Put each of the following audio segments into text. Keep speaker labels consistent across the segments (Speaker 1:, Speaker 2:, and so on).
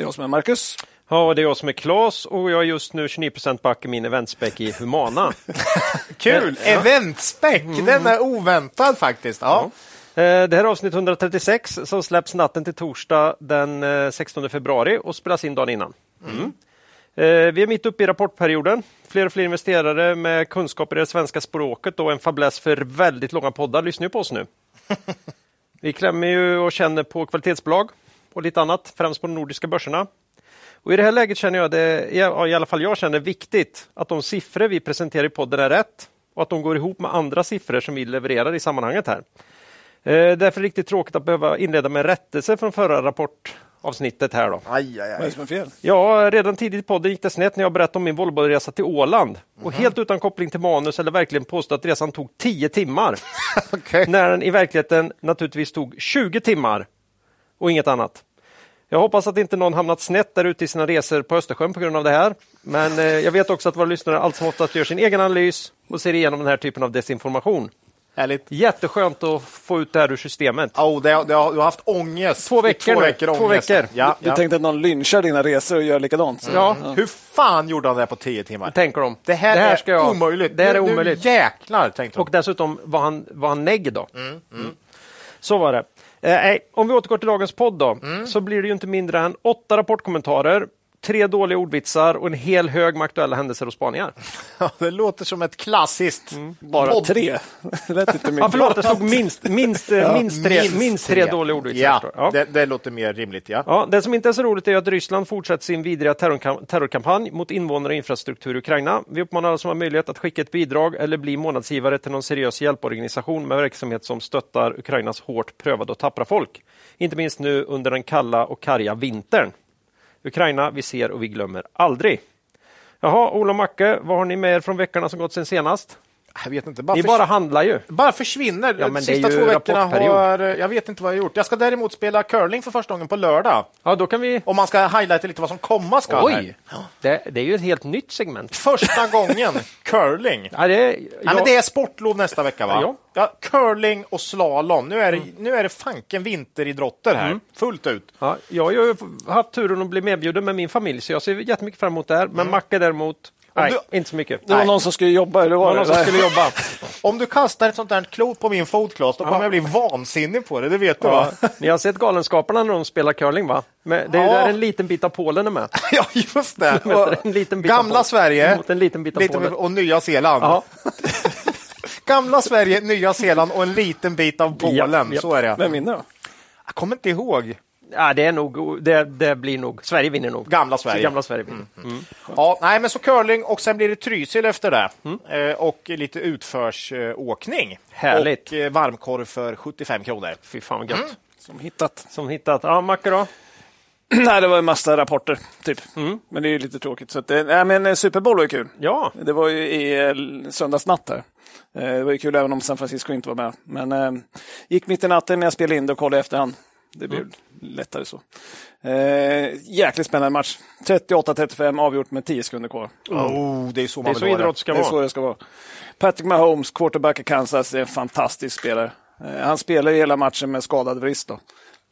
Speaker 1: Det är jag som är Marcus.
Speaker 2: Ja, det är jag som är Klas och jag är just nu 29 back i min eventspäck i Humana.
Speaker 3: Kul! Ja. Eventspäck, mm. den är oväntad faktiskt. Ja.
Speaker 2: ja. Eh, det här är avsnitt 136 som släpps natten till torsdag den 16 eh, februari och spelas in dagen innan. Mm. Eh, vi är mitt uppe i rapportperioden. Fler och fler investerare med kunskaper i det svenska språket och en fäbless för väldigt långa poddar lyssnar på oss nu. Vi klämmer ju och känner på kvalitetsbolag och lite annat, främst på de nordiska börserna. Och I det här läget känner jag det, i alla fall jag känner viktigt att de siffror vi presenterar i podden är rätt och att de går ihop med andra siffror som vi levererar i sammanhanget här. Eh, därför är det riktigt tråkigt att behöva inleda med rättelse från förra rapportavsnittet här. Då.
Speaker 1: Aj, aj, aj. Vad är det som är fel?
Speaker 2: Ja, redan tidigt i podden gick det snett när jag berättade om min Volvo-resa till Åland. Mm. Och helt utan koppling till manus eller verkligen påstå att resan tog 10 timmar. okay. När den i verkligheten naturligtvis tog 20 timmar och inget annat. Jag hoppas att inte någon hamnat snett där ute i sina resor på Östersjön på grund av det här. Men eh, jag vet också att våra lyssnare allt som oftast gör sin egen analys och ser igenom den här typen av desinformation.
Speaker 3: Härligt.
Speaker 2: Jätteskönt att få ut det här ur systemet.
Speaker 3: Oh, det, det har, du har haft ångest.
Speaker 2: Två veckor, två veckor, två veckor.
Speaker 1: Ja, du ja. tänkte att någon lynchar dina resor och gör likadant?
Speaker 3: Mm. Ja. Hur fan gjorde han det på tio timmar?
Speaker 2: tänker de.
Speaker 3: Det här, det här är jag, omöjligt.
Speaker 2: Det här är omöjligt.
Speaker 3: Nu jäklar, tänkte de.
Speaker 2: Och dessutom var han, var han negg då. Mm, mm. mm. Så var det. Eh, om vi återgår till dagens podd då, mm. så blir det ju inte mindre än åtta rapportkommentarer, tre dåliga ordvitsar och en hel hög med aktuella händelser och spaningar.
Speaker 3: Ja, det låter som ett klassiskt... Mm.
Speaker 1: Bara podd. tre?
Speaker 2: Det lät inte mycket. Ja, förlåt, det stod minst, minst, ja, minst, tre, minst, minst tre, tre dåliga ordvitsar.
Speaker 3: Ja, ja. Det, det, låter mer rimligt. Ja.
Speaker 2: Ja, det som inte är så roligt är att Ryssland fortsätter sin vidriga terror, terrorkampanj mot invånare och infrastruktur i Ukraina. Vi uppmanar alla som har möjlighet att skicka ett bidrag eller bli månadsgivare till någon seriös hjälporganisation med verksamhet som stöttar Ukrainas hårt prövade och tappra folk. Inte minst nu under den kalla och karga vintern. Ukraina, vi ser och vi glömmer aldrig. Jaha, Ola Macke, vad har ni med er från veckorna som gått sen senast?
Speaker 3: Jag vet inte. Bara
Speaker 2: Ni bara handlar ju.
Speaker 3: Bara försvinner. Ja, men Sista två veckorna har... Jag vet inte vad jag gjort. Jag ska däremot spela curling för första gången på lördag.
Speaker 2: Ja, då kan vi...
Speaker 3: Om man ska highlighta lite vad som komma skall.
Speaker 2: Oj! Det, det, är ju ett helt nytt segment.
Speaker 3: Första gången curling.
Speaker 2: Ja, det, är,
Speaker 3: ja. men det är sportlov nästa vecka, va? Ja. ja curling och slalom. Nu är det, mm. nu är det fanken vinteridrotter här, mm. fullt ut.
Speaker 2: Ja, jag har ju haft turen att bli medbjuden med min familj, så jag ser jättemycket fram emot det här. Men mm. Macke däremot, Nej, du... inte så mycket.
Speaker 1: Det var
Speaker 2: Nej.
Speaker 1: någon som skulle jobba, eller
Speaker 2: var det? Någon som skulle jobba.
Speaker 3: Om du kastar ett sånt där klot på min fotkloss, då kommer ja. jag bli vansinnig på det, det vet du ja. va?
Speaker 2: Ni har sett Galenskaparna när de spelar curling va? Men det är ja. där en liten bit av Polen är med.
Speaker 3: ja, just det. en liten bit Gamla Sverige
Speaker 2: mot en liten bit av liten Polen.
Speaker 3: och Nya Zeeland. Ja. Gamla Sverige, Nya Zeeland och en liten bit av Polen. Så är det.
Speaker 1: Vem vinner då?
Speaker 3: Jag kommer inte ihåg.
Speaker 2: Ja, det, är nog, det, det, blir nog, Sverige vinner nog.
Speaker 3: Gamla Sverige.
Speaker 2: gamla Sverige vinner.
Speaker 3: Mm. Mm. Ja, nej, men så curling och sen blir det Trysil efter det. Mm. Eh, och lite utförsåkning.
Speaker 2: Härligt.
Speaker 3: Och eh, varmkorv för 75 kronor.
Speaker 2: Fy fan vad gött. Mm.
Speaker 1: Som hittat.
Speaker 2: Som hittat. Ja, Macke då?
Speaker 1: Nej, det var en massa rapporter, typ. Mm. Men det är ju lite tråkigt. Så att, nej, men eh, Super Bowl var ju kul.
Speaker 2: Ja.
Speaker 1: Det var ju i söndagsnatt här. Det var ju kul även om San Francisco inte var med. Men eh, gick mitt i natten när jag spelade in det och kollade i efterhand. Det blir mm. lättare så. Eh, jäkligt spännande match. 38-35 avgjort med 10 sekunder kvar.
Speaker 3: Oh, det är så
Speaker 2: man det är så idrott ska vara.
Speaker 1: Det är så det ska vara. Patrick Mahomes, quarterback i Kansas, är en fantastisk spelare. Eh, han spelar hela matchen med skadad vrist. Då.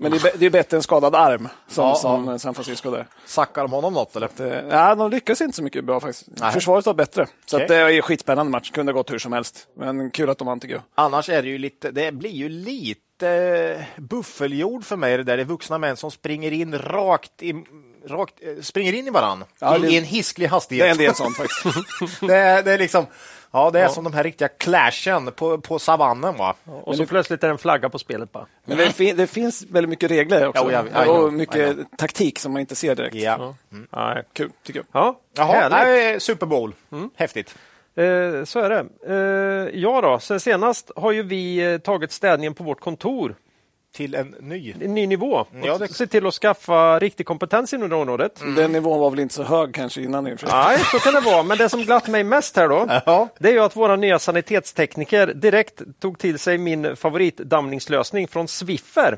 Speaker 1: Men det är, det är bättre än skadad arm, som, ja, som. San Francisco där.
Speaker 3: Sackar de honom något eller?
Speaker 1: Eh, ja, de lyckas inte så mycket bra faktiskt. Nej. Försvaret var bättre. Så okay. det är en skitspännande match, kunde gått hur som helst. Men kul att de vann tycker jag.
Speaker 3: Annars är det ju lite, det blir ju lite lite buffeljord för mig det där. Det är vuxna män som springer in rakt i rakt, eh, springer in i varann ja, det, i en hisklig hastighet.
Speaker 1: Det är en del sånt faktiskt.
Speaker 3: det, är, det är liksom Ja, det är ja. som de här riktiga clashen på, på savannen. Va?
Speaker 2: Och så det, plötsligt är det en flagga på spelet bara.
Speaker 1: Men det, fin det finns väldigt mycket regler också. Ja, ja, och mycket taktik som man inte ser direkt.
Speaker 3: Ja.
Speaker 1: Mm. Kul, tycker
Speaker 2: jag. Ja,
Speaker 3: Jaha, nej, Super Bowl. Mm. Häftigt.
Speaker 2: Eh, så är det. Eh, ja då, sen senast har ju vi eh, tagit städningen på vårt kontor
Speaker 3: till en ny.
Speaker 2: En ny nivå.
Speaker 3: Ja, det-
Speaker 2: Se till att skaffa riktig kompetens inom det området.
Speaker 1: Den nivån var väl inte så hög kanske innan sig.
Speaker 2: Nej, så kan det vara. Men det som glatt mig mest här då,
Speaker 3: Ja.
Speaker 2: det är ju att våra nya sanitetstekniker direkt tog till sig min favoritdammningslösning från Swiffer.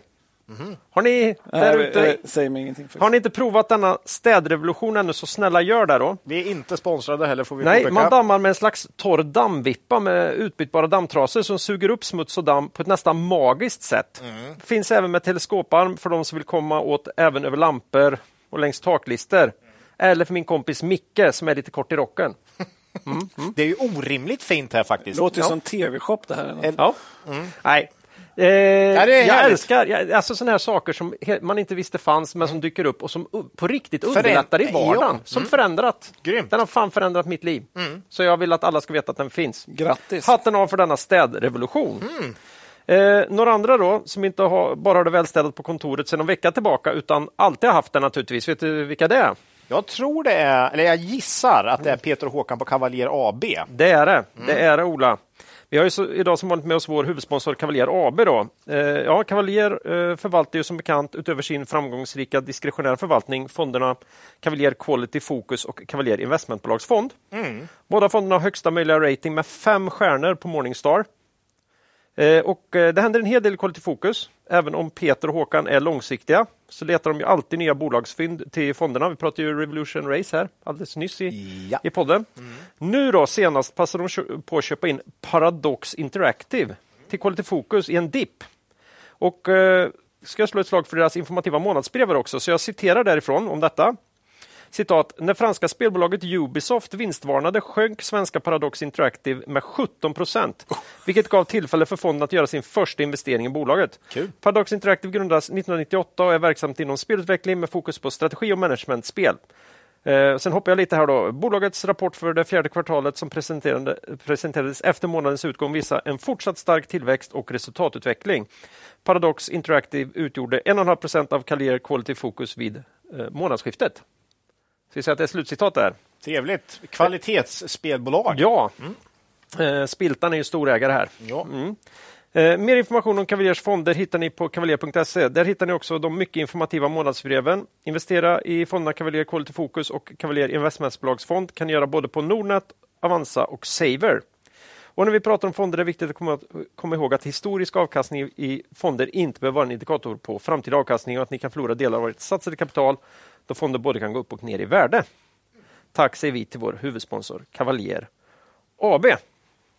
Speaker 2: Har ni där ute,
Speaker 1: Säg mig ingenting. faktiskt.
Speaker 2: har ni inte provat denna städrevolution ännu, så snälla gör det då.
Speaker 3: Vi är inte sponsrade heller får vi
Speaker 2: Nej,
Speaker 3: påpeka.
Speaker 2: man dammar med en slags torr dammvippa med utbytbara dammtrasor som suger upp smuts och damm på ett nästan magiskt sätt. Finns även med teleskoparm för de som vill komma åt även över lampor och längs taklister. Eller för min kompis Micke som är lite kort i rocken.
Speaker 3: Det är ju orimligt fint här faktiskt.
Speaker 1: Det låter
Speaker 2: Ja.
Speaker 1: som tv-shop det här.
Speaker 3: En-
Speaker 2: Ja. Nej. Eh,
Speaker 3: är
Speaker 2: jag
Speaker 3: härligt.
Speaker 2: älskar jag, alltså sådana här saker som man inte visste fanns men som dyker upp och som på riktigt underlättar i vardagen.
Speaker 3: Ja. Mm.
Speaker 2: Som förändrat.
Speaker 3: Grymt.
Speaker 2: Den har fan förändrat mitt liv. Så jag vill att alla ska veta att den finns.
Speaker 1: Grattis!
Speaker 2: Hatten av för denna städrevolution. Eh, några andra då, som inte har, bara har det välstädat på kontoret sedan en vecka tillbaka, utan alltid har haft det naturligtvis. Vet du vilka det är?
Speaker 3: Jag tror det är, eller jag gissar att det är Peter och Håkan på Cavalier AB.
Speaker 2: Det är det. Det är det, Ola. Vi har så, idag som vanligt med oss vår huvudsponsor Cavalier AB. Då. Eh, ja, Cavalier eh, förvaltar ju som bekant utöver sin framgångsrika diskretionära förvaltning fonderna Cavalier Quality Focus och Cavalier Investmentbolagsfond. Båda fonderna har högsta möjliga rating med fem stjärnor på Morningstar. Eh, och eh, det händer en hel del i Focus. Även om Peter och Håkan är långsiktiga så letar de ju alltid nya bolagsfynd till fonderna. Vi pratade ju Revolution Race här alldeles nyss i,
Speaker 3: Ja.
Speaker 2: i podden. Nu då senast passade de på att köpa in Paradox Interactive till Quality Focus i en dipp. Och eh, ska jag slå ett slag för deras informativa månadsbrev också, så jag citerar därifrån om detta. Citat, när franska spelbolaget Ubisoft vinstvarnade sjönk svenska Paradox Interactive med 17 procent, vilket gav tillfälle för fonden att göra sin första investering i bolaget.
Speaker 3: Kul.
Speaker 2: Paradox Interactive grundades 1998 och är verksamt inom spelutveckling med fokus på strategi och managementspel. Eh, sen hoppar jag lite här då. Bolagets rapport för det fjärde kvartalet som presenterade, presenterades efter månadens utgång visar en fortsatt stark tillväxt och resultatutveckling. Paradox Interactive utgjorde 1,5 procent av Calier Quality Focus vid eh, månadsskiftet. Ska vi säga att det är slutcitat där?
Speaker 3: Trevligt. Kvalitetsspelbolag.
Speaker 2: Ja. Eh, Spiltan är ju storägare här.
Speaker 3: Ja.
Speaker 2: Eh, mer information om Cavaliers fonder hittar ni på cavalier.se. Där hittar ni också de mycket informativa månadsbreven. Investera i fonderna Cavalier Quality Focus och Cavalier Investmentbolagsfond kan ni göra både på Nordnet, Avanza och Saver. Och när vi pratar om fonder är det viktigt att komma, komma ihåg att historisk avkastning i fonder inte behöver vara en indikator på framtida avkastning och att ni kan förlora delar av ert satsade kapital då fonder både kan gå upp och ner i värde. Tack säger vi till vår huvudsponsor Cavalier AB.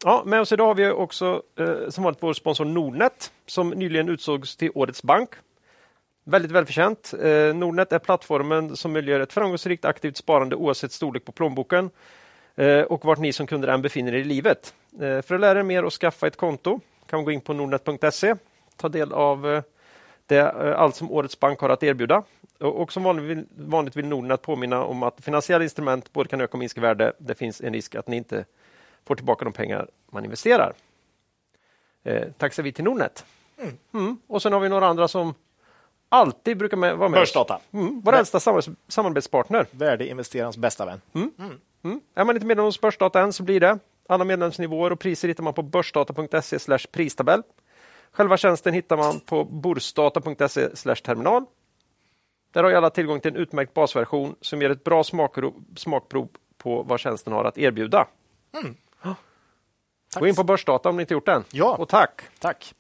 Speaker 2: Ja, med oss idag har vi också eh, som vanligt vår sponsor Nordnet som nyligen utsågs till Årets bank. Väldigt välförtjänt. Eh, Nordnet är plattformen som möjliggör ett framgångsrikt aktivt sparande oavsett storlek på plånboken eh, och vart ni som kunder än befinner er i livet. Eh, för att lära er mer och skaffa ett konto kan man gå in på nordnet.se, ta del av eh, det, eh, allt som Årets bank har att erbjuda. Och, som vanligt vill, vanligt vill Nordnet påminna om att finansiella instrument både kan öka och minska värde. Det finns en risk att ni inte får tillbaka de pengar man investerar. Eh, tack säger vi till Nordnet. Mm. Och sen har vi några andra som alltid brukar med, vara med
Speaker 3: Börsdata.
Speaker 2: Mm. Vår äldsta samarbets- samarbetspartner.
Speaker 3: Värdeinvesterarens bästa vän.
Speaker 2: Mm. Är man inte medlem hos Börsdata än så blir det. Alla medlemsnivåer och priser hittar man på börsdata.se pristabell. Själva tjänsten hittar man på borsdata.se terminal. Där har alla tillgång till en utmärkt basversion som ger ett bra smakprov, smakprov på vad tjänsten har att erbjuda. Gå in på Börsdata om ni inte gjort det än.
Speaker 3: Ja.
Speaker 2: Och tack!
Speaker 3: Tack.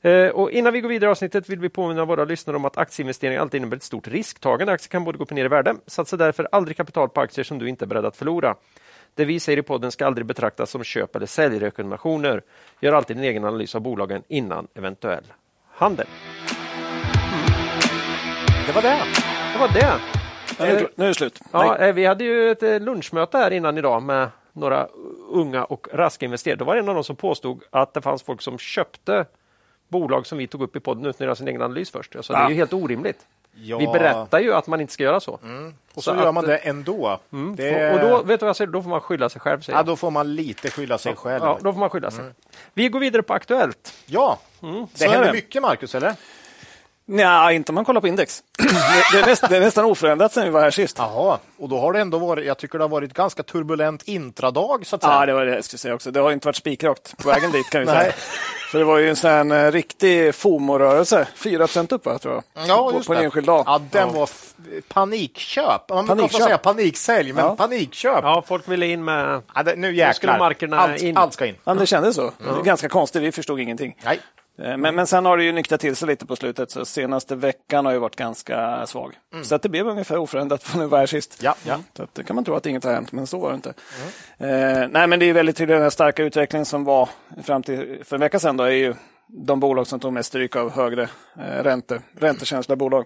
Speaker 2: Eh, och innan vi går vidare i avsnittet vill vi påminna våra lyssnare om att aktieinvesteringar alltid innebär ett stort risktagande. Aktier kan både gå upp och ner i värde. Satsa därför aldrig kapital på aktier som du inte är beredd att förlora. Det vi säger i podden ska aldrig betraktas som köp eller säljrekommendationer. Gör alltid din egen analys av bolagen innan eventuell handel.
Speaker 3: Det var det.
Speaker 2: Det var det.
Speaker 1: Nu är det- Nu är det slut.
Speaker 2: Ja, eh, vi hade ju ett eh, lunchmöte här innan idag med några unga och raska investerare. Det var en av dem som påstod att det fanns folk som köpte bolag som vi tog upp i podden utan att göra sin egen analys först. Jag sa, Det är
Speaker 1: Ja.
Speaker 2: ju helt orimligt.
Speaker 3: Ja.
Speaker 2: Vi berättar ju att man inte ska göra så.
Speaker 3: Och så,
Speaker 2: Så
Speaker 3: gör
Speaker 2: att-
Speaker 3: man det ändå. Det...
Speaker 2: Och, då, vet du vad jag säger, då får man skylla sig själv. Säger
Speaker 3: ja, då får man lite skylla sig själv.
Speaker 2: ja, då får man skylla sig. Vi går vidare på Aktuellt.
Speaker 3: Ja,
Speaker 1: Så
Speaker 3: det
Speaker 1: är
Speaker 3: händer
Speaker 1: det.
Speaker 3: mycket, Marcus, eller?
Speaker 1: Nej, inte om man kollar på index. det, är nästan, det är nästan oförändrat sen vi var här sist.
Speaker 3: Jaha, och då har det ändå varit, jag tycker det har varit ganska turbulent intradag så att säga.
Speaker 1: Ja, det var det jag skulle säga också. Det har inte varit spikrakt på vägen dit kan vi säga. För det var ju en sån här riktig FOMO-rörelse. 4 upp, va, tror
Speaker 3: jag. Ja,
Speaker 1: på,
Speaker 3: just
Speaker 1: på en enskild dag.
Speaker 3: Ja, den ja. var panikköp. Man panikkör säga paniksälj, men ja. panikköp.
Speaker 2: Ja, folk ville in med...
Speaker 3: Ja, det, nu jäklar. Nu markerna allt, in. allt ska in.
Speaker 1: Ja, det kändes så. Mm. Ganska konstigt. Vi förstod ingenting.
Speaker 3: Nej.
Speaker 1: Eh, men, men sen har det ju nyktrat till sig lite på slutet, så senaste veckan har ju varit ganska svag. Mm. Så att det blev ungefär oförändrat från nu var här sist.
Speaker 3: Ja, ja.
Speaker 1: Så att det kan man tro att inget har hänt, men så var det inte. Mm. Eh, nej, men det är väldigt tydligt den starka utvecklingen som var fram till för en vecka sedan. Då, är ju de bolag som tog mest stryk av högre eh, ränte, räntekänsliga bolag.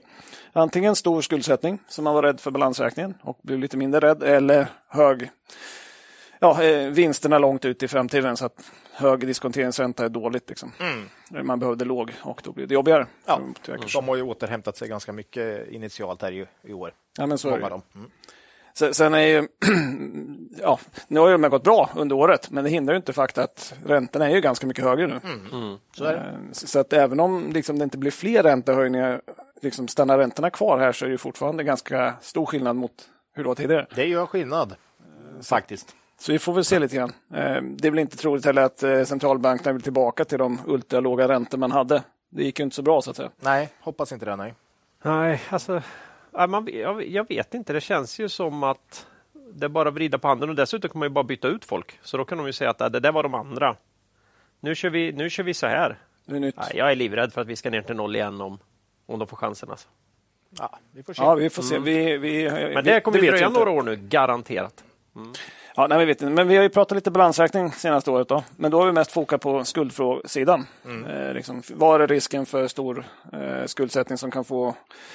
Speaker 1: Antingen stor skuldsättning, som man var rädd för balansräkningen och blev lite mindre rädd, eller hög ja, eh, vinsterna långt ut i framtiden. Så att hög diskonteringsränta är dåligt. Liksom. Mm. Man behövde låg och då blir det jobbigare.
Speaker 3: Ja, de har ju återhämtat sig ganska mycket initialt här i, i år.
Speaker 1: Ja, men så är det. Mm. Sen är ju, ja, nu har de gått bra under året, men det hindrar inte fakta att räntorna är ju ganska mycket högre nu. Mm. Mm. Så, eh, så, att även om liksom, det inte blir fler räntehöjningar, liksom, stannar räntorna kvar här så är det fortfarande ganska stor skillnad mot hur det var tidigare.
Speaker 3: Det gör skillnad, faktiskt.
Speaker 1: Så vi får väl se lite grann. Eh, det är väl inte troligt heller att eh, centralbankerna vill tillbaka till de ultralåga räntor man hade. Det gick ju inte så bra så att säga.
Speaker 3: Nej, hoppas inte det. Nej,
Speaker 2: nej alltså, man, jag, vet inte. Det känns ju som att det är bara att vrida på handen och dessutom kan man ju bara byta ut folk. Så då kan de ju säga att det där var de andra. Nu kör vi, nu kör vi så här. Nej, jag är livrädd för att vi ska ner till noll igen om, om de får chansen. Alltså.
Speaker 1: Ja, vi får se. Ja, vi får se. Mm. Vi, vi,
Speaker 2: Men det kommer det dröja några år nu, garanterat.
Speaker 1: Mm. Ja, nej, vi vet inte. Men vi har ju pratat lite balansräkning senaste året. Då. Men då har vi mest fokat på skuldsidan. Mm. Eh, liksom, vad är risken för stor eh, skuldsättning som kan få...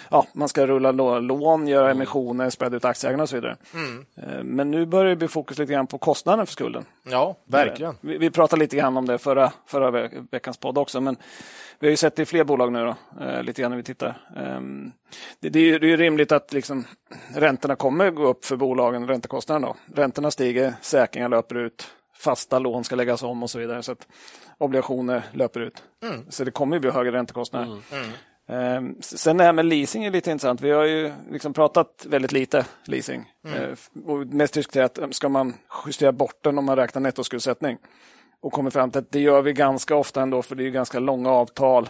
Speaker 1: Ja, man ska rulla lån, göra mm. emissioner, späda ut aktieägarna och så vidare. Mm. Eh, men nu börjar det bli fokus lite grann på kostnaden för skulden.
Speaker 3: Ja, verkligen.
Speaker 1: Vi, vi pratade lite grann om det förra, förra veckans podd också. Men vi har ju sett det i fler bolag nu då, eh, lite grann när vi tittar. Det, det, är, det är rimligt att liksom, räntorna kommer gå upp för bolagen, räntekostnaderna. Då. Räntorna stiger, säkringar löper ut, fasta lån ska läggas om och så vidare. Så att obligationer löper ut. Mm. Så det kommer ju bli högre räntekostnader. Mm. Mm. Um, sen det här med leasing är lite intressant. Vi har ju liksom pratat väldigt lite leasing. Mm. Uh, och mest diskuterat, ska man justera bort den om man räknar nettoskuldsättning? och kommer fram till att det gör vi ganska ofta ändå, för det är ganska långa avtal.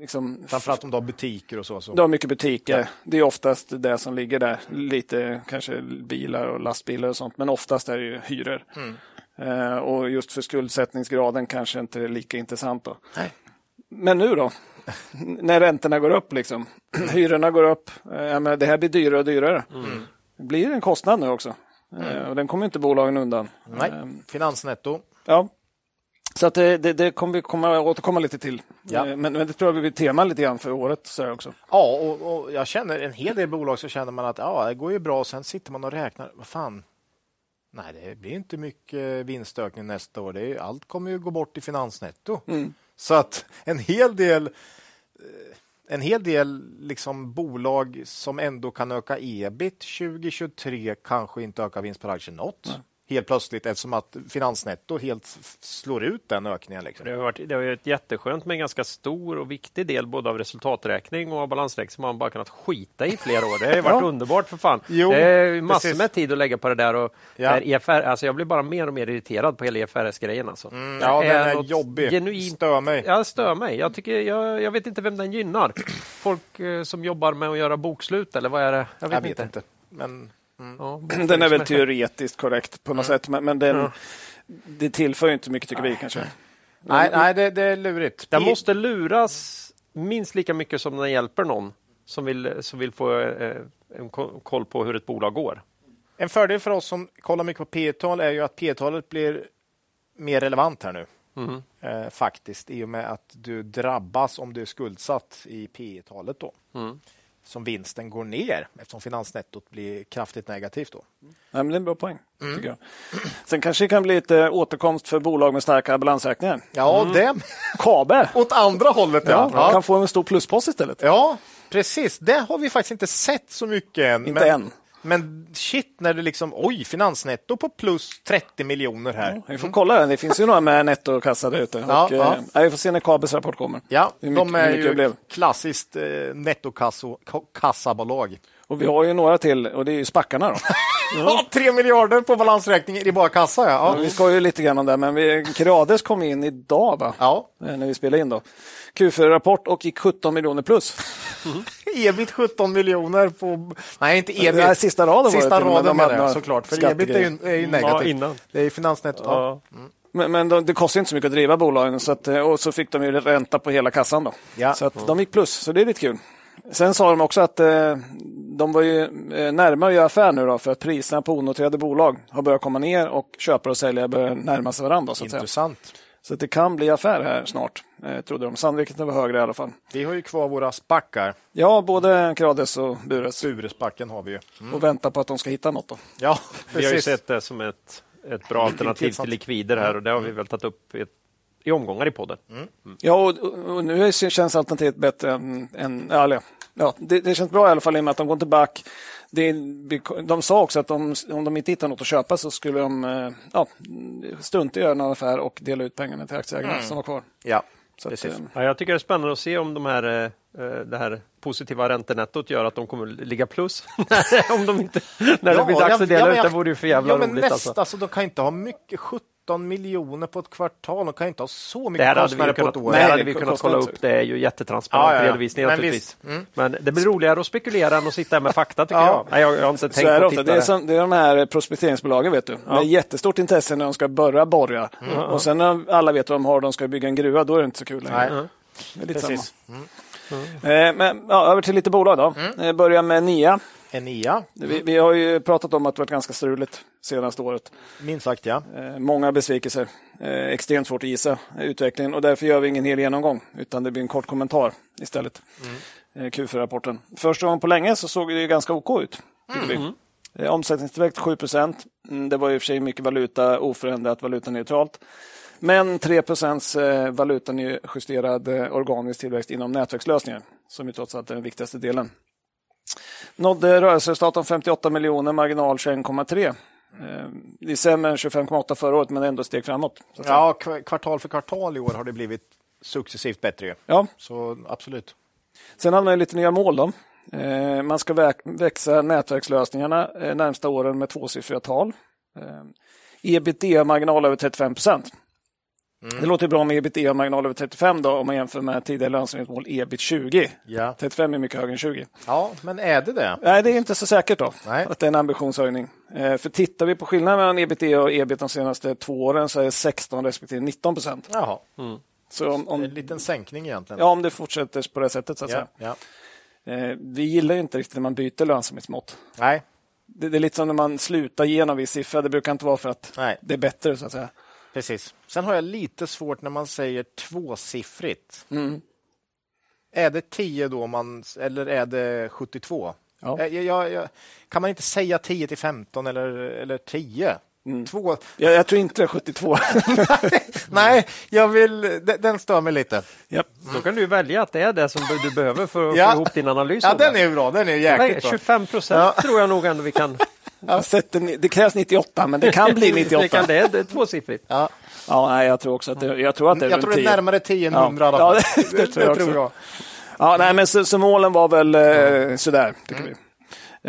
Speaker 3: Liksom, Framförallt om du har butiker och så. så.
Speaker 1: Du har mycket butiker. Ja. Det är oftast det som ligger där. Lite kanske bilar och lastbilar och sånt, men oftast är det ju hyror. Mm. Uh, och just för skuldsättningsgraden kanske inte är lika intressant. Då. Nej. Men nu då? När räntorna går upp, liksom. hyrorna går upp, uh, men det här blir dyrare och dyrare. Mm. Det blir en kostnad nu också. Mm. Uh, och den kommer inte bolagen undan.
Speaker 3: Nej, finansnetto.
Speaker 1: Ja, så att det, det, det kommer vi komma, återkomma lite till. Ja. Eh, men, men, det tror jag blir tema lite grann för året. Så också.
Speaker 3: Ja, och, och, jag känner en hel del bolag så känner man att ja, det går ju bra. Sen sitter man och räknar. Vad fan? Nej, det blir inte mycket vinstökning nästa år. Det är, allt kommer ju gå bort i finansnetto. Mm. Så att en hel del eh, en hel del liksom bolag som ändå kan öka ebit 2023 kanske inte ökar vinst per aktie något. Nej helt plötsligt eftersom att finansnetto helt slår ut den ökningen. Liksom.
Speaker 2: Det, har varit, det har varit jätteskönt med en ganska stor och viktig del både av resultaträkning och av balansräkning som man bara kunnat skita i flera år. Det har varit ja. underbart för fan. Jo, det är massor precis. med tid att lägga på det där. Och ja. EFR, alltså jag blir bara mer och mer irriterad på hela EFRS-grejen. Alltså.
Speaker 3: Mm, ja, den är, är jobbig. Genuint,
Speaker 2: stör mig. Ja, stör mig. Jag, tycker, jag, jag vet inte vem den gynnar. Folk eh, som jobbar med att göra bokslut eller vad är det?
Speaker 3: Jag vet, jag vet inte. inte. Men
Speaker 1: Mm. Ja, den är väl teoretiskt korrekt på något mm. sätt, men, men den, ja. det tillför inte mycket tycker vi kanske.
Speaker 3: Nej, nej det, det är lurigt.
Speaker 2: Den måste luras minst lika mycket som den hjälper någon som vill, som vill få eh, en koll på hur ett bolag går.
Speaker 3: En fördel för oss som kollar mycket på P tal är ju att P talet blir mer relevant här nu. Mm. Eh, faktiskt, i och med att du drabbas om du är skuldsatt i P talet då. Mm som vinsten går ner eftersom finansnettot blir kraftigt negativt. Då.
Speaker 1: Ja, men det är en bra poäng. Mm. Tycker jag. Sen kanske det kan bli lite återkomst för bolag med starka balansräkningar.
Speaker 3: Ja, mm. det.
Speaker 1: Kabe.
Speaker 3: Åt andra hållet. Ja.
Speaker 1: ja. Kan få en stor pluspost istället.
Speaker 3: Ja, precis. Det har vi faktiskt inte sett så mycket än.
Speaker 1: Inte men... än.
Speaker 3: Men shit, när det liksom, oj, finansnetto på plus 30 miljoner här.
Speaker 1: Vi får kolla den. Det finns ju några med nettokassa där ute.
Speaker 3: Ja,
Speaker 1: och,
Speaker 3: ja.
Speaker 1: eh, vi får se när Kabels rapport kommer.
Speaker 3: Ja,
Speaker 1: mycket-
Speaker 3: de är ju klassiskt eh, nettokassabolag.
Speaker 1: Och vi har ju några till och det är ju spackarna. Då.
Speaker 3: Ja, tre miljarder på balansräkningen i bara kassa. Ja.
Speaker 1: Vi ska ju lite grann om det, men vi, Creades kom in idag va?
Speaker 3: Ja.
Speaker 1: Eh, när vi spelade in. då. Q4-rapport och gick 17 miljoner plus.
Speaker 3: Ebit 17 miljoner på... Nej, inte ebit.
Speaker 1: Nej, sista raden var det
Speaker 3: Sista raden
Speaker 1: De
Speaker 3: menar jag såklart. För ebit är ju, är ju negativt.
Speaker 2: Ja, innan.
Speaker 3: Det är ju finansnettot. Ja.
Speaker 2: Ja.
Speaker 1: Men, men de, det kostar inte så mycket att driva bolagen så att, eh, och så fick de ju ränta på hela kassan. Då.
Speaker 3: Ja.
Speaker 1: Så att de gick plus, så det är lite kul. Sen sa de också att eh, de var ju eh, närmare att göra affär nu då, för att priserna på onoterade bolag har börjat komma ner och köpare och säljare börjar närma sig varandra. Så att, säga.
Speaker 3: Intressant.
Speaker 1: så att det kan bli affär här snart, eh, trodde de. Sannolikheten var högre i alla fall.
Speaker 3: Vi har ju kvar våra spackar.
Speaker 1: Ja, både Creades och Bures.
Speaker 3: Buresbacken har vi ju.
Speaker 1: Och väntar på att de ska hitta något. Då.
Speaker 3: Ja,
Speaker 2: Vi har ju sett det som ett, ett bra alternativ till likvider här och det har vi väl tagit upp i, ett, i omgångar i podden.
Speaker 1: Ja, och, och nu känns alternativet bättre än... än eller, ja, det, det känns bra i alla fall i och med att de går inte back. Det, de sa också att de, om de inte hittar något att köpa så skulle de eh, ja, strunta i att göra någon affär och dela ut pengarna till aktieägarna som var kvar.
Speaker 3: Ja,
Speaker 1: Så att,
Speaker 3: precis.
Speaker 1: eh,
Speaker 2: Ja, jag tycker det är spännande att se om de här, eh, det här positiva räntenettot gör att de kommer ligga plus. om de inte, när det blir dags att dela ut det vore ju för jävla
Speaker 3: ja, men
Speaker 2: roligt.
Speaker 3: nästa,
Speaker 2: Alltså.
Speaker 3: alltså. de kan inte ha mycket, 17 miljoner på ett kvartal. De kan inte ha så mycket kostnader
Speaker 2: ju
Speaker 3: på ett år.
Speaker 2: det här
Speaker 1: Nej,
Speaker 2: hade vi kunnat kolla upp. Det är ju jättetransparent
Speaker 3: Ja, ja, ja.
Speaker 2: redovisning
Speaker 3: Men
Speaker 2: naturligtvis.
Speaker 3: Mm.
Speaker 2: Men det blir roligare att spekulera än att sitta med fakta tycker
Speaker 3: Ja.
Speaker 2: jag. Nej, jag. Jag har inte tänkt
Speaker 1: är det,
Speaker 2: titta
Speaker 1: Det, är
Speaker 2: där.
Speaker 1: som, det är de här prospekteringsbolagen, vet du. Med jättestort intresse när de ska börja borra. Och sen när alla vet vad de har, de ska bygga en gruva, då är det inte så kul längre.
Speaker 3: Nej,
Speaker 1: Det är lite samma.
Speaker 3: precis.
Speaker 1: Eh, men, ja, över till lite bolag då. Eh, börja med NIA.
Speaker 3: Enia,
Speaker 1: Vi, vi har ju pratat om att det varit ganska struligt senaste året.
Speaker 3: minst sagt ja.
Speaker 1: Eh, många besvikelser. Eh, extremt svårt att gissa utvecklingen och därför gör vi ingen hel genomgång utan det blir en kort kommentar istället. Eh, Q4-rapporten. Första gången på länge så såg det ju ganska OK ut. Tycker vi. Eh, omsättningstillväxt 7 mm, Det var i och för sig mycket valuta, oförändrat valutaneutralt. Men 3 eh, valutajusterad eh, organisk tillväxt inom nätverkslösningar som ju trots allt är den viktigaste delen. Nådde rörelseresultat om 58 miljoner, marginal 21,3. Eh, Det är sämre än 25,8 förra året, men ändå steg framåt.
Speaker 3: Ja, kv- kvartal för kvartal i år har det blivit successivt bättre.
Speaker 1: Ja.
Speaker 3: Så absolut.
Speaker 1: Sen hade man lite nya mål. Då. Eh, Man ska växa nätverkslösningarna eh, närmsta åren med tvåsiffriga tal. Eh, Ebitda-marginal över 35 procent. Det låter bra med ebitda-marginal över 35 då, om man jämför med tidigare lönsamhetsmål ebit 20.
Speaker 3: Ja.
Speaker 1: 35 är mycket högre än 20.
Speaker 3: ja, men är det det?
Speaker 1: Nej, det är inte så säkert då,
Speaker 3: Nej.
Speaker 1: att det är en ambitionshöjning. Eh, För tittar vi på skillnaden mellan ebitda och ebit de senaste två åren så är det 16 respektive 19 procent.
Speaker 3: Jaha,
Speaker 1: Så om,
Speaker 3: en
Speaker 1: om,
Speaker 3: liten sänkning egentligen.
Speaker 1: ja, om det fortsätter på det sättet så att
Speaker 3: ja,
Speaker 1: säga.
Speaker 3: ja.
Speaker 1: Eh, Vi gillar ju inte riktigt när man byter lönsamhetsmått.
Speaker 3: Nej,
Speaker 1: Det, det är lite som när man slutar ge någon viss siffra. Det brukar inte vara för att
Speaker 3: Nej.
Speaker 1: det är bättre. så att säga.
Speaker 3: Precis. Sen har jag lite svårt när man säger tvåsiffrigt.
Speaker 1: Mm.
Speaker 3: Är det 10 då, man, eller är det 72?
Speaker 1: Ja.
Speaker 3: Eh, Jag, jag, jag, kan man inte säga 10 till 15 eller, eller 10?
Speaker 1: Mm.
Speaker 3: Två?
Speaker 1: Jag, jag tror inte det är 72.
Speaker 3: Nej, jag vill, den, den stör mig lite.
Speaker 1: Japp.
Speaker 2: Då kan du välja att det är det som du behöver för att
Speaker 3: Ja.
Speaker 2: få ihop din analys.
Speaker 3: Ja, den är bra. Den är jäkligt bra.
Speaker 2: 25 procent tror jag nog ändå vi kan.
Speaker 1: Jag ni- det krävs 98, men det kan bli 98.
Speaker 2: Det, kan, det, är, det är tvåsiffrigt.
Speaker 3: Ja.
Speaker 1: Ja, nej, jag tror också att det, jag tror att det är
Speaker 3: Jag tror det är
Speaker 1: 10.
Speaker 3: närmare 10 än
Speaker 1: Ja.
Speaker 3: 100 i alla
Speaker 1: Ja,
Speaker 3: fall.
Speaker 1: det- det tror jag också.
Speaker 3: jag.
Speaker 1: Ja, nej, men så, så målen var väl eh, sådär, tycker vi.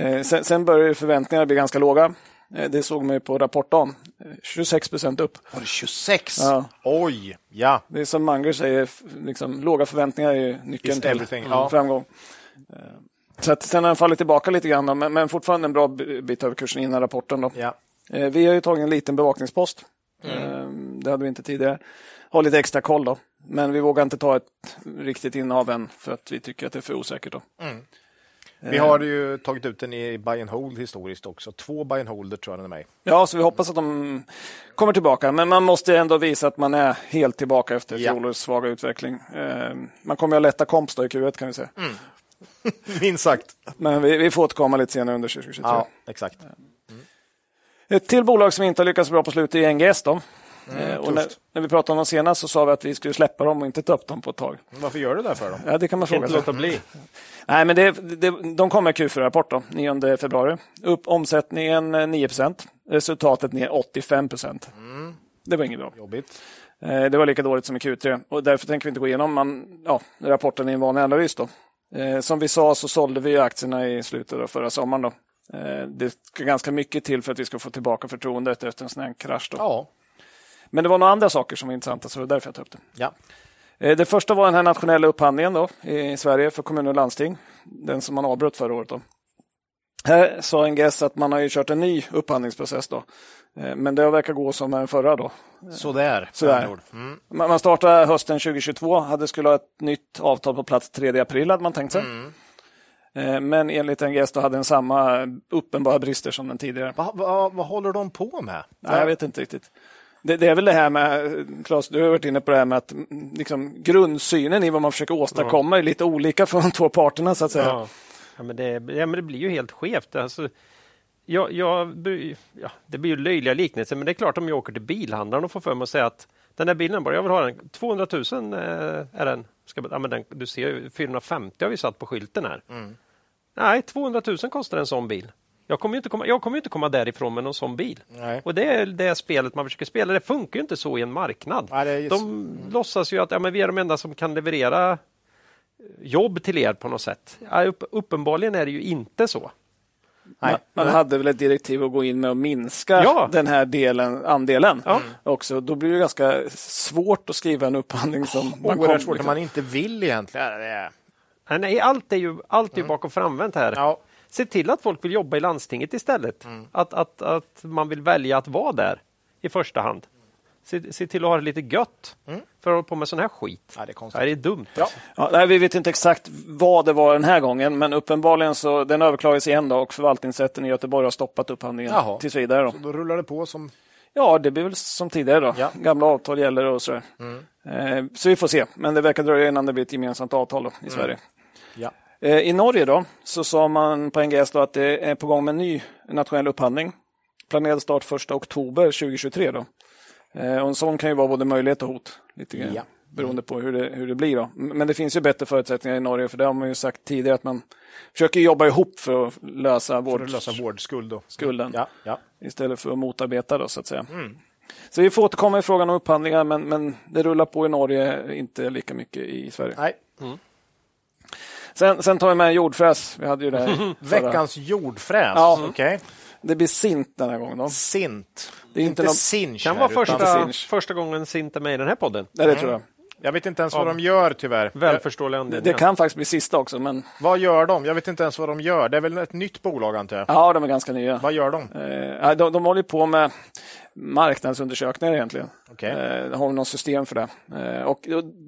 Speaker 1: Eh, sen, sen började förväntningarna bli ganska låga. Eh, det såg man ju på rapportdagen. Eh, 26 procent upp.
Speaker 3: Var det 26?
Speaker 1: Ja.
Speaker 3: Oj, ja.
Speaker 1: Det är som Munger säger, liksom, låga förväntningar är ju nyckeln till mm,
Speaker 3: ja.
Speaker 1: framgång. Eh, Så att sen har den fallit tillbaka lite grann, då, men, men fortfarande en bra bit över kursen innan rapporten. Då.
Speaker 3: ja.
Speaker 1: Eh, Vi har ju tagit en liten bevakningspost. Eh, Det hade vi inte tidigare. Har lite extra koll då. Men vi vågar inte ta ett riktigt innehav än för att vi tycker att det är för osäkert. Då.
Speaker 3: Vi har ju tagit ut den i buy and hold historiskt också. Två buy and holder tror jag den är med.
Speaker 1: Ja, så vi hoppas att de kommer tillbaka. Men man måste ändå visa att man är helt tillbaka efter
Speaker 3: Ja.
Speaker 1: fjolårets svaga utveckling. Eh, Man kommer att ha lätta komps i Q1 kan vi säga.
Speaker 3: Minst sagt.
Speaker 1: Men vi, vi får återkomma lite senare under 2023.
Speaker 3: Ja, exakt.
Speaker 1: Ett till bolag som inte har lyckats bra på slutet är NGS. Då. Eh, och när, när vi pratade om dem senast så sa vi att vi skulle släppa dem och inte ta upp dem på ett tag.
Speaker 3: Varför gör du det för dem?
Speaker 1: Ja, det kan man fråga
Speaker 2: inte
Speaker 1: sig.
Speaker 2: låta bli.
Speaker 1: Nej, men det, det, de kommer med Q4-rapport då, 9 februari. Upp omsättningen eh, 9% resultatet ner 85% Det var inget bra.
Speaker 3: Jobbigt.
Speaker 1: Eh, Det var lika dåligt som i Q3 och därför tänker vi inte gå igenom man, ja, rapporten i en vanlig analys. Då. Eh, Som vi sa så sålde vi aktierna i slutet av förra sommaren. Då. Eh, Det ska ganska mycket till för att vi ska få tillbaka förtroendet efter en sån här krasch. Då.
Speaker 3: Ja.
Speaker 1: Men det var några andra saker som var intressanta så det var därför jag tog upp det.
Speaker 3: ja.
Speaker 1: Eh, Det första var den här nationella upphandlingen då, i Sverige för kommuner och landsting. Den som man avbröt förra året. Då. Här sa NGS att man har ju kört en ny upphandlingsprocess. Då. Eh, Men det verkar gå som den förra. Då.
Speaker 3: Sådär.
Speaker 1: Sådär.
Speaker 3: Mm.
Speaker 1: Man startade hösten 2022, hade skulle ha ett nytt avtal på plats 3 april hade man tänkt sig. Eh, Men enligt NGS då hade den samma uppenbara brister som den tidigare.
Speaker 3: Vad vad- vad håller de på med?
Speaker 1: Nej, jag vet inte riktigt. Det, det är väl det här med, Claes, du har varit inne på det här med att mm, liksom, grundsynen i vad man försöker åstadkomma är lite olika från de två parterna så att säga.
Speaker 2: Ja. Ja, men det, ja, men det blir ju helt skevt. Alltså, jag, jag, ja, det blir ju löjliga liknelser, men det är klart om jag åker till bilhandlaren och får för mig att säga att den där bilen, bara, jag vill ha den, 200 000 eh, är den. Ska, ja, men den du ser, ju, 450 har vi satt på skylten här. Nej, 200 000 kostar en sån bil. Jag kommer ju inte komma, jag kommer inte komma därifrån med någon sån bil.
Speaker 3: Nej.
Speaker 2: Och det är det spelet man försöker spela. Det funkar ju inte så i en marknad.
Speaker 3: Nej, just-
Speaker 2: De låtsas ju att ja, men vi är de enda som kan leverera jobb till er på något sätt. Uppenbarligen är det ju inte så.
Speaker 3: Nej.
Speaker 1: Man, hade väl ett direktiv att gå in med att minska
Speaker 2: Ja.
Speaker 1: den här delen, andelen
Speaker 2: Ja.
Speaker 1: också. Då blir det ganska svårt att skriva en upphandling som man
Speaker 3: Oerhört svårt. Man inte vill egentligen.
Speaker 2: Nej, Nej, allt är ju, allt är ju bakom framvänt här.
Speaker 3: Ja.
Speaker 2: Se till att folk vill jobba i landstinget istället. Att, att, att man vill välja att vara där i första hand. Se, se till att ha det lite gött för att hålla på med sån här skit.
Speaker 3: Ja, det är konstigt.
Speaker 2: Det är dumt.
Speaker 3: Ja.
Speaker 1: Ja, nej, vi vet inte exakt vad det var den här gången, men uppenbarligen så den överklagades igen då, och förvaltningsrätten i Göteborg har stoppat upphandlingen
Speaker 3: Jaha.
Speaker 1: tills vidare. Då.
Speaker 3: Då rullar det på som...
Speaker 1: Ja, det blir väl som tidigare då.
Speaker 3: Ja.
Speaker 1: Gamla avtal gäller och sådär. Eh, så vi får se, men det verkar dröja innan det blir ett gemensamt avtal då, i Sverige.
Speaker 3: Ja.
Speaker 1: Eh, I Norge då, så sa man på NGS då att det är på gång med en ny nationell upphandling. Planerad start 1 oktober 2023. Då. Eh, och en sån kan ju vara både möjlighet och hot, lite grann,
Speaker 3: Ja.
Speaker 1: beroende på hur det, hur det blir. Då. Men det finns ju bättre förutsättningar i Norge, för det har man ju sagt tidigare att man försöker jobba ihop för att lösa,
Speaker 3: För
Speaker 1: vård,
Speaker 3: att lösa vårdskuld. Då.
Speaker 1: skulden
Speaker 3: Ja, ja.
Speaker 1: istället för att motarbeta. Då, så att säga. Så vi får återkomma i frågan om upphandlingar, men, men det rullar på i Norge, inte lika mycket i Sverige.
Speaker 3: Nej.
Speaker 1: Sen, sen tar vi med en jordfräs. Vi hade ju det.
Speaker 3: Veckans jordfräs.
Speaker 1: Ja.
Speaker 3: Okej.
Speaker 1: Det blir sint den här gången. Då.
Speaker 3: Sint.
Speaker 1: Det är inte
Speaker 3: inte
Speaker 1: någon-
Speaker 3: cinch
Speaker 2: kan vara första,
Speaker 1: Sinch.
Speaker 2: första gången Sint är med i den här podden.
Speaker 1: Nej, det tror jag.
Speaker 3: Jag vet inte ens vad de gör tyvärr.
Speaker 2: Välförståelig
Speaker 1: Det,
Speaker 2: anledning.
Speaker 1: det kan faktiskt bli sista också, men
Speaker 3: Vad gör de? Jag vet inte ens vad de gör. Det är väl ett nytt bolag antar jag.
Speaker 1: ja, de är ganska nya.
Speaker 3: Vad gör de?
Speaker 1: Eh, de, de håller på med marknadsundersökningar egentligen.
Speaker 3: Okej.
Speaker 1: Eh, har något system för det. Eh, och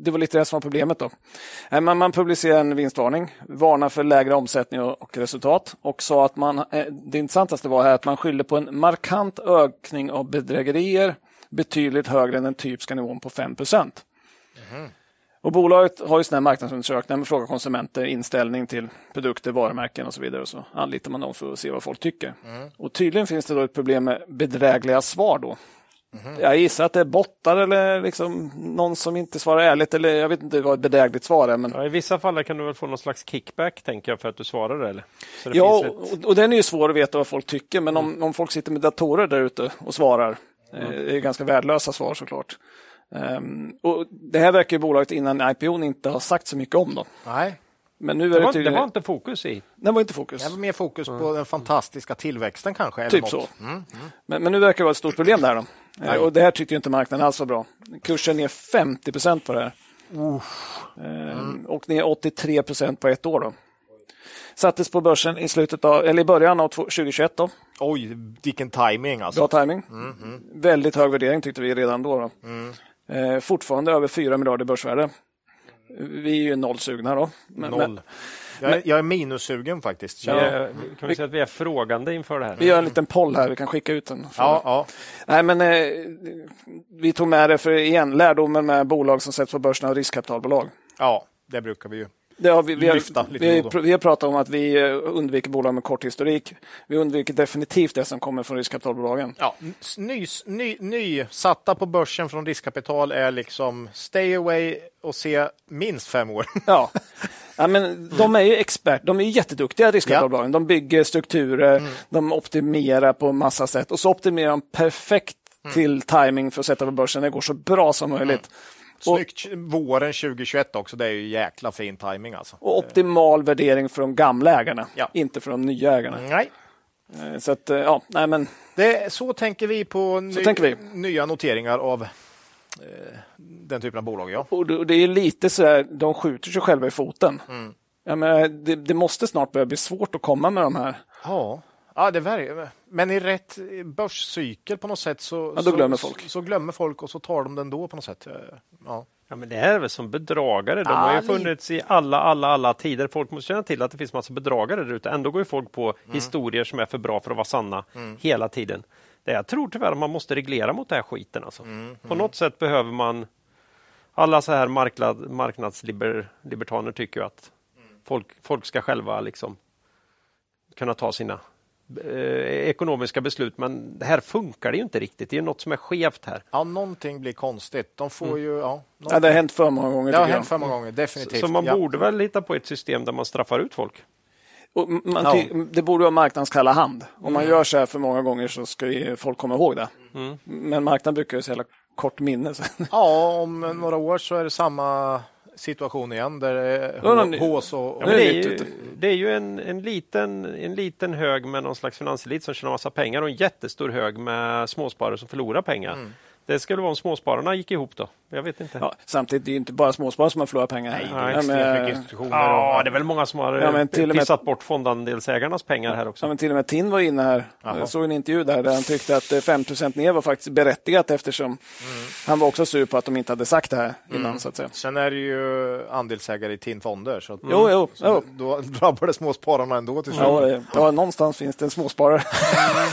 Speaker 1: det var lite det som var problemet. då. Eh, man, man publicerade en vinstvarning, varnar för lägre omsättning och, och resultat och sa att man, eh, det intressantaste var här att man skyllde på en markant ökning av bedrägerier betydligt högre än den typiska nivån på 5 Och Bolaget har ju sådana här marknadsundersökningar med fråga konsumenter inställning till produkter, varumärken och så vidare. Och så anlitar man dem för att se vad folk tycker. Och Tydligen finns det då ett problem med bedrägliga svar. då. Jag gissar att det är bottar eller liksom någon som inte svarar ärligt. Eller jag vet inte vad ett bedrägligt svar är. Men...
Speaker 2: Ja, I vissa fall kan du väl få någon slags kickback tänker jag för att du svarar eller? Så det
Speaker 1: Ja,
Speaker 2: finns ett-
Speaker 1: och, och den är ju svår att veta vad folk tycker. Men om, om folk sitter med datorer där ute och svarar. eh, Det är ganska värdelösa svar såklart. Ehm, och det här verkar ju bolaget innan IPO inte ha sagt så mycket om. Då.
Speaker 3: Nej.
Speaker 1: Men nu är
Speaker 2: det,
Speaker 1: det,
Speaker 2: var, det
Speaker 1: tydligen...
Speaker 2: var inte fokus i.
Speaker 1: Den var inte fokus.
Speaker 3: Det var mer fokus på den fantastiska tillväxten kanske.
Speaker 1: Typ så. Men, men nu verkar det vara ett stort problem där. Då. Eh, Och det här tyckte inte marknaden alls var bra. Kursen ner 50 procent på det här. Ehm, Och ner 83 procent på ett år. Då. Sattes på börsen i, slutet av, eller i början av 2021. Då.
Speaker 3: Oj, vilken timing alltså.
Speaker 1: Bra timing. Väldigt hög värdering tyckte vi redan då. då. Eh, fortfarande över 4 miljarder börsvärde. Vi är ju nollsugna då. Men,
Speaker 3: Noll.
Speaker 1: Men,
Speaker 3: Jag är, jag är minussugen faktiskt. Ja,
Speaker 2: är, kan vi säga att vi är frågande inför det här?
Speaker 1: vi gör en liten poll här, vi kan skicka ut den.
Speaker 3: ja, ja.
Speaker 1: Nej, men eh, vi tog med det för igen, lärdomen med bolag som sätts på börsen av riskkapitalbolag.
Speaker 3: ja, det brukar vi ju.
Speaker 1: Har vi, vi,
Speaker 3: lyfta
Speaker 1: har,
Speaker 3: lite
Speaker 1: vi,
Speaker 3: då
Speaker 1: vi har pratat om att vi eh, undviker bolag med kort historik. Vi undviker definitivt det som kommer från riskkapitalbolagen.
Speaker 3: Ja, ny, ny, nysatta på börsen från riskkapital är liksom stay away och se minst fem år.
Speaker 1: Ja. Ja, men de är ju expert, de är jätteduktiga riskkapitalbolagen. De bygger strukturer,
Speaker 3: Mm.
Speaker 1: de optimerar på massa sätt och så optimerar de perfekt
Speaker 3: Mm.
Speaker 1: till timing för att sätta på börsen. Det går så bra som möjligt. Och,
Speaker 3: Snyggt våren 2021 också. Det är ju jäkla fin timing alltså.
Speaker 1: och optimal värdering för de gamla ägarna,
Speaker 3: Ja.
Speaker 1: inte för de nya ägarna.
Speaker 3: Nej,
Speaker 1: Eh, Så att, eh, ja, nej men
Speaker 3: det, så tänker vi på ny,
Speaker 1: tänker vi.
Speaker 3: nya noteringar av eh, den typen av bolag. Ja.
Speaker 1: Och det och är lite så här, de skjuter sig själva i foten.
Speaker 3: Mm.
Speaker 1: Jag menar, det, det måste snart börja bli svårt att komma med de här.
Speaker 3: Ja, ja det verkar. Men i rätt börscykel på något sätt så,
Speaker 1: Ja, då glömmer
Speaker 3: så,
Speaker 1: folk.
Speaker 3: Så, glömmer folk och så tar de den då på något sätt. Ja.
Speaker 2: Ja, men det här är väl som bedragare. De
Speaker 3: Ja,
Speaker 2: har ju
Speaker 3: lite.
Speaker 2: funnits i alla, alla, alla tider. Folk måste känna till att det finns massa bedragare där ute. Ändå går ju folk på
Speaker 3: Mm.
Speaker 2: historier som är för bra för att vara sanna hela tiden. Det jag tror tyvärr att man måste reglera mot den här skiten. Alltså.
Speaker 3: Mm.
Speaker 2: På något sätt behöver man... Alla så här marknad, marknadslibertaner tycker ju att
Speaker 3: Mm.
Speaker 2: folk, folk ska själva liksom kunna ta sina ekonomiska beslut. Men det här funkar det ju inte riktigt. Det är något som är skevt här.
Speaker 3: ja, någonting blir konstigt. De får ju... Ja,
Speaker 1: Ja, det har hänt för många gånger.
Speaker 3: det har hänt för många gånger, definitivt.
Speaker 2: Så man
Speaker 3: ja.
Speaker 2: borde väl hitta på ett system där man straffar ut folk.
Speaker 1: Och man
Speaker 3: Ja.
Speaker 1: Det borde vara marknadens kalla hand. Om
Speaker 3: Mm.
Speaker 1: man gör så här för många gånger så ska ju folk komma ihåg det. Men marknaden brukar ju så jävla kort minne. så-
Speaker 3: Ja, om några år så är det samma situation igen där det är hås och...
Speaker 2: Ja, det, är ju, det är ju en, en, liten, en liten hög med någon slags finanselit som tjänar massa pengar och en jättestor hög med småsparare som förlorar pengar.
Speaker 3: Mm.
Speaker 2: Det skulle vara om småspararna gick ihop då. Jag vet inte.
Speaker 1: Ja, samtidigt, det är ju inte bara småsparare som har förlorat pengar.
Speaker 3: Nej, det
Speaker 1: här.
Speaker 3: är
Speaker 1: Ja,
Speaker 3: extremt
Speaker 1: men-
Speaker 3: mycket institutioner.
Speaker 2: Ja, det är väl många som har
Speaker 1: Ja, men
Speaker 2: eh,
Speaker 1: till och med-
Speaker 2: pissat bort fondandelsägarnas pengar här också.
Speaker 1: Ja, men till och med Tin var inne här.
Speaker 3: Jaha.
Speaker 1: Jag såg en intervju där, där han tyckte att eh, 5 ner var faktiskt berättigat eftersom han var också sur på att de inte hade sagt det här innan. Så att säga.
Speaker 3: Sen är det ju andelsägare i TIN-fonder. Så att,
Speaker 1: Jo, jo,
Speaker 3: så
Speaker 1: jo.
Speaker 3: Då drabbar det småspararna ändå till slut.
Speaker 1: Ja, eh, ja, någonstans finns det en småsparare.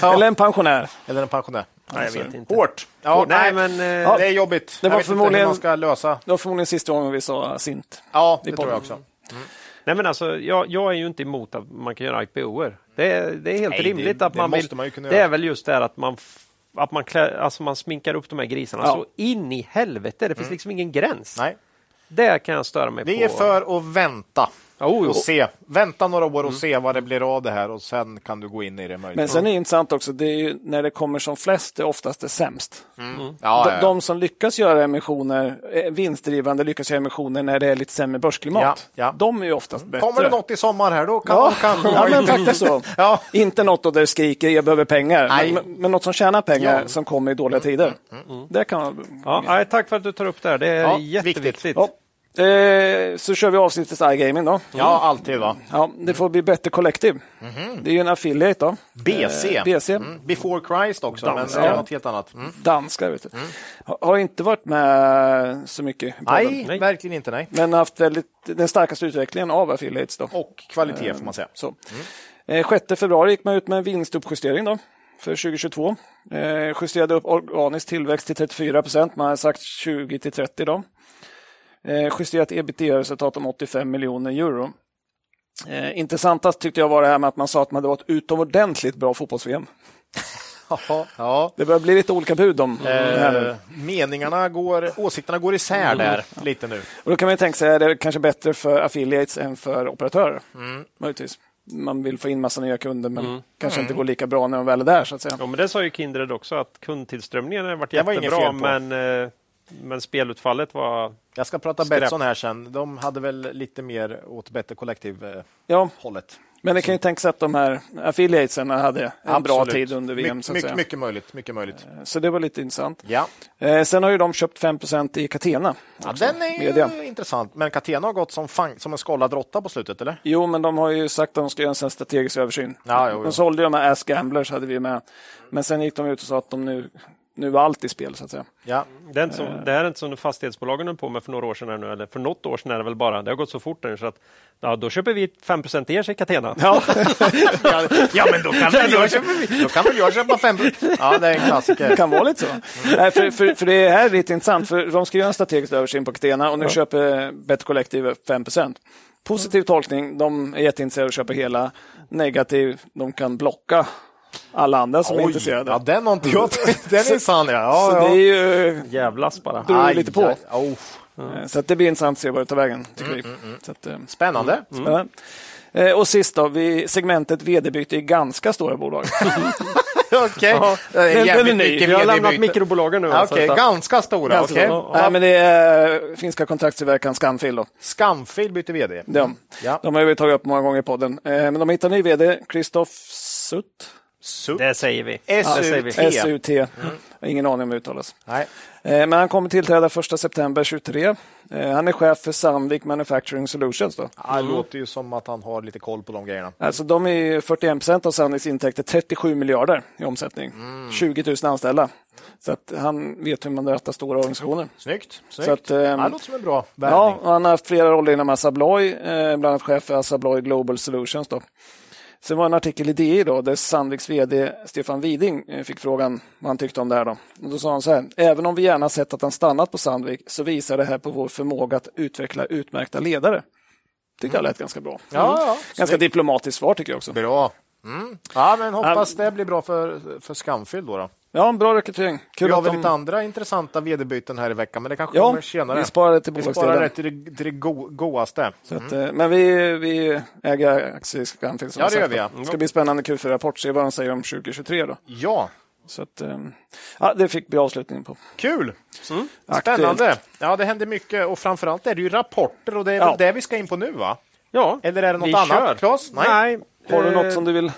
Speaker 1: Eller en pensionär.
Speaker 3: Eller en pensionär.
Speaker 2: Nej, jag vet inte.
Speaker 3: Hårt! Ja,
Speaker 2: Nej,
Speaker 3: nej,
Speaker 2: men... eh,
Speaker 1: Ja.
Speaker 3: det är jobbigt.
Speaker 1: Det var förmodligen-
Speaker 3: man ska lösa.
Speaker 1: Det var förmodligen sista gången vi sa sint.
Speaker 3: Ja, det tror jag också.
Speaker 2: Nej, men alltså, jag, jag är ju inte emot att man kan göra IPOer. Det det är helt
Speaker 3: Nej,
Speaker 2: rimligt
Speaker 3: det-
Speaker 2: att man vill.
Speaker 3: man
Speaker 2: det är väl just det här att man, att man, klär, alltså man sminkar upp de här grisarna
Speaker 1: Ja.
Speaker 2: så in i helvete. Det finns liksom ingen gräns.
Speaker 3: Nej.
Speaker 2: Det kan jag störa mig
Speaker 3: Vi
Speaker 2: på.
Speaker 3: är för att vänta
Speaker 2: Jo, jo.
Speaker 3: och se. Vänta några år och se vad det blir av det här och sen kan du gå in i det möjligt.
Speaker 1: Men sen är det intressant också, det är ju, när det kommer som flest, det är oftast det sämst.
Speaker 3: ja,
Speaker 1: de,
Speaker 3: ja, ja.
Speaker 1: de som lyckas göra emissioner, eh, vinstdrivande lyckas göra emissioner när det är lite sämre börsklimat.
Speaker 3: Ja, ja.
Speaker 1: De är ju oftast bättre.
Speaker 3: Kommer det något i sommar här då kan
Speaker 1: Ja,
Speaker 3: kanske
Speaker 1: ja men faktiskt så.
Speaker 3: Ja.
Speaker 1: Inte något då där det skriker jag behöver pengar,
Speaker 3: Nej.
Speaker 1: men, men något som tjänar pengar
Speaker 3: Ja. Mm,
Speaker 1: som kommer i dåliga tider. Det kan man...
Speaker 2: Ja, tack för att du tar upp det här. Det är
Speaker 3: Ja,
Speaker 2: jätteviktigt.
Speaker 3: viktigt.
Speaker 1: Ja. Eh, så kör vi avsnittets iGaming då.
Speaker 3: Ja, alltid va.
Speaker 1: Ja, det får bli bättre Collective. Det är ju en affiliate då.
Speaker 3: BC.
Speaker 1: Eh, BC.
Speaker 3: Mm. Before Christ också,
Speaker 2: Danska.
Speaker 3: men är något helt annat. Mm.
Speaker 1: Danska, vet du. Har, har inte varit med så mycket.
Speaker 3: Nej,
Speaker 2: Nej.
Speaker 3: verkligen inte. Nej.
Speaker 1: Men haft väldigt, den starkaste utvecklingen av affiliates då.
Speaker 3: Och kvalitet får man säga.
Speaker 1: Så. Eh, 6 februari gick man ut med en vinstuppjustering då för 2022. Eh, justerade upp organisk tillväxt till 34 procent. Man har sagt 20 till 30 då. Eh, justerat ebitda-resultat om 85 miljoner euro. Eh, intressantast tyckte jag var det här med att man sa att man hade varit utomordentligt bra fotbolls-VM.
Speaker 3: Ja.
Speaker 1: Det börjar bli lite olika bud om det här.
Speaker 3: Eh, meningarna går, åsikterna går isär där lite nu.
Speaker 1: Och då kan man ju tänka sig, är det kanske bättre för affiliates än för operatörer?
Speaker 3: Mm.
Speaker 1: Möjligtvis. Man vill få in massa nya kunder men kanske inte går lika bra när de väl är där så att säga.
Speaker 2: Ja, men det sa ju Kindred också att kundtillströmningen har varit
Speaker 3: Det var
Speaker 2: jättebra, men, eh, men spelutfallet var...
Speaker 3: Jag ska prata
Speaker 2: Skräp.
Speaker 3: Betsson här sen. De hade väl lite mer åt bättre kollektiv-hållet.
Speaker 1: Ja, men det kan ju tänkas att de här affiliatesarna hade en bra
Speaker 3: Absolut.
Speaker 1: tid under VM.
Speaker 3: My,
Speaker 1: så,
Speaker 3: mycket, mycket möjligt. Mycket möjligt.
Speaker 1: så det var lite intressant.
Speaker 3: Ja.
Speaker 1: Eh, sen har ju de köpt 5% i Catena.
Speaker 3: ja, den är ju
Speaker 1: media.
Speaker 3: intressant. Men Catena har gått som, fang, som en skållad råtta på slutet, eller?
Speaker 1: Jo, men de har ju sagt att de ska göra en strategisk översyn.
Speaker 3: Ja, jo, jo.
Speaker 1: De sålde ju de här Ask Gamblers hade vi med. Men sen gick de ut och sa att de nu, nu var allt i spel så att säga.
Speaker 3: Ja.
Speaker 2: Det, är inte som, det här är inte som fastighetsbolagen höll på med för några år sedan nu, eller för något år sedan är det väl bara. Det har gått så fort nu så att ja, då köper vi 5% i er, säger Catena.
Speaker 1: Ja,
Speaker 3: ja, ja, men då kan väl jag köpa, då kan väl jag köpa fem. Ja, det är en
Speaker 1: det
Speaker 3: klassiker.
Speaker 1: kan vara lite så. Nej, för, för, för det här är lite intressant, för de ska göra en strategisk översyn på Catena och nu köper Better Collective 5% Positiv tolkning, de är jätteintresserade av att köpa hela. Negativ, de kan blocka alla andra som är intresserade.
Speaker 3: ja, den har inte jag Den är sann, ja.
Speaker 1: Så
Speaker 3: ja,
Speaker 1: det är
Speaker 3: ja.
Speaker 1: ju,
Speaker 2: Jävlas bara.
Speaker 1: beror ju lite på.
Speaker 3: Aj, aj, oh.
Speaker 1: Så att det blir intressant att se vad det tar vägen, tycker
Speaker 3: Mm,
Speaker 1: vi. Så att, eh,
Speaker 3: Spännande.
Speaker 1: spännande. Eh, Och sist då, vi, segmentet vd-byte i ganska stora bolag.
Speaker 3: Okej.
Speaker 2: Ja,
Speaker 3: Det är
Speaker 1: den- den är ny.
Speaker 3: mycket
Speaker 2: Vi har lämnat mikrobolagen nu.
Speaker 3: Ja,
Speaker 2: alltså, så
Speaker 3: ganska stora.
Speaker 1: Ganska
Speaker 3: okej.
Speaker 1: stora. Nej, men det är finska kontraktstillverkaren Scanfil. Då.
Speaker 3: Skamfil byter vd.
Speaker 1: De,
Speaker 3: Ja.
Speaker 1: de har vi tagit upp många gånger i podden. Eh, Men de hittar ny vd, Christoph Sutt.
Speaker 3: Sutt.
Speaker 2: Det säger vi.
Speaker 3: SUT.
Speaker 2: det säger vi.
Speaker 1: S-U-T. Har Ingen aning om hur det uttalas.
Speaker 3: Nej.
Speaker 1: Eh, Men han kommer tillträda 1 september 23. Eh, Han är chef för Sandvik Manufacturing Solutions. Då.
Speaker 3: Ja, Det låter ju som att han har lite koll på de grejerna.
Speaker 1: Alltså, de är 41 procent av Sandviks intäkter, 37 miljarder i omsättning. 20 000 anställda. Så att han vet hur man rattar stora organisationer.
Speaker 3: Snyggt. Snyggt.
Speaker 1: Så att, ehm,
Speaker 3: ja, det låter som en bra
Speaker 1: Ja,
Speaker 3: värvning.
Speaker 1: och han har haft flera roller inom Assa Abloy, eh, bland annat chef för Assa Abloy Global Solutions. Då. Sen var en artikel i DI då, där Sandviks VD Stefan Widing eh, fick frågan vad han tyckte om det här. Då. Och då sa han så här, även om vi gärna sett att han stannat på Sandvik så visar det här på vår förmåga att utveckla utmärkta ledare. Tycker jag lät ganska bra.
Speaker 3: Ja, ja.
Speaker 1: Ganska diplomatiskt svar tycker jag också.
Speaker 3: Bra. Mm. Ja, men hoppas det blir bra för, för Skamfil då. då.
Speaker 1: Ja, en bra rekrytering. Kul
Speaker 3: Vi har
Speaker 1: att
Speaker 3: väl
Speaker 1: de...
Speaker 3: lite andra intressanta vd-byten här i veckan, men det kanske
Speaker 1: Ja,
Speaker 3: kommer senare.
Speaker 1: vi sparar det till
Speaker 3: Vi sparar
Speaker 1: bolagsdelen.
Speaker 3: det till det, till det go godaste.
Speaker 1: Så att, eh, Men vi, vi äger aktier i Scanfil. som
Speaker 3: Ja, det gör vi, ja.
Speaker 1: Det ska bli spännande Q4-rapport, se vad de säger om 2023. Då.
Speaker 3: Ja,
Speaker 1: Så att, eh, ja, det fick bli avslutningen på.
Speaker 3: kul!
Speaker 1: Aktuellt.
Speaker 3: Spännande! Ja, det händer mycket och framförallt är det ju rapporter och det är
Speaker 1: Ja.
Speaker 3: väl det vi ska in på nu, va?
Speaker 2: Ja,
Speaker 3: Eller är det något
Speaker 2: vi
Speaker 3: annat,
Speaker 2: kör.
Speaker 3: Claes? Nej.
Speaker 2: Nej.
Speaker 1: Har du
Speaker 2: eh,
Speaker 1: något som du vill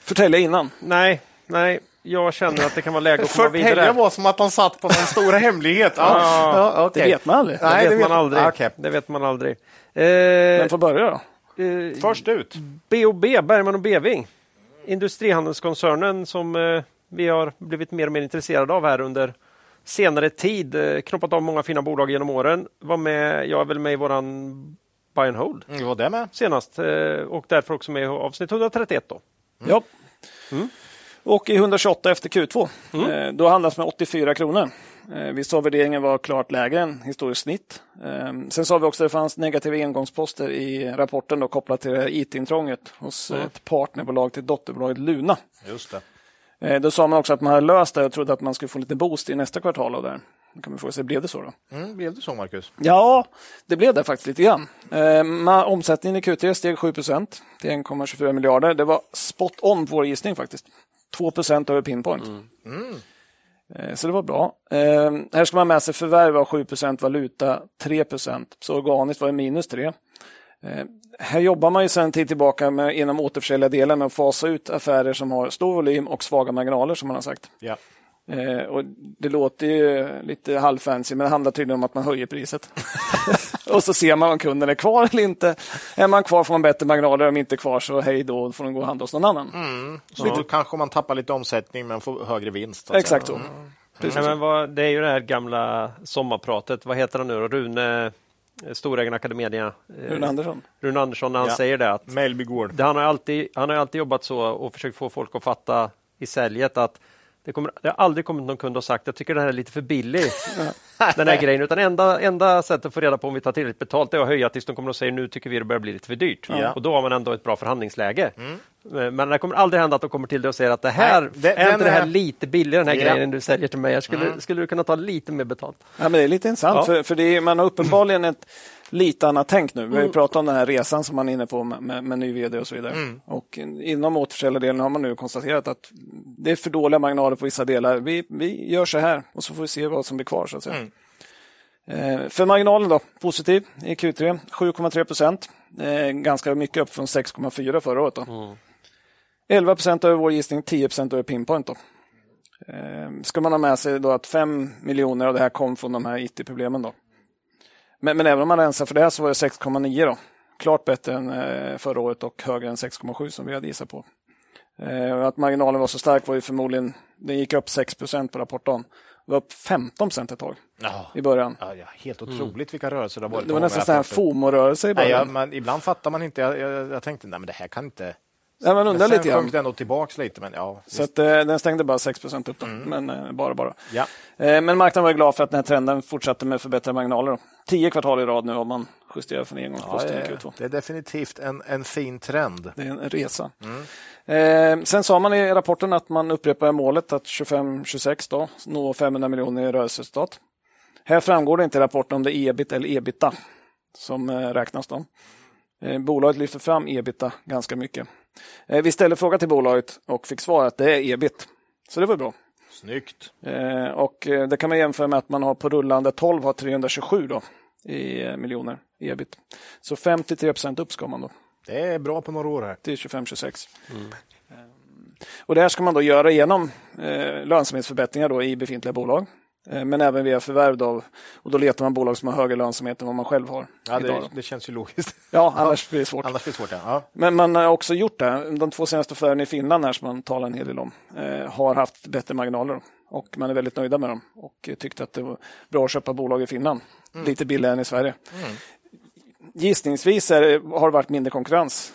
Speaker 1: förtälja innan?
Speaker 2: Nej, nej. Jag känner att det kan vara läge att komma
Speaker 3: Förtälja
Speaker 2: vidare.
Speaker 3: var som att han satt på någon stora hemlighet. Ja, ja,
Speaker 1: Det
Speaker 3: okej.
Speaker 1: vet man aldrig.
Speaker 3: Nej,
Speaker 2: det vet man aldrig.
Speaker 3: Ah, okej.
Speaker 2: Det vet man aldrig.
Speaker 1: Vem
Speaker 2: Eh,
Speaker 1: får börja då?
Speaker 2: eh,
Speaker 3: Först ut.
Speaker 2: B&B, Bergman och Beving. Industrihandelskoncernen som eh, vi har blivit mer och mer intresserade av här under senare tid. Eh, knoppat av många fina bolag genom åren. Var med, jag är väl med i våran Buy and Hold
Speaker 3: Mm, var det med?
Speaker 2: senast eh, och därför också med i avsnitt 131. Då.
Speaker 1: Ja. Och i 128 efter Q2. Eh, Då handlas med 84 kronor. Eh, Vi sa värderingen var klart lägre än historiskt snitt. Eh, Sen sa vi också att det fanns negativa engångsposter i rapporten då, kopplat till IT-intrånget hos ett partnerbolag till dotterbolaget Luna.
Speaker 3: Just det.
Speaker 1: Då sa man också att man hade löst det och trodde att man skulle få lite boost i nästa kvartal av det. Då kan man fråga sig, blev det så då?
Speaker 3: Mm, blev det så, Marcus?
Speaker 1: Ja, det blev det faktiskt lite grann. Eh, ma- omsättningen i Q3 steg 7 till 1,24 miljarder. Det var spot on på vår gissning faktiskt. 2% över pinpoint. Eh, så det var bra. Eh, här ska man med sig förvärv av 7% valuta 3 Så organiskt var det minus 3 Eh, här jobbar man ju sedan tid tillbaka med, inom återförsäljardelen med att fasa ut affärer som har stor volym och svaga marginaler som man har sagt.
Speaker 3: Ja.
Speaker 1: Eh, och det låter ju lite halvfancy, men det handlar tydligen om att man höjer priset. och så ser man om kunden är kvar eller inte. Är man kvar får man bättre marginaler, om inte kvar så hej då, får de gå och handla hos någon annan.
Speaker 3: Så då kanske man tappar lite omsättning men får högre vinst.
Speaker 1: Exakt så. Precis.
Speaker 2: Nej, men vad, det är ju det här gamla sommarpratet. Vad heter han nu då? Rune, eh, storägaren Academedia. eh,
Speaker 1: Rune Andersson.
Speaker 2: Rune Andersson, när han
Speaker 3: Ja.
Speaker 2: säger det att
Speaker 3: Mellby Gård.
Speaker 2: det, han, har alltid, han har alltid jobbat så och försökt få folk att fatta i säljet att det, kommer, det har aldrig kommit någon kund och sagt jag tycker det här är lite för billig. den här grejen. Utan enda, enda sättet att få reda på om vi tar tillräckligt betalt är att höja tills de kommer och säger nu tycker vi det börjar bli lite för dyrt.
Speaker 3: Ja.
Speaker 2: Och då har man ändå ett bra förhandlingsläge. Men det kommer aldrig hända att de kommer till dig och säger att det här,
Speaker 3: Nej, det-
Speaker 2: är
Speaker 3: den
Speaker 2: inte det här
Speaker 3: är-
Speaker 2: lite billigare den här
Speaker 3: Ja.
Speaker 2: grejen du säljer till mig? Jag skulle, skulle du kunna ta lite mer betalt?
Speaker 1: Ja, men det är lite intressant,
Speaker 2: Ja.
Speaker 1: för, för det är, man har uppenbarligen ett lite annat tänk nu. Vi har
Speaker 3: Mm.
Speaker 1: ju pratat om den här resan som man är inne på med, med, med ny vd och så vidare.
Speaker 3: Mm.
Speaker 1: Och inom återförsäljdelen har man nu konstaterat att det är för dåliga marginaler på vissa delar. Vi, vi gör så här och så får vi se vad som blir kvar. Så att säga.
Speaker 3: Mm.
Speaker 1: Eh, för marginalen då, positiv i Q3, 7,3 procent. Eh, ganska mycket upp från 6,4 förra året. Då. 11 procent över vår gissning, 10 procent över pinpoint. Då. Eh, ska man ha med sig då att 5 miljoner av det här kom från de här IT-problemen. då. Men, men även om man rensar för det här så var det 6,9 då. Klart bättre än eh, förra året och högre än 6,7 som vi hade gissat på. Eh, att marginalen var så stark var ju förmodligen, den gick upp 6 procent på rapportdagen. Det var upp 15 procent ett tag
Speaker 3: Ja.
Speaker 1: i början.
Speaker 3: Ja, ja, helt otroligt vilka rörelser det har varit.
Speaker 1: Det var nästan
Speaker 3: rapporter.
Speaker 1: FOMO-rörelse i
Speaker 3: Nej,
Speaker 1: början.
Speaker 3: ja, men ibland fattar man inte. Jag, jag, jag tänkte nej, men det här kan inte...
Speaker 1: Ja, man undrar
Speaker 3: sen
Speaker 1: lite grann.
Speaker 3: sjönk det ändå tillbaks lite. Men ja,
Speaker 1: Så att, eh, den stängde bara 6 procent upp, då. men eh, bara bara.
Speaker 3: ja.
Speaker 1: Eh, men marknaden var glad för att den här trenden fortsatte med förbättrade marginaler. Då. Tio kvartal i rad nu har man justerar från
Speaker 3: Ja,
Speaker 1: engångsposten Q2.
Speaker 3: är, det är definitivt en, en fin trend.
Speaker 1: Det är en resa.
Speaker 3: Mm.
Speaker 1: Eh, sen sa man i rapporten att man upprepar målet att 25-26 då nå 500 miljoner i rörelseresultat. Här framgår det inte i rapporten om det är ebit eller ebita som eh, räknas. Då. Eh, bolaget lyfter fram ebita ganska mycket. Eh, vi ställde fråga till bolaget och fick svar att det är ebit. Så det var bra.
Speaker 3: Snyggt.
Speaker 1: Eh, och eh, det kan man jämföra med att man har på rullande 12 har 327 då, i miljoner ebit. Så 53 procent upp ska man då
Speaker 3: Det är bra på några år här.
Speaker 1: till 25-26. Eh, Och det här ska man då göra genom lönsamhetsförbättringar då i befintliga bolag. Eh, men även via förvärv. Då, och då letar man bolag som har högre lönsamhet än vad man själv har.
Speaker 3: Ja, det, det känns ju logiskt.
Speaker 1: ja annars blir det svårt.
Speaker 3: Annars blir det svårt. Ja. Ja.
Speaker 1: Men man har också gjort det. De två senaste förvärven i Finland här som man talar en hel del om eh, har haft bättre marginaler. Och man är väldigt nöjda med dem och tyckte att det var bra att köpa bolag i Finland. Lite billigare än i Sverige. Gissningsvis är, har det varit mindre konkurrens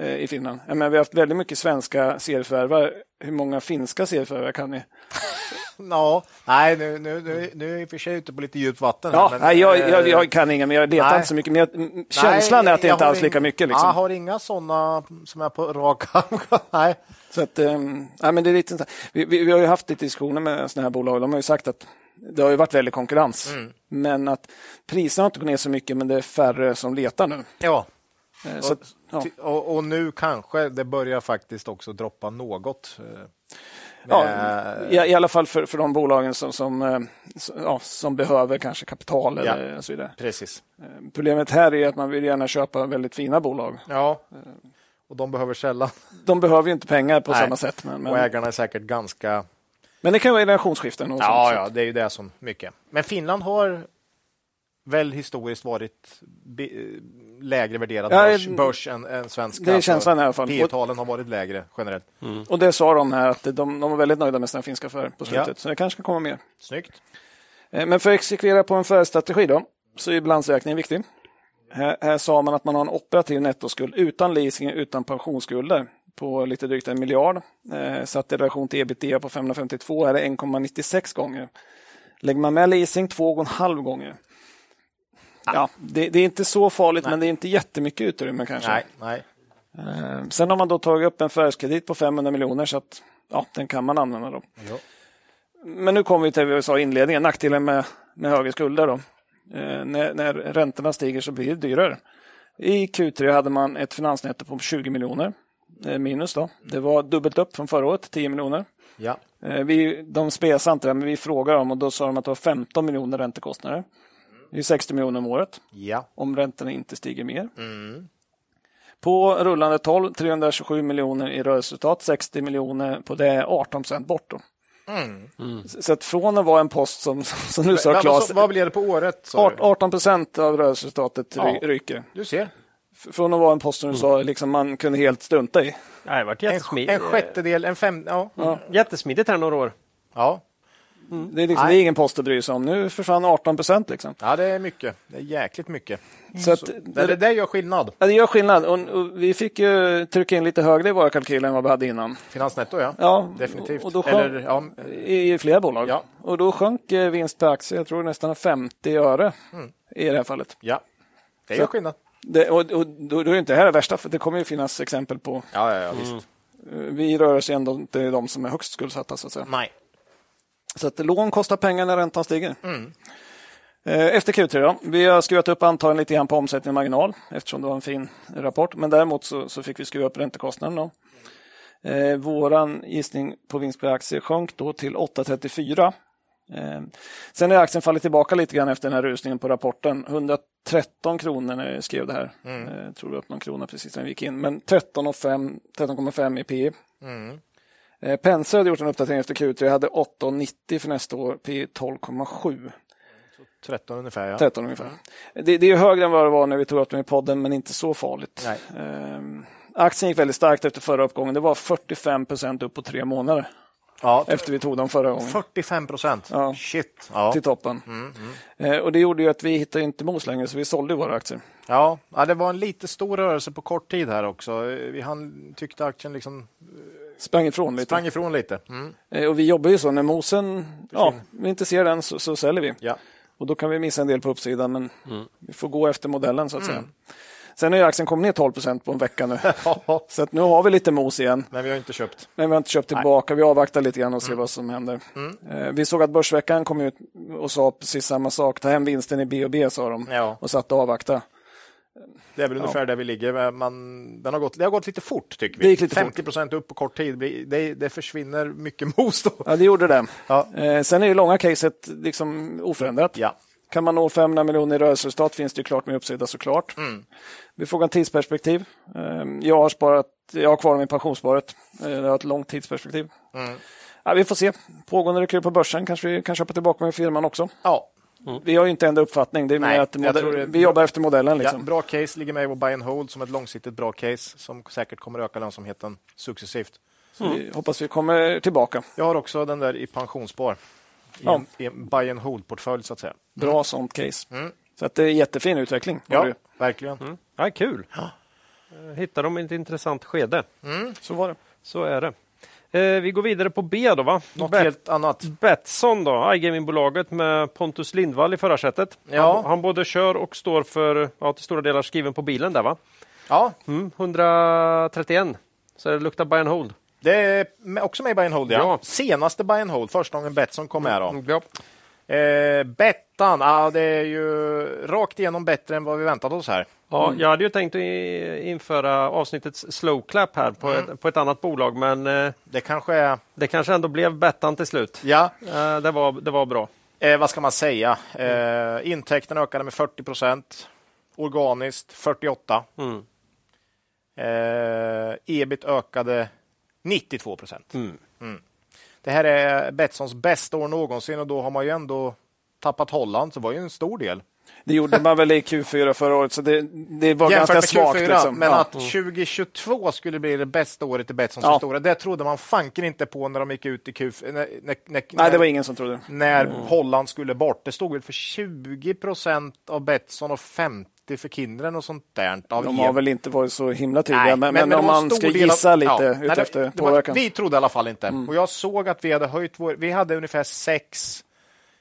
Speaker 1: eh, i Finland. Menar, vi har haft väldigt mycket svenska serieförvärvare. Hur många finska serieförvärvare kan ni?
Speaker 3: Ja, nej, nu, nu, nu, nu är jag i och för sig ute på lite djupt vatten. här,
Speaker 1: Ja,
Speaker 3: men,
Speaker 1: nej, jag, jag,
Speaker 3: eh,
Speaker 1: jag kan inga, men jag letar
Speaker 3: nej.
Speaker 1: inte så mycket. Men jag, känslan är att det inte alls lika mycket. Liksom.
Speaker 3: Jag har inga sådana som är på rak arm. nej.
Speaker 1: Så att, um, nej, men det är lite, vi, vi, vi har ju haft lite diskussioner med sådana här bolag. De har ju sagt att det har ju varit väldigt konkurrens.
Speaker 3: Mm.
Speaker 1: Men att priserna har inte gått ner så mycket, men det är färre som letar nu.
Speaker 3: Ja,
Speaker 1: Eh, Så, att, ja.
Speaker 3: Och, och nu kanske det börjar faktiskt också droppa något. Eh,
Speaker 1: Ja,
Speaker 3: med-
Speaker 1: i, I alla fall för, för de bolagen som, som, eh, ja, som behöver kanske kapital
Speaker 3: Ja.
Speaker 1: eller så vidare.
Speaker 3: Precis.
Speaker 1: Eh, Problemet här är att man vill gärna köpa väldigt fina bolag.
Speaker 3: Ja, och de behöver sällan.
Speaker 1: De behöver ju inte pengar på
Speaker 3: Nej.
Speaker 1: samma sätt. Men,
Speaker 3: Och
Speaker 1: men,
Speaker 3: ägarna är säkert ganska...
Speaker 1: men det kan vara generationsskiften. Och
Speaker 3: Ja, ja, det är ju det som mycket. Men Finland har väl historiskt varit lägre värderad
Speaker 1: Ja,
Speaker 3: börs, börs än, än svenska.
Speaker 1: det är känslan i alla fall.
Speaker 3: P talen har varit lägre generellt.
Speaker 1: Och det sa de här att de, de var väldigt nöjda med sina finska affärer på slutet.
Speaker 3: Ja.
Speaker 1: Så det kanske ska komma mer.
Speaker 3: Snyggt.
Speaker 1: Eh, Men för att exekvera på en förstrategi då, så är balansräkningen viktig. Här, här sa man att man har en operativ nettoskuld utan leasing, utan pensionsskulder på lite drygt en miljard. Eh, satt i relation till ebitda på 552 är det 1,96 gånger. Lägger man med leasing 2,5 gånger. Ja, det, det är inte så farligt, men det är inte jättemycket utrymme kanske.
Speaker 3: Nej, nej.
Speaker 1: Eh, sen har man då tagit upp en förvärvskredit på 500 miljoner så att ja, den kan man använda. Då.
Speaker 3: Ja.
Speaker 1: Men nu kommer vi till vad vi sa i inledningen, nackdelen med, med högre skulder. Då. Eh, när, när räntorna stiger så blir det dyrare. I Q3 hade man ett finansnetto på 20 miljoner eh, minus. Då. Det var dubbelt upp från förra året, 10 miljoner.
Speaker 3: Ja.
Speaker 1: Eh, vi, de spesade inte det, men vi frågade dem och då sa de att det var 15 miljoner räntekostnader. Det är 60 miljoner om året
Speaker 3: Ja.
Speaker 1: om räntorna inte stiger mer.
Speaker 3: Mm.
Speaker 1: På rullande 12, 327 miljoner i rörelseresultat, 60 miljoner på det är 18 procent bort. Då.
Speaker 3: Mm.
Speaker 1: Så att från att vara en post som, som nu sa Claes,
Speaker 3: vad blir det på året? sa du?
Speaker 1: 18 procent av rörelseresultatet
Speaker 3: Ja.
Speaker 1: ry- ryker.
Speaker 3: Du ser.
Speaker 1: Från att vara en post som du sa liksom man kunde helt strunta i.
Speaker 2: Nej, det har varit
Speaker 3: En,
Speaker 2: jättesmidigt.
Speaker 3: en sjättedel, en fem... Ja.
Speaker 1: Ja.
Speaker 2: Jättesmidigt här några år.
Speaker 3: Ja.
Speaker 1: Det, är liksom, det är ingen post att bry sig om. Nu försvann 18 procent. Liksom.
Speaker 3: ja, det är mycket. Det är jäkligt mycket.
Speaker 1: Så att,
Speaker 3: Det,
Speaker 1: det,
Speaker 3: det gör skillnad.
Speaker 1: ja, det gör skillnad. Och, och vi fick ju trycka in lite högre i våra kalkyler än vad vi hade innan.
Speaker 3: Finansnetto, ja.
Speaker 1: Ja,
Speaker 3: Definitivt.
Speaker 1: Och då sjönk,
Speaker 3: Eller, ja,
Speaker 1: I flera bolag.
Speaker 3: Ja.
Speaker 1: Och då sjönk eh, vinst per aktie, jag tror nästan 50 öre
Speaker 3: Mm.
Speaker 1: i det här fallet.
Speaker 3: ja. Det
Speaker 1: Så-
Speaker 3: gör skillnad.
Speaker 1: Det, och, och då, då är det inte det här det värsta, för det kommer ju finnas exempel på.
Speaker 3: Ja, ja, ja visst.
Speaker 1: eh, Vi rör oss ändå inte de som är högst skuldsatta. Så att säga.
Speaker 3: Nej.
Speaker 1: Så att lån kostar pengar när räntan stiger.
Speaker 3: Mm.
Speaker 1: Eh, Efter Q3 då. Vi har skruvat upp antalen lite grann på omsättning och marginal eftersom det var en fin rapport. Men däremot så, så fick vi skruva upp räntekostnaden. Då. Eh, våran gissning på vinst per aktie sjönk då till 8,34. Eh, sen har aktien fallit tillbaka lite grann efter den här rusningen på rapporten. 113 kronor när jag skrev det här.
Speaker 3: Mm.
Speaker 1: Eh, tror det upp någon krona precis när vi gick in. Men 13,5 13,5 i P.
Speaker 3: Mm.
Speaker 1: Eh, Penser hade gjort en uppdatering efter Q3, hade 8,90 för nästa år, P 12,7.
Speaker 3: 13 ungefär, ja.
Speaker 1: 13 ungefär. Det, det är högre än vad det var när vi tog upp den i podden, men inte så farligt. Ehm, aktien gick väldigt starkt efter förra uppgången. Det var 45 procent upp på tre månader
Speaker 3: Ja,
Speaker 1: efter vi tog dem förra gången
Speaker 3: 45 procent.
Speaker 1: Ja.
Speaker 3: Shit. Ja.
Speaker 1: till toppen.
Speaker 3: Mm, mm.
Speaker 1: Eh, och det gjorde ju att vi hittade inte mos längre, så vi sålde våra aktier.
Speaker 3: Ja. ja, det var en lite stor rörelse på kort tid här också. Vi han tyckte aktien liksom
Speaker 1: Sprang ifrån lite.
Speaker 3: sprang ifrån lite. Mm.
Speaker 1: Eh, och vi jobbar ju så, när mosen, ja, vi inte ser den så, så säljer vi.
Speaker 3: Ja.
Speaker 1: Och då kan vi missa en del på uppsidan, men
Speaker 3: Mm.
Speaker 1: vi får gå efter modellen så att säga. Sen har ju aktien kommit ner 12 procent på en vecka nu. Så att nu har vi lite mos igen.
Speaker 3: men vi har inte köpt.
Speaker 1: Men vi har inte köpt tillbaka. Vi avvaktar lite grann och ser
Speaker 3: Mm.
Speaker 1: vad som händer. Eh, Vi såg att Börsveckan kom ut och sa precis samma sak. Ta hem vinsten i B&B sa de
Speaker 3: Ja.
Speaker 1: och satt och avvakta.
Speaker 3: Det är väl ungefär där vi ligger. Man, den har gått, det har gått lite fort tycker vi.
Speaker 1: Det lite
Speaker 3: 50 procent upp på kort tid. Det, det försvinner mycket mos då.
Speaker 1: Ja, det gjorde det.
Speaker 3: Ja.
Speaker 1: Eh, Sen är ju långa caset liksom oförändrat.
Speaker 3: Ja.
Speaker 1: Kan man nå 500 miljoner i rörelseresultat finns det ju klart med uppsida såklart.
Speaker 3: Mm.
Speaker 1: Vi frågar tidsperspektiv. Eh, Jag har, sparat, jag har kvar min pensionssparet. Eh, Det har ett långt tidsperspektiv.
Speaker 3: Mm.
Speaker 1: Ja, vi får se. Pågående rekyl på börsen kanske vi kan köpa tillbaka med firman också.
Speaker 3: Ja.
Speaker 1: Vi har ju inte ändrat uppfattning. Det är
Speaker 3: Nej,
Speaker 1: att
Speaker 3: det-
Speaker 1: vi jobbar efter modellen.
Speaker 3: Ja,
Speaker 1: Liksom.
Speaker 3: bra case ligger med vår buy and hold som ett långsiktigt bra case som säkert kommer öka lönsamheten successivt.
Speaker 1: Så vi hoppas vi kommer tillbaka.
Speaker 3: Jag har också den där i pensionsspar. I,
Speaker 1: Ja.
Speaker 3: en, i en buy and hold-portfölj så att säga.
Speaker 1: Bra sånt case.
Speaker 3: Mm.
Speaker 1: Så att det är jättefin utveckling.
Speaker 3: Ja,
Speaker 1: du.
Speaker 3: verkligen.
Speaker 2: Mm. Ja, kul! Eh, Hittar de ett intressant skede.
Speaker 1: Så var det.
Speaker 2: Så är det. Eh, vi går vidare på B då va?
Speaker 3: Något
Speaker 2: Bet-
Speaker 3: helt annat.
Speaker 2: Betsson då, iGaming-bolaget med Pontus Lindvall i förarsätet.
Speaker 3: Ja.
Speaker 2: Han, han både kör och står för, ja, till stora delar skriven på bilen där va?
Speaker 3: Ja,
Speaker 2: Mm, 131. Så det luktar buy and hold.
Speaker 3: det är också med i buy and hold. Ja.
Speaker 2: Ja.
Speaker 3: Senaste buy and hold, första gången Betsson kom med. Då.
Speaker 2: Mm, Ja.
Speaker 3: Eh, Bettan, ja, det är ju rakt igenom bättre än vad vi väntat oss här.
Speaker 2: Ja, jag hade ju tänkt införa avsnittets slow clap här på, ett, på ett annat bolag, men eh,
Speaker 3: Det kanske är,
Speaker 2: det kanske ändå blev Bettan till slut.
Speaker 3: ja,
Speaker 2: Eh, det, var, det var bra.
Speaker 3: eh, vad ska man säga? Eh, intäkterna ökade med 40 procent. Organiskt 48.
Speaker 2: Mm.
Speaker 3: Eh, ebit ökade 92 procent.
Speaker 2: Mm.
Speaker 3: Det här är Betssons bästa år någonsin och då har man ju ändå tappat Holland, så det var ju en stor del.
Speaker 1: Det gjorde man väl i Q4 förra året, så det, det var
Speaker 3: Jämfört
Speaker 1: ganska svagt.
Speaker 3: Q4,
Speaker 1: Liksom.
Speaker 3: men
Speaker 1: ja.
Speaker 3: att 2022 skulle bli det bästa året i Betssons
Speaker 1: Ja.
Speaker 3: historia, det trodde man fanken inte på när de gick ut i Q4. När, när, när,
Speaker 1: Nej, det var ingen som trodde.
Speaker 3: när Holland skulle bort. Det stod väl för 20 procent av Betsson och 50 för Kindren och sånt där. Av
Speaker 1: De
Speaker 3: EM.
Speaker 1: har väl inte varit så himla tydliga,
Speaker 3: Nej,
Speaker 1: men, men,
Speaker 3: det
Speaker 1: om man ska
Speaker 3: del av-
Speaker 1: gissa lite
Speaker 3: Ja, nej, det-
Speaker 1: utefter
Speaker 3: det var-
Speaker 1: påverkan.
Speaker 3: Vi trodde i alla fall inte. Och jag såg att vi hade höjt vår... Vi hade ungefär 6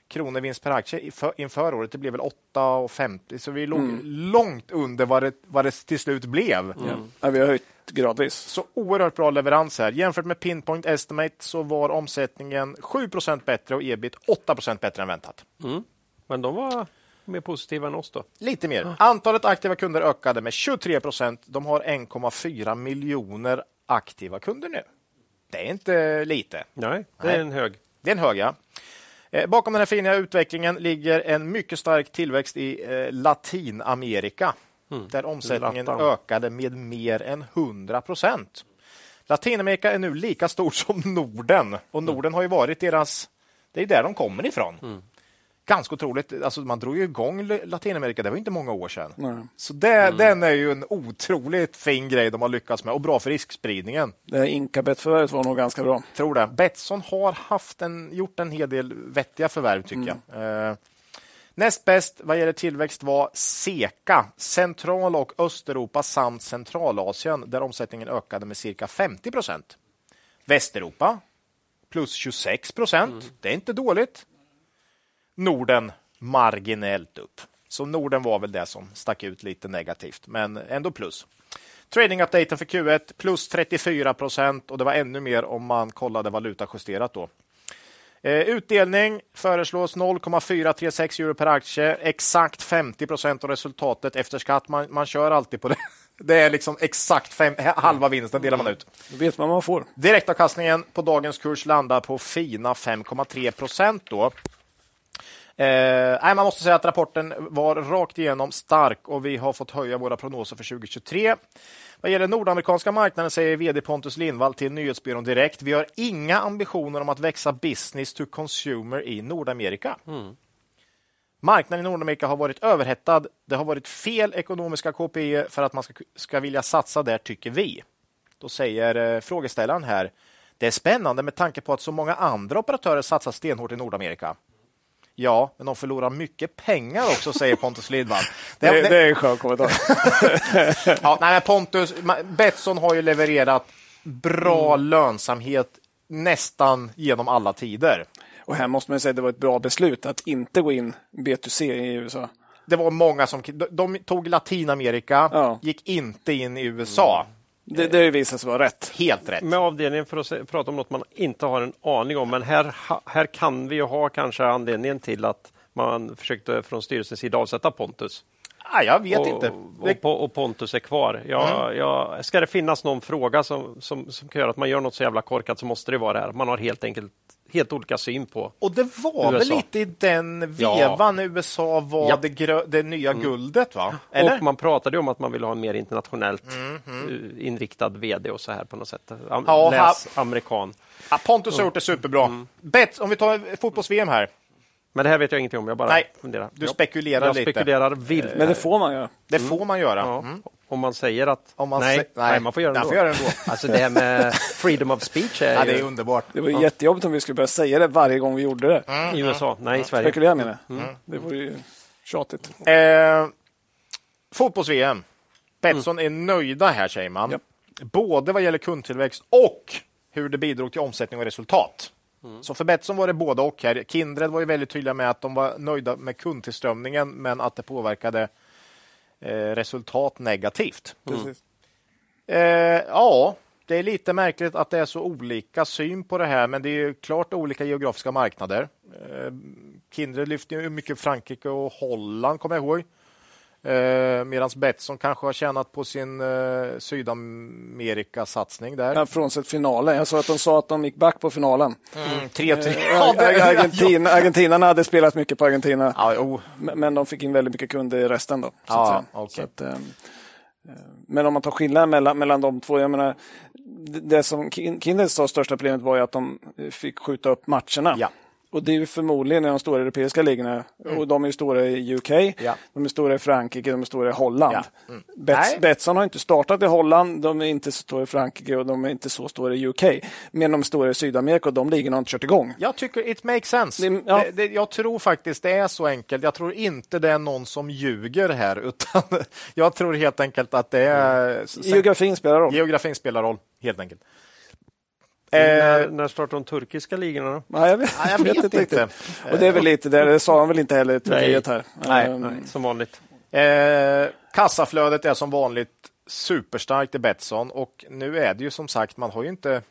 Speaker 3: kronor vinst per aktie inför, inför året. Det blev väl 8,50 så vi låg långt under vad det, vad det till slut blev.
Speaker 1: Ja, vi har höjt gradvis.
Speaker 3: Så oerhört bra leverans här. Jämfört med Pinpoint Estimate så var omsättningen 7% bättre och ebit 8% bättre än väntat.
Speaker 2: Men de var mer positiva än oss då.
Speaker 3: Lite mer. Antalet aktiva kunder ökade med 23 procent. De har 1,4 miljoner aktiva kunder nu. Det är inte lite.
Speaker 2: Nej, det
Speaker 3: Nej.
Speaker 2: är en hög.
Speaker 3: Det är en hög, ja. Eh, Bakom den här fina utvecklingen ligger en mycket stark tillväxt i eh, Latinamerika där omsättningen
Speaker 2: Latam.
Speaker 3: ökade med mer än 100 procent. Latinamerika är nu lika stort som Norden och Norden har ju varit deras... Det är där de kommer ifrån. Ganska otroligt. Alltså, man drog ju igång Latinamerika, det var inte många år sedan.
Speaker 1: Nej.
Speaker 3: Så det, den är ju en otroligt fin grej de har lyckats med och bra för riskspridningen.
Speaker 1: Det här Incabet-förvärvet var nog ganska bra.
Speaker 3: Tror det. Betsson har haft en, gjort en hel del vettiga förvärv tycker jag. Eh, näst bäst vad gäller tillväxt var SEKA, Central och Östeuropa samt Centralasien där omsättningen ökade med cirka 50 procent. Västeuropa plus 26 procent. Det är inte dåligt. Norden marginellt upp. Så Norden var väl det som stack ut lite negativt, men ändå plus. Trading-updaten för Q1 plus 34 procent och det var ännu mer om man kollade valutajusterat då. Eh, utdelning föreslås 0,436 euro per aktie, exakt 50 procent av resultatet efter skatt. Man, man kör alltid på det. Det är liksom exakt fem, halva vinsten delar man ut.
Speaker 1: Då vet man vad man får.
Speaker 3: Direktavkastningen på dagens kurs landar på fina 5,3 procent. Då. Eh, nej, man måste säga att rapporten var rakt igenom stark och vi har fått höja våra prognoser för 2023. Vad gäller nordamerikanska marknaden säger vd Pontus Lindvall till Nyhetsbyrån Direkt. Vi har inga ambitioner om att växa business to consumer i Nordamerika. Marknaden i Nordamerika har varit överhettad. Det har varit fel ekonomiska KPI för att man ska, ska vilja satsa där, tycker vi. Då säger eh, frågeställaren här. Det är spännande med tanke på att så många andra operatörer satsar stenhårt i Nordamerika. Ja, men de förlorar mycket pengar också, säger Pontus Lindvall.
Speaker 1: Det, det, är en skön kommentar.
Speaker 3: Ja, nej, men Pontus, Betsson har ju levererat bra
Speaker 1: Mm.
Speaker 3: lönsamhet nästan genom alla tider.
Speaker 1: Och här måste man säga att det var ett bra beslut att inte gå in B2C i USA.
Speaker 3: Det var många som de, tog Latinamerika,
Speaker 1: Ja.
Speaker 3: gick inte in i USA.
Speaker 1: Det, det visade sig vara rätt.
Speaker 3: Helt rätt.
Speaker 2: Med avdelningen för att se, prata om något man inte har en aning om, men här, här kan vi ju ha kanske anledningen till att man försökte från styrelsens sida avsätta Pontus.
Speaker 3: Ah, jag vet
Speaker 2: och,
Speaker 3: inte.
Speaker 2: Och, och Pontus är kvar. Jag, jag, ska det finnas någon fråga som, som, som kan göra att man gör något så jävla korkat så måste det vara det här. Man har helt enkelt helt olika syn på.
Speaker 3: Och det var väl
Speaker 2: USA.
Speaker 3: lite i den
Speaker 2: Ja.
Speaker 3: vevan USA var
Speaker 2: Ja.
Speaker 3: det, det nya guldet, va? Eller?
Speaker 2: Och man pratade om att man ville ha en mer internationellt eh, inriktad VD och så här på något sätt. Am-
Speaker 3: Ja,
Speaker 2: Läs amerikan.
Speaker 3: Ja, Pontus har gjort det superbra. Bets, om vi tar fotbolls-VM här.
Speaker 2: Men det här vet jag ingenting om, jag bara
Speaker 3: Nej,
Speaker 2: funderar.
Speaker 3: du
Speaker 2: Ja.
Speaker 3: spekulerar
Speaker 2: jag
Speaker 3: lite.
Speaker 2: spekulerar vilt.
Speaker 1: Men det får man göra.
Speaker 3: Det får man göra.
Speaker 2: Ja,
Speaker 3: Mm.
Speaker 2: Om man säger att
Speaker 3: Om man
Speaker 2: nej,
Speaker 3: sä-
Speaker 2: nej, man får göra det
Speaker 3: man
Speaker 2: ändå.
Speaker 3: får göra det ändå.
Speaker 2: Alltså det här med freedom of speech är,
Speaker 3: Ja, det är
Speaker 2: ju
Speaker 3: underbart.
Speaker 1: Det var ju jättejobbigt om vi skulle börja säga det varje gång vi gjorde det.
Speaker 3: Mm.
Speaker 2: i USA, nej i Sverige.
Speaker 1: Spekulera med det. Det vore ju tjatigt.
Speaker 3: Eh, Fotbolls-VM. Betsson är nöjda här, säger man.
Speaker 1: Ja.
Speaker 3: Både vad gäller kundtillväxt och hur det bidrog till omsättning och resultat. Så för Betsson var det både och. här. Kindred var ju väldigt tydliga med att de var nöjda med kundtillströmningen, men att det påverkade eh, resultat negativt.
Speaker 1: Precis.
Speaker 3: Eh, ja, det är lite märkligt att det är så olika syn på det här, men det är ju klart olika geografiska marknader. Eh, Kindred lyfter ju mycket Frankrike och Holland, kommer jag ihåg. Eh, Medan Betsson kanske har tjänat på sin eh, Sydamerika-satsning där.
Speaker 1: Ja, frånsett finalen. Jag såg att de sa att de gick back på finalen.
Speaker 3: Mm, 3-3.
Speaker 1: Eh,
Speaker 3: Ja, det-
Speaker 1: Argentina, Argentinarna hade spelat mycket på Argentina.
Speaker 3: Ja, oh.
Speaker 1: Men de fick in väldigt mycket kunder i resten. Då, så säga.
Speaker 3: okej.
Speaker 1: så att, ehm, eh, men om man tar skillnaden mellan, mellan de två. Jag menar, det, som Kin- Kindred sa största problemet var ju att de fick skjuta upp matcherna.
Speaker 3: Ja.
Speaker 1: Och det är ju förmodligen i de stora europeiska ligorna. Och de är stora i UK,
Speaker 3: Ja.
Speaker 1: de är stora i Frankrike, de är stora i Holland.
Speaker 3: Ja. Mm.
Speaker 1: Bets. Betsson har inte startat i Holland, de är inte så stora i Frankrike och de är inte så stora i UK. Men de är stora i Sydamerika och de ligorna har inte kört igång.
Speaker 3: Jag tycker it makes sense.
Speaker 1: Det- ja.
Speaker 3: Det, det, jag tror faktiskt det är så enkelt. Jag tror inte det är någon som ljuger här, utan jag tror helt enkelt att det är... Sen-
Speaker 1: Geografin spelar roll.
Speaker 3: Geografin spelar roll, helt enkelt.
Speaker 2: När,
Speaker 3: Eh,
Speaker 2: när startar de turkiska ligorna då?
Speaker 1: Nej, jag vet,
Speaker 3: Ja, jag vet inte.
Speaker 1: riktigt. Och det är väl lite det sa han väl inte heller i Turkiet här.
Speaker 3: Nej,
Speaker 1: Ehm,
Speaker 2: Nej, som vanligt.
Speaker 3: eh, kassaflödet är som vanligt superstarkt i Betsson och nu är det ju som sagt, man har ju inte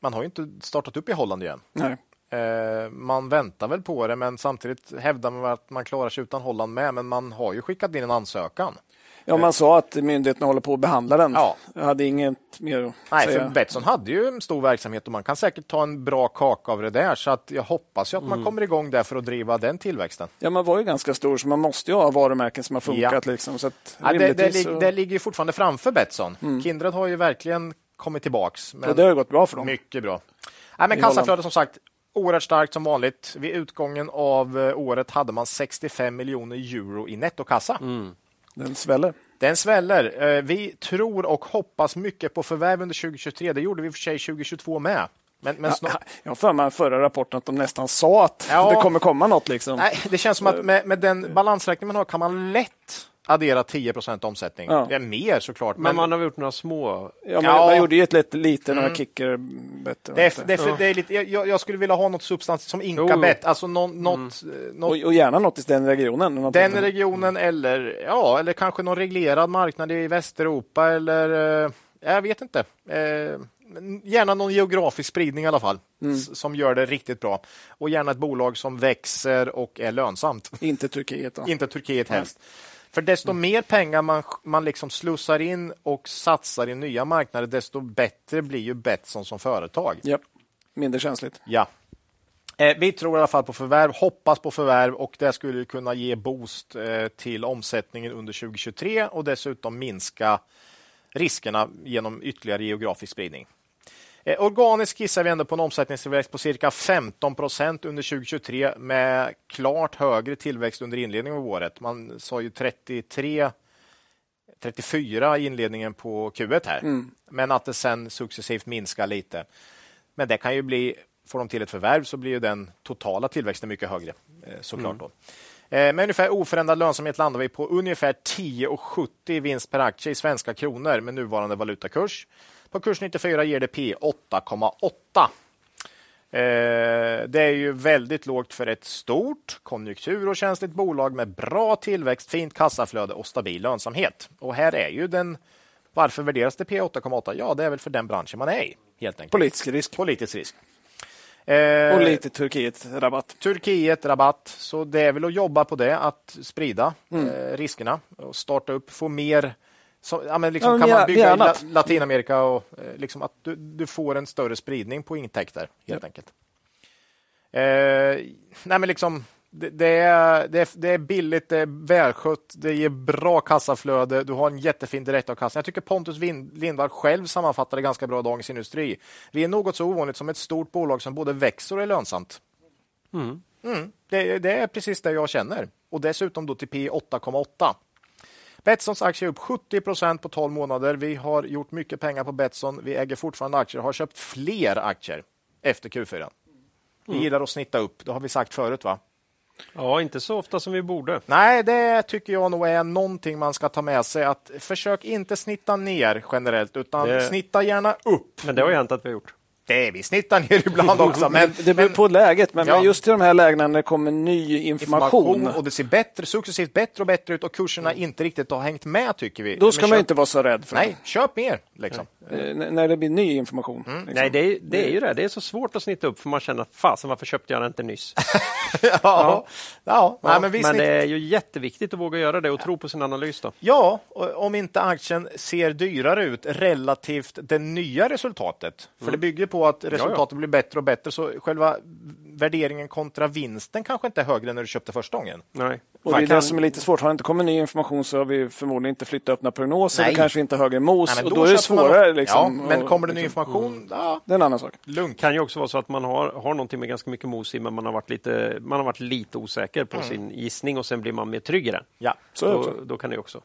Speaker 3: man har ju inte startat upp i Holland igen.
Speaker 1: nej.
Speaker 3: Eh, man väntar väl på det, men samtidigt hävdar man att man klarar sig utan Holland med, men man har ju skickat in en ansökan.
Speaker 1: Ja, man sa att myndigheterna håller på att behandla den.
Speaker 3: Ja.
Speaker 1: Jag hade inget mer att
Speaker 3: Nej,
Speaker 1: säga.
Speaker 3: för Betsson hade ju en stor verksamhet och man kan säkert ta en bra kaka av det där, så att jag hoppas att
Speaker 1: Mm.
Speaker 3: man kommer igång där för att driva den tillväxten.
Speaker 1: Ja, man var ju ganska stor, så man måste ju ha varumärken som har funkat. Liksom, så att
Speaker 3: Ja, det, det,
Speaker 1: så- Mm.
Speaker 3: det ligger ju fortfarande framför Betsson. Kindred har ju verkligen kommit tillbaks. Men
Speaker 1: och det har gått bra för dem.
Speaker 3: Mycket bra. Nej, men kassaflödet som sagt, oerhört starkt som vanligt. Vid utgången av eh, året hade man 65 miljoner euro i nettokassa.
Speaker 1: Den sväller.
Speaker 3: Den sväller. Eh, Vi tror och hoppas mycket på förvärv under 2023. Det gjorde vi för sig 2022 med. Men, men snart...
Speaker 1: Jag har för mig förra rapporten att de nästan sa att
Speaker 3: Ja.
Speaker 1: det kommer komma något. Liksom.
Speaker 3: Nej, det känns som att med, med den balansräkning man har kan man lätt addera 10 omsättning.
Speaker 1: Ja.
Speaker 3: Det är mer såklart.
Speaker 2: Men
Speaker 3: Men,
Speaker 2: man har gjort några små...
Speaker 1: Ja, men
Speaker 3: Ja.
Speaker 1: Man gjorde ju ett lite, lite några kicker bättre.
Speaker 3: det är, det är, för, det är lite, jag, jag skulle vilja ha något substans som. Inka-bet. Alltså någon, något, eh, något
Speaker 1: och, och gärna något i den regionen. Något
Speaker 3: Den regionen eller, ja, eller kanske någon reglerad marknad i Västeuropa eller eh, jag vet inte. Eh, gärna någon geografisk spridning i alla fall s- som gör det riktigt bra. Och gärna ett bolag som växer och är lönsamt.
Speaker 1: Inte Turkiet. Då.
Speaker 3: Inte Turkiet helst. För desto mer pengar man, man liksom slussar in och satsar i nya marknader, desto bättre blir ju Betsson som företag.
Speaker 1: Ja. Mindre känsligt.
Speaker 3: Ja. Eh, vi tror i alla fall på förvärv, hoppas på förvärv och det skulle kunna ge boost eh, till omsättningen under 2023 och dessutom minska riskerna genom ytterligare geografisk spridning. Eh, organiskt skissar vi ändå på en omsättningstillväxt på cirka 15 procent under 2023 med klart högre tillväxt under inledningen av året. Man sa ju 33 34 i inledningen på Q1 här, men att det sen successivt minskar lite. Men det kan ju bli, får de till ett förvärv så blir ju den totala tillväxten mycket högre eh, såklart. Då. Eh, Med ungefär oförändrad lönsamhet landar vi på ungefär 10,70 i vinst per aktie i svenska kronor med nuvarande valutakurs. På kurs 94 ger det P 8,8. det är ju väldigt lågt för ett stort konjunkturokänsligt bolag med bra tillväxt, fint kassaflöde och stabil lönsamhet. Och här är ju den varför värderas det P 8,8? Ja, det är väl för den branschen man är i. Helt enkelt.
Speaker 1: Politisk risk.
Speaker 3: Politisk risk.
Speaker 1: Eh, och lite Turkiet-rabatt.
Speaker 3: Turkiet-rabatt. Så det är väl att jobba på det, att sprida mm. eh, riskerna och starta upp, få mer så, ja, men liksom, ja, kan man bygga i La Latinamerika och eh, liksom att du, du, får en större spridning på intäkter helt ja. enkelt. Eh, nej, men liksom, det, det, är, det, är, det är billigt, det är välskött, det ger bra kassaflöde, du har en jättefin direktavkastning. Jag tycker Pontus Lindvall själv sammanfattar det ganska bra i Dagens Industri. Vi är något så ovanligt som ett stort bolag som både växer och är lönsamt. Mm. Mm, det, det, är precis det jag känner. Och dessutom då till P 8,8. Betssons aktie är upp 70 procent på 12 månader. Vi har gjort mycket pengar på Betsson. Vi äger fortfarande aktier, har köpt fler aktier efter Q4. Vi mm. gillar att snitta upp, det har vi sagt förut. va?
Speaker 2: Ja, inte så ofta som vi borde.
Speaker 3: Nej, det tycker jag nog är någonting man ska ta med sig. Att försök inte snitta ner generellt, utan det... snitta gärna upp.
Speaker 2: Men det har ju hänt att vi har gjort.
Speaker 3: Det vi snittar ner ibland också. Men,
Speaker 1: det beror på läget, men, ja. men, just i de här lägena när det kommer ny information. information.
Speaker 3: och det ser bättre, successivt bättre och bättre ut och kurserna mm. inte riktigt har hängt med tycker vi.
Speaker 1: Då ska men man köp... inte vara så rädd för
Speaker 3: Nej, det. köp mer. Liksom.
Speaker 1: Eh, när det blir ny information.
Speaker 2: Mm. Liksom. Nej, det är, det är ju det. Det är så svårt att snitta upp för man känner fasen varför köpte jag den inte nyss?
Speaker 3: ja, ja. ja.
Speaker 2: Nej, men, men det är ju jätteviktigt att våga göra det och tro på sin analys. Då.
Speaker 3: Ja, om inte aktien ser dyrare ut relativt det nya resultatet. För mm. det bygger på att resultatet blir bättre och bättre. Så själva värderingen kontra vinsten kanske inte är högre än när du köpte första gången.
Speaker 1: Nej. Och det är kan... det som är lite svårt. Har det inte kommit ny information så har vi förmodligen inte flyttat upp några prognoser. Nej. Det kanske inte högre MOS. Nej, och då, då är det svårare. Liksom,
Speaker 3: ja, men kommer det ny liksom- information, mm. ja,
Speaker 1: det är en annan sak.
Speaker 2: Lugnt. Det kan ju också vara så att man har, har någonting med ganska mycket MOS i, men man har varit lite, man har varit lite osäker på mm. sin gissning och sen blir man mer trygg i den.
Speaker 3: Ja,
Speaker 2: så då, då kan det också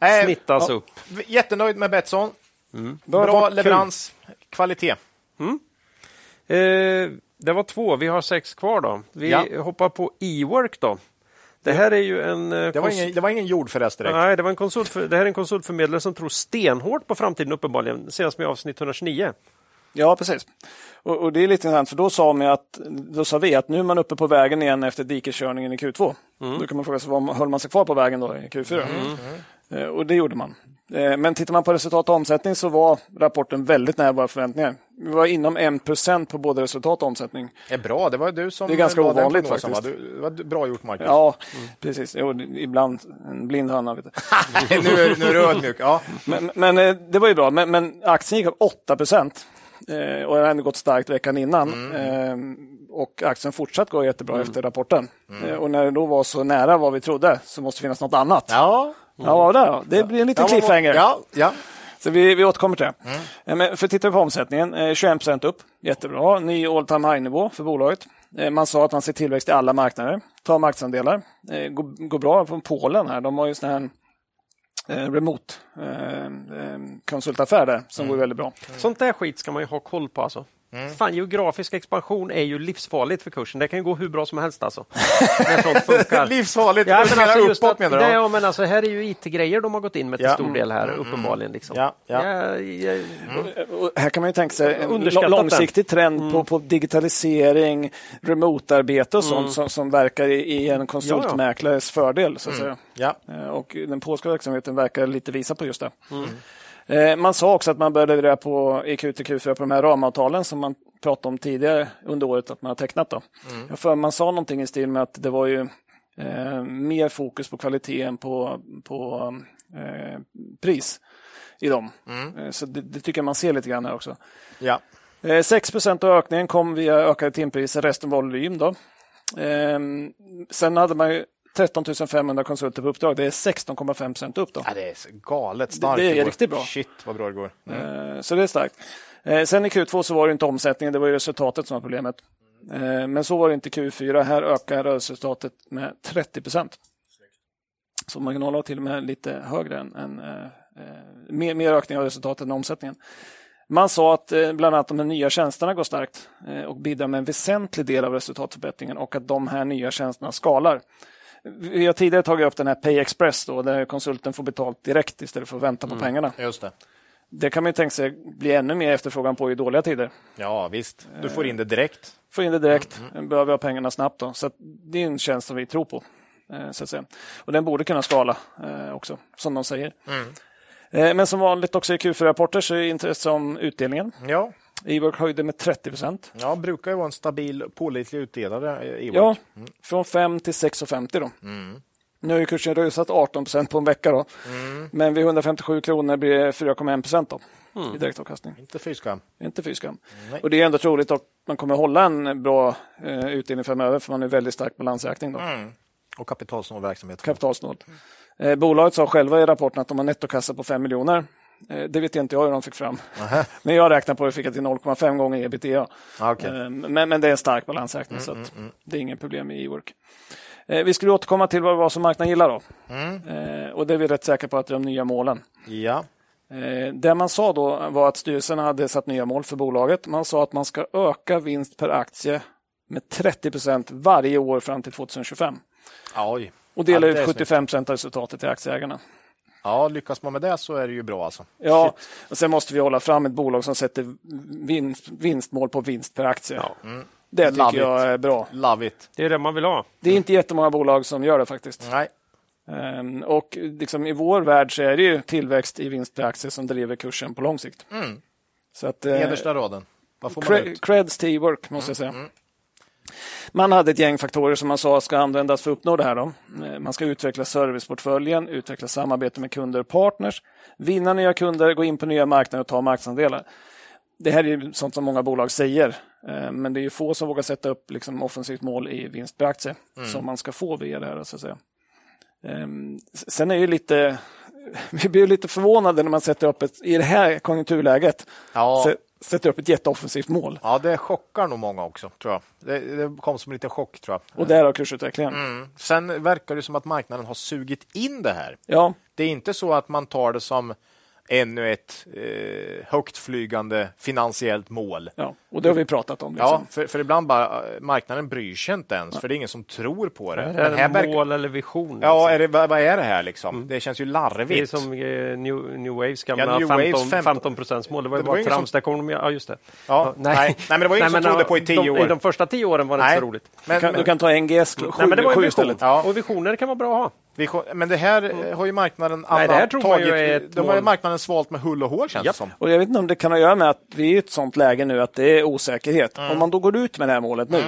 Speaker 2: äh, snittas ja. upp.
Speaker 3: Jättenöjd med Betsson. Mm. Bra leverans, kul. kvalitet. Mm.
Speaker 2: Eh, det var två, vi har sex kvar då. Vi ja. hoppar på e-work då. Det här är ju en...
Speaker 3: Eh, det var, ingen, det var ingen jordförräst direkt.
Speaker 2: Nej, det, var en konsult för, det här är en konsultförmedlare som tror stenhårt på framtiden uppenbarligen, senast med avsnitt 129.
Speaker 1: Ja, precis. Och, och, det är lite intressant, för då sa, att, då sa vi att nu är man uppe på vägen igen efter dikeskörningen i Q2. Mm. Då kan man fråga sig, vad höll man sig kvar på vägen då i Q4? Mm. Mm. Och det gjorde man. Eh, men tittar man på resultat och omsättning så var rapporten väldigt nära våra förväntningar. Vi var inom 1 på både resultat och omsättning.
Speaker 3: Det är bra, det var du som
Speaker 1: Det är ganska ovanligt faktiskt.
Speaker 3: Det var bra gjort Marcus.
Speaker 1: Ja, mm. precis. Jo, ibland en blind höna.
Speaker 3: nu, är, nu är du ödmjuk. Ja.
Speaker 1: Men, men, eh, det var ju bra. Men, men aktien gick upp 8 eh, och den hade gått starkt veckan innan. Mm. Eh, och aktien fortsatt gå jättebra mm. efter rapporten. Mm. Eh, och när det då var så nära vad vi trodde så måste det finnas något annat.
Speaker 3: Ja,
Speaker 1: Ja, det, det blir en liten cliffhanger.
Speaker 3: Ja, ja.
Speaker 1: Så vi, vi återkommer till det. Mm. Eh, men för tittar vi på omsättningen, 21 eh, procent upp, jättebra. Ny all time high-nivå för bolaget. Eh, man sa att man ser tillväxt i alla marknader, tar marknadsandelar. Går, går bra från Polen här, de har ju sån här remote konsultaffär där som mm. går väldigt bra.
Speaker 2: Sånt där skit ska man ju ha koll på alltså. Mm. Fan, geografisk expansion är ju livsfarligt för kursen. Det kan ju gå hur bra som helst alltså.
Speaker 3: livsfarligt? Ja, men alltså, just uppåt menar du?
Speaker 2: Ja, men alltså, här är ju IT-grejer de har gått in med till ja. stor del här, mm. uppenbarligen. Liksom.
Speaker 3: Ja, ja. ja,
Speaker 1: ja mm. Här kan man ju tänka sig en långsiktig trend mm. på, på digitalisering, remotearbete och sånt mm. som, som verkar i, i en konsultmäklares fördel. Så att mm. säga. Ja. Eh, och den polska verksamheten verkar lite visa på just det. Eh, man sa också att man började leverera på i Q3 Q4 på de här ramavtalen som man pratade om tidigare under året att man har tecknat. Då. Mm. För man sa någonting i stil med att det var ju eh, mer fokus på kvaliteten på, på eh, pris i dem. Mm. Eh, så det, det, tycker jag man ser lite grann här också.
Speaker 3: Ja.
Speaker 1: 6 av ökningen kom via ökade timpriser, resten volym. Då. Sen hade man ju 13 500 konsulter på uppdrag. Det är 16,5 procent upp. Då.
Speaker 3: Ja, det är galet starkt.
Speaker 1: Det, det är riktigt bra.
Speaker 3: Shit vad bra det går.
Speaker 1: Mm. Eh, så det är starkt. Eh, sen i Q2 så var det inte omsättningen, det var resultatet som var problemet. Eh, men så var det inte i Q4. Här ökar resultatet med 30 procent. Så marginalen var till och med lite högre än, än mer, mer ökning av resultatet än omsättningen. Man sa att bland annat de nya tjänsterna går starkt och bidrar med en väsentlig del av resultatförbättringen och att de här nya tjänsterna skalar. Vi har tidigare tagit upp den här Pay Express då, där konsulten får betalt direkt istället för att vänta på mm, pengarna.
Speaker 3: Just det.
Speaker 1: Det kan man ju tänka sig bli ännu mer efterfrågan på i dåliga tider.
Speaker 3: Ja, visst. Du får in det direkt.
Speaker 1: Få in det direkt, behöver ha pengarna snabbt. Då. Så det är en tjänst som vi tror på. Eh, så att säga. Och den borde kunna skala eh, också, som de säger. Eh, men som vanligt också i Q4-rapporter så är det intresse om utdelningen.
Speaker 3: Ja.
Speaker 1: Ework höjde med 30 procent.
Speaker 3: ja, brukar ju vara en stabil, pålitlig utdelare. Ework.
Speaker 1: Ja, från 5 till 6,50 då. Nu har ju kursen rusat 18 procent på en vecka. Då. Men vid 157 kronor blir det 4,1 procent då, i direktavkastning.
Speaker 3: Inte fy skam.
Speaker 1: Inte fy skam.
Speaker 3: Nej.
Speaker 1: Och det är ändå troligt att man kommer hålla en bra eh, utdelning framöver för man är väldigt stark balansräkning. Då.
Speaker 3: Och kapitalsnål verksamhet.
Speaker 1: Kapitalsnål. Eh, bolaget sa själva i rapporten att de har nettokassa på 5 miljoner. Eh, det vet jag inte jag hur de fick fram. Men jag räknar på det fick jag till 0,5 gånger ebitda.
Speaker 3: Ah, okej.
Speaker 1: Eh, men, men det är en stark balansräkning så att det är inget problem i e-work. Eh, vi skulle återkomma till vad, vad som marknaden gillar då. Eh, och det är vi rätt säkra på att det är de nya målen.
Speaker 3: Ja.
Speaker 1: Det man sa då var att styrelsen hade satt nya mål för bolaget. Man sa att man ska öka vinst per aktie med 30 procent varje år fram till 2025
Speaker 3: Oj.
Speaker 1: och dela
Speaker 3: det
Speaker 1: ut 75 procent av resultatet till aktieägarna.
Speaker 3: Ja, lyckas man med det så är det ju bra alltså.
Speaker 1: Ja, och sen måste vi hålla fram ett bolag som sätter vinst, vinstmål på vinst per aktie. Det
Speaker 3: Love
Speaker 1: tycker jag är bra.
Speaker 3: Love it.
Speaker 2: Det är det man vill ha.
Speaker 1: Det är inte jättemånga bolag som gör det faktiskt.
Speaker 3: Nej.
Speaker 1: Ehm, Och liksom i vår värld så är det ju tillväxt i vinst per aktie som driver kursen på lång sikt. Så att, eh,
Speaker 3: Nedersta raden. Vad får man
Speaker 1: Cre-
Speaker 3: ut?
Speaker 1: Creds till e-work måste jag säga. Man hade ett gäng faktorer som man sa ska användas för att uppnå det här. Då. Eh, Man ska utveckla serviceportföljen, utveckla samarbete med kunder och partners, vinna nya kunder, gå in på nya marknader och ta marknadsandelar. Det här är ju sånt som många bolag säger, eh, men det är ju få som vågar sätta upp liksom offensivt mål i vinst per aktie som man ska få via det här. Så att säga. Ehm, Sen är ju lite, vi blir lite förvånade när man sätter upp ett, i det här konjunkturläget,
Speaker 3: Ja.
Speaker 1: Sä- sätter upp ett jätteoffensivt mål.
Speaker 3: Ja, det chockar nog många också, tror jag. Det, det kom som en liten chock, tror jag.
Speaker 1: Och därav kursutvecklingen.
Speaker 3: Mm. Sen verkar det som att marknaden har sugit in det här.
Speaker 1: Ja,
Speaker 3: Det är inte så att man tar det som ännu ett eh, högtflygande finansiellt mål.
Speaker 1: ja, och det har vi pratat om. Liksom.
Speaker 3: Ja, för, för ibland bara eh, marknaden bryr sig inte ens, för det är ingen som tror på det.
Speaker 2: Är
Speaker 3: Men
Speaker 2: det
Speaker 3: här verkar-
Speaker 2: mål eller vision?
Speaker 3: Ja,
Speaker 2: liksom?
Speaker 3: är det, vad, vad är det här liksom? Det känns ju larvigt.
Speaker 2: Det är som eh, New, New Waves gamla
Speaker 3: Ja, New Waves
Speaker 2: 15,
Speaker 3: 15
Speaker 2: 15 procents mål. Det var ju
Speaker 3: Det var
Speaker 2: bara
Speaker 3: ingen som-
Speaker 2: trams. Där kom de, ja, just det.
Speaker 3: Ja, nej. nej, men det var ju ingen som trodde
Speaker 2: ja,
Speaker 3: på i tio
Speaker 2: de,
Speaker 3: år.
Speaker 2: I de första tio åren var det
Speaker 3: Nej.
Speaker 2: inte så roligt.
Speaker 3: Men,
Speaker 1: Du, kan,
Speaker 3: men,
Speaker 1: du kan ta NGS 7,
Speaker 2: Nej, men det var ju en vision.
Speaker 1: istället.
Speaker 3: Ja.
Speaker 2: Och visioner kan vara bra att ha.
Speaker 3: Men det här eh, har ju marknaden
Speaker 2: Nej, det här
Speaker 3: annan
Speaker 2: tror
Speaker 3: tagit.
Speaker 2: är ett
Speaker 3: de har marknaden svalt med hull och hår känns det
Speaker 2: Japp.
Speaker 3: som.
Speaker 1: Och jag vet inte om det kan ha att göra med att vi är i ett sånt läge nu att det är osäkerhet.
Speaker 3: Mm.
Speaker 1: Om man då går ut med det här målet nu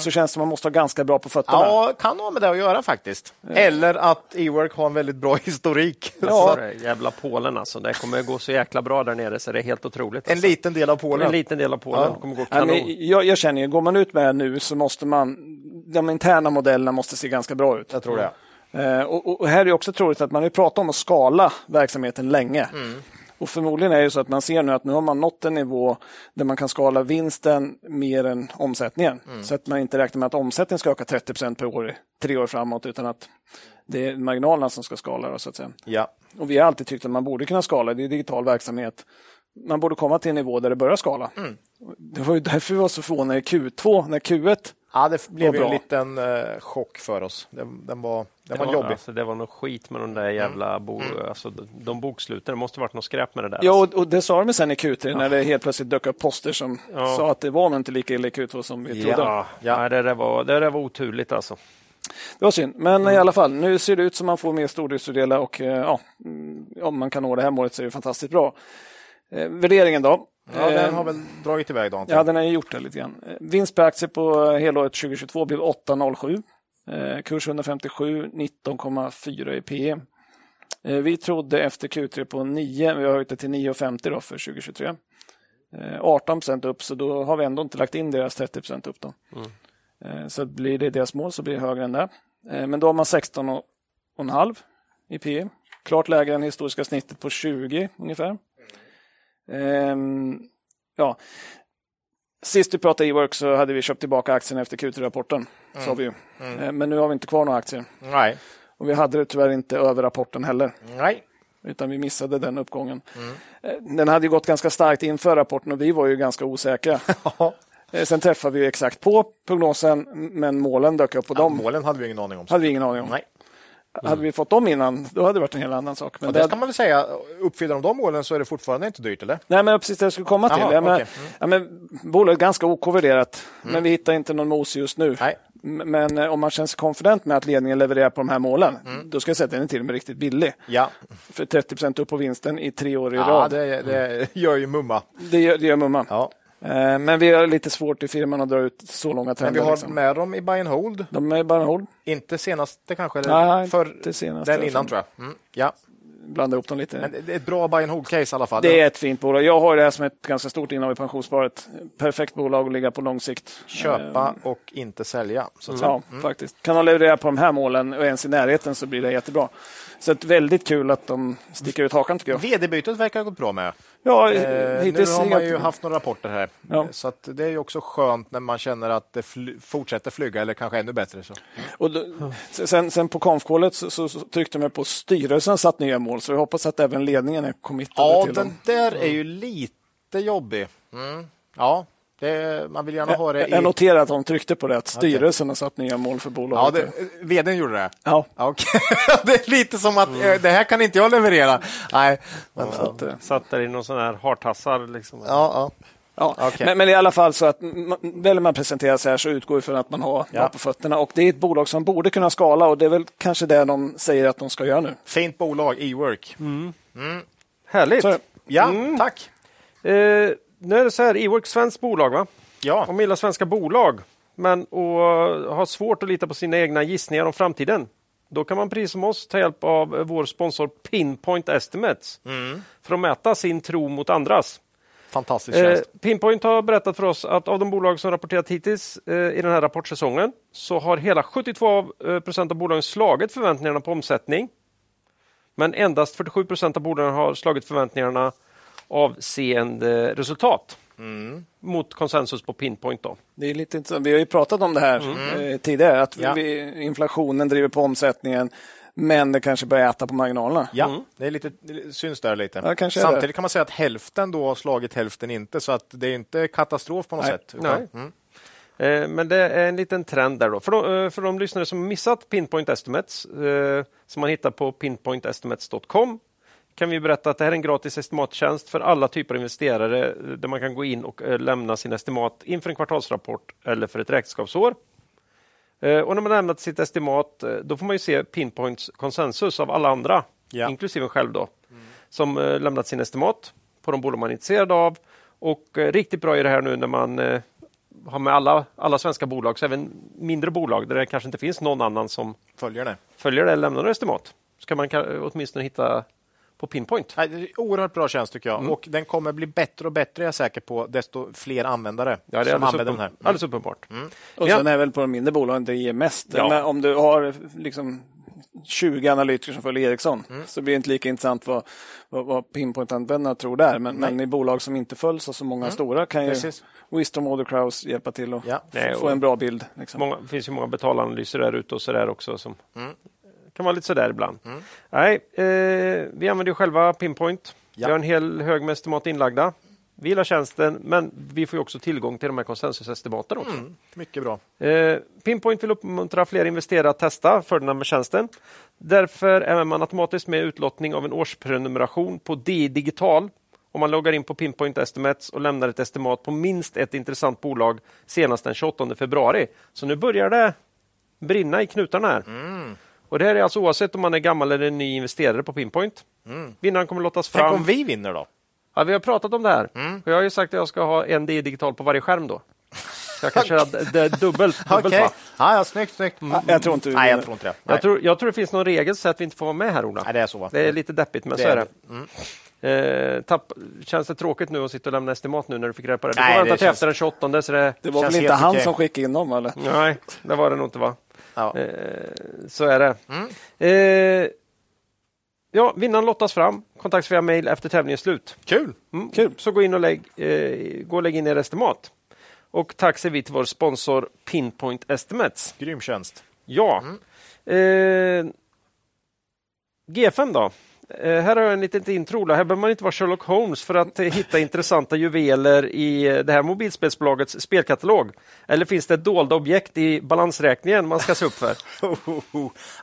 Speaker 1: så känns det som att man måste ha ganska bra på fötterna.
Speaker 3: Ja, kan ha med det att göra faktiskt. Eller att e-work har en väldigt bra historik.
Speaker 1: Ja.
Speaker 3: Så
Speaker 2: det jävla Polen alltså. Det kommer gå så jäkla bra där nere så det är helt otroligt.
Speaker 3: en
Speaker 2: Alltså.
Speaker 3: liten del av Polen.
Speaker 2: en liten del av Polen
Speaker 3: Ja.
Speaker 2: kommer gå
Speaker 1: Ja,
Speaker 2: kanon.
Speaker 1: jag, jag känner ju, går man ut med det nu så måste man, de interna modellerna måste se ganska bra ut.
Speaker 3: Jag tror det.
Speaker 1: Eh, och, och här är det också troligt att man har pratat om att skala verksamheten länge.
Speaker 3: Mm.
Speaker 1: Och förmodligen är det så att man ser nu att nu har man nått en nivå där man kan skala vinsten mer än omsättningen.
Speaker 3: Mm.
Speaker 1: Så att man inte räknar med att omsättningen ska öka 30% per år tre år framåt utan att det är marginalerna som ska skala. Då, så att säga.
Speaker 3: Ja.
Speaker 1: Och vi har alltid tyckt att man borde kunna skala, det är digital verksamhet. Man borde komma till en nivå där det börjar skala.
Speaker 3: Mm.
Speaker 1: Det var ju därför vi var så förvånade i Q2, när Q1
Speaker 3: ja, det blev ju en liten eh, chock för oss. Den, den var, den
Speaker 2: Det
Speaker 3: var jobbig.
Speaker 2: Alltså, det var något skit med de där jävla bo, alltså, de- boksluten. Det måste varit något skräp med det där.
Speaker 1: Ja,
Speaker 2: alltså.
Speaker 1: och, och det sa de sen i Q3 när det helt plötsligt dök upp poster som
Speaker 2: Ja.
Speaker 1: sa att det var nog inte lika illa i Q2 som vi trodde.
Speaker 2: Ja,
Speaker 3: Ja.
Speaker 2: Det, där var, det där var oturligt alltså.
Speaker 1: Det var synd, men i alla fall, nu ser det ut som man får mer stordriftsfördelar och eh, ja, mm, om man kan nå det här målet så är det fantastiskt bra. Eh, värderingen då?
Speaker 3: Ja, den
Speaker 1: Eh,
Speaker 3: har väl dragit iväg då.
Speaker 1: Ja, den har ju gjort det lite grann. Eh, Vinst per aktie på helåret 2022 blev 8,07. Eh, kurs 157, 19,4 i P. Eh, vi trodde efter Q3 på 9, vi har höjt det till 9,50 då för 2023. Eh, 18 procent upp, så då har vi ändå inte lagt in deras 30 procent upp. Då. Eh, så blir det deras mål så blir det högre än det. Eh, men då har man 16,5 i P. Klart lägre än historiska snittet på 20 ungefär. Ehm, ja, Sist vi pratade e-work så hade vi köpt tillbaka aktierna efter Q3-rapporten. Sa vi ju. Eh, Men nu har vi inte kvar några aktier.
Speaker 3: Nej.
Speaker 1: Och vi hade det tyvärr inte över rapporten heller.
Speaker 3: Nej.
Speaker 1: Utan vi missade den uppgången. Eh, Den hade ju gått ganska starkt inför rapporten och vi var ju ganska osäkra. Eh, Sen träffade vi exakt på prognosen men målen dök upp och
Speaker 3: Ja,
Speaker 1: de
Speaker 3: målen hade vi ingen aning om.
Speaker 1: hade vi ingen aning om.
Speaker 3: Nej.
Speaker 1: Hade vi fått dem innan, då hade det varit en helt annan sak. Men
Speaker 3: Och
Speaker 1: det
Speaker 3: ska man väl säga, uppfyller de de målen så är det fortfarande inte dyrt, eller?
Speaker 1: Nej, men precis det jag skulle komma till.
Speaker 3: Jaha,
Speaker 1: ja, men,
Speaker 3: okej. Mm.
Speaker 1: ja, men, bolaget är ganska okorrelerat, men vi hittar inte någon mos just nu.
Speaker 3: Nej.
Speaker 1: Men eh, om man känner sig confident med att ledningen levererar på de här målen,
Speaker 3: Mm.
Speaker 1: då ska jag säga att den är till och med riktigt billig.
Speaker 3: Ja,
Speaker 1: För 30% upp på vinsten i tre år i
Speaker 3: ja
Speaker 1: rad.
Speaker 3: det, det gör ju mumma.
Speaker 1: Det gör, det gör mumma.
Speaker 3: Ja.
Speaker 1: Eh, Men vi har lite svårt i firman att dra ut så långa
Speaker 3: Men
Speaker 1: trender.
Speaker 3: vi har
Speaker 1: liksom.
Speaker 3: med dem i buy and hold.
Speaker 1: De är bara hold.
Speaker 3: Inte senaste kanske, eller
Speaker 1: Nej,
Speaker 3: för
Speaker 1: inte senaste.
Speaker 3: den innan tror jag. Mm. Ja,
Speaker 1: Blanda ihop dem lite.
Speaker 3: men det är ett bra buy and hold-case i alla fall.
Speaker 1: Det är ett fint bolag. Jag har det här som ett ganska stort innehav i pensionssparet. Perfekt bolag att ligga på lång sikt.
Speaker 3: Köpa
Speaker 1: Eh,
Speaker 3: och inte sälja. Så säga.
Speaker 1: Ja, faktiskt. Kan de leverera på de här målen och ens i närheten så blir det jättebra. Så väldigt kul att de sticker ut hakan tycker jag.
Speaker 3: VD-bytet verkar ha gått bra med.
Speaker 1: Ja,
Speaker 3: Eh, nu
Speaker 1: hittills
Speaker 3: har man ju haft några rapporter här.
Speaker 1: Ja.
Speaker 3: Så att det är ju också skönt när man känner att det fly- fortsätter flyga eller kanske ännu bättre. Så.
Speaker 1: Och då, sen, sen på konfkålet så, så, så tryckte de på styrelsen satt nya mål, så jag hoppas att även ledningen är committade
Speaker 3: Ja,
Speaker 1: till
Speaker 3: den
Speaker 1: dem.
Speaker 3: där är ju lite jobbig. Mm. Ja, det, man vill gärna ha det
Speaker 1: Jag,
Speaker 3: i...
Speaker 1: jag noterar att de tryckte på det, att styrelsen har satt nya mål för
Speaker 3: Ja,
Speaker 1: bolaget.
Speaker 3: det, vdn gjorde det?
Speaker 1: Ja.
Speaker 3: Ja, okej. det är lite som att eh, det här kan inte jag leverera. Nej, men,
Speaker 1: Så att, eh,
Speaker 2: Satt där i någon sån här hartassar. Liksom.
Speaker 3: ja, ja.
Speaker 1: Ja,
Speaker 3: Okej.
Speaker 1: men, men i alla fall så att väljer man presentera sig här så utgår vi från att man har
Speaker 3: Ja.
Speaker 1: på fötterna. Och det är ett bolag som borde kunna skala och det är väl kanske det de säger att de ska göra nu.
Speaker 3: Fint bolag, e-work.
Speaker 2: Härligt.
Speaker 1: Så,
Speaker 3: Ja,
Speaker 2: Mm.
Speaker 3: tack.
Speaker 2: Eh, nu är det så här, Ework svenskt bolag va?
Speaker 3: Ja,
Speaker 2: man gillar svenska bolag men och har svårt att lita på sina egna gissningar om framtiden. Då kan man precis som oss ta hjälp av eh, vår sponsor Pinpoint Estimates för att mäta sin tro mot andras.
Speaker 3: fantastisk
Speaker 2: Eh. Pinpoint har berättat för oss att av de bolag som rapporterat hittills eh, i den här rapportsäsongen så har hela 72 av, eh, procent av bolagen slagit förväntningarna på omsättning. Men endast 47 procent av bolagen har slagit förväntningarna avseende resultat mot konsensus på Pinpoint. Då.
Speaker 1: Det är lite intressant. Vi har ju pratat om det här eh, tidigare, att
Speaker 3: Ja.
Speaker 1: vi, inflationen driver på omsättningen, men det kanske börjar äta på marginalerna.
Speaker 3: Ja, det är lite, det syns där lite.
Speaker 1: Ja,
Speaker 3: Samtidigt kan man säga att hälften då har slagit hälften inte, så att det är inte katastrof på något
Speaker 1: Nej.
Speaker 3: sätt.
Speaker 2: Nej.
Speaker 3: Mm.
Speaker 2: Eh, Men det är en liten trend där. Då. För, de, eh, för de lyssnare som missat Pinpoint Estimates, eh, som man hittar på pinpointestimates.com, kan vi berätta att det här är en gratis estimattjänst för alla typer av investerare eh, där man kan gå in och eh, lämna sin estimat inför en kvartalsrapport eller för ett räkenskapsår. Eh, Och när man lämnat sitt estimat, då får man ju se Pinpoints konsensus av alla andra,
Speaker 3: Ja.
Speaker 2: inklusive en själv, då, som eh, lämnat sin estimat på de bolag man är intresserad av. Och riktigt bra är det här nu när man har med alla, alla svenska bolag, så även mindre bolag där det kanske inte finns någon annan som
Speaker 3: Följer det.
Speaker 2: följer det eller lämnar estimat. Så kan man åtminstone hitta på Pinpoint.
Speaker 3: Nej, det är en oerhört bra tjänst tycker
Speaker 1: Mm.
Speaker 3: jag. Och den kommer bli bättre och bättre är jag säker på, desto fler användare
Speaker 2: Ja, det är
Speaker 3: som använder den här. Mm.
Speaker 2: alldeles uppenbart.
Speaker 1: Och
Speaker 2: Ja.
Speaker 1: sen är väl på de mindre bolagen det ger mest.
Speaker 2: Ja.
Speaker 1: Men om du har liksom 20 analytiker som följer Ericsson
Speaker 3: Mm.
Speaker 1: så blir det inte lika intressant vad, vad, vad Pinpoint-användarna tror där. Men, men i bolag som inte följs av så många stora kan ju
Speaker 3: Mm. Precis.
Speaker 1: Wisdom Order Crowds hjälpa till och
Speaker 3: Ja.
Speaker 2: Nej,
Speaker 1: få
Speaker 2: och-
Speaker 1: en bra bild. Liksom.
Speaker 2: Många, det finns ju många betalanalyser där ute och så där också som
Speaker 3: Mm.
Speaker 2: Kan vara lite sådär ibland. Nej, eh, vi använder själva Pinpoint.
Speaker 3: Ja.
Speaker 2: Vi har en hel hög med estimat inlagda. Vi gillar tjänsten, men vi får också tillgång till de här konsensusestimaten också.
Speaker 3: Mm, mycket bra.
Speaker 2: Eh, Pinpoint vill uppmuntra fler investerare att testa fördelarna med tjänsten. Därför är man automatiskt med utlottning av en årsprenumeration på DI Digital om man loggar in på Pinpoint Estimates och lämnar ett estimat på minst ett intressant bolag senast den 28 februari. Så nu börjar det brinna i knutarna här. Och det här är alltså oavsett om man är gammal eller ny investerare på Pinpoint. Vinnaren kommer lottas
Speaker 3: Tänk
Speaker 2: fram.
Speaker 3: om vi vinner då?
Speaker 2: Ja, vi har pratat om det här. Och jag har ju sagt att jag ska ha en DI Digital på varje skärm då. Så jag kan köra dubbelt, dubbelt
Speaker 3: Okej.
Speaker 2: va?
Speaker 3: Ja, ja, snyggt, snyggt.
Speaker 1: Ja, jag tror inte
Speaker 3: Nej, jag tror inte det.
Speaker 2: Jag tror, jag tror det finns någon regel så att vi inte får vara med här, Ola.
Speaker 3: Nej det är så.
Speaker 2: Det är lite deppigt, men
Speaker 3: Det
Speaker 2: så är
Speaker 3: är
Speaker 2: det. Eh, tapp, känns det tråkigt nu att sitta och lämna estimat nu när du fick reda på det? Du
Speaker 3: Nej,
Speaker 2: får vänta
Speaker 3: det
Speaker 2: till
Speaker 3: känns-
Speaker 2: efter den 28, så det...
Speaker 1: Det var väl inte han som skickade in dem eller?
Speaker 2: Nej, det var det nog inte, va?
Speaker 3: Ja.
Speaker 2: Eh, så är det.
Speaker 3: Mm.
Speaker 2: Eh, ja, vinnaren lottas fram. Kontaktas via mail efter tävlingens slut.
Speaker 3: Kul!
Speaker 2: Mm. Kul. Så gå in och lägg, eh, gå och lägg in er estimat. Och tack säger vi till vår sponsor Pinpoint Estimates.
Speaker 3: Grym tjänst.
Speaker 2: Ja. Eh, G5 då. Eh, här har jag en litet intro. Här behöver man inte vara Sherlock Holmes för att hitta intressanta juveler i eh, det här mobilspelsbolagets spelkatalog. Eller finns det dolda objekt i balansräkningen man ska se upp för?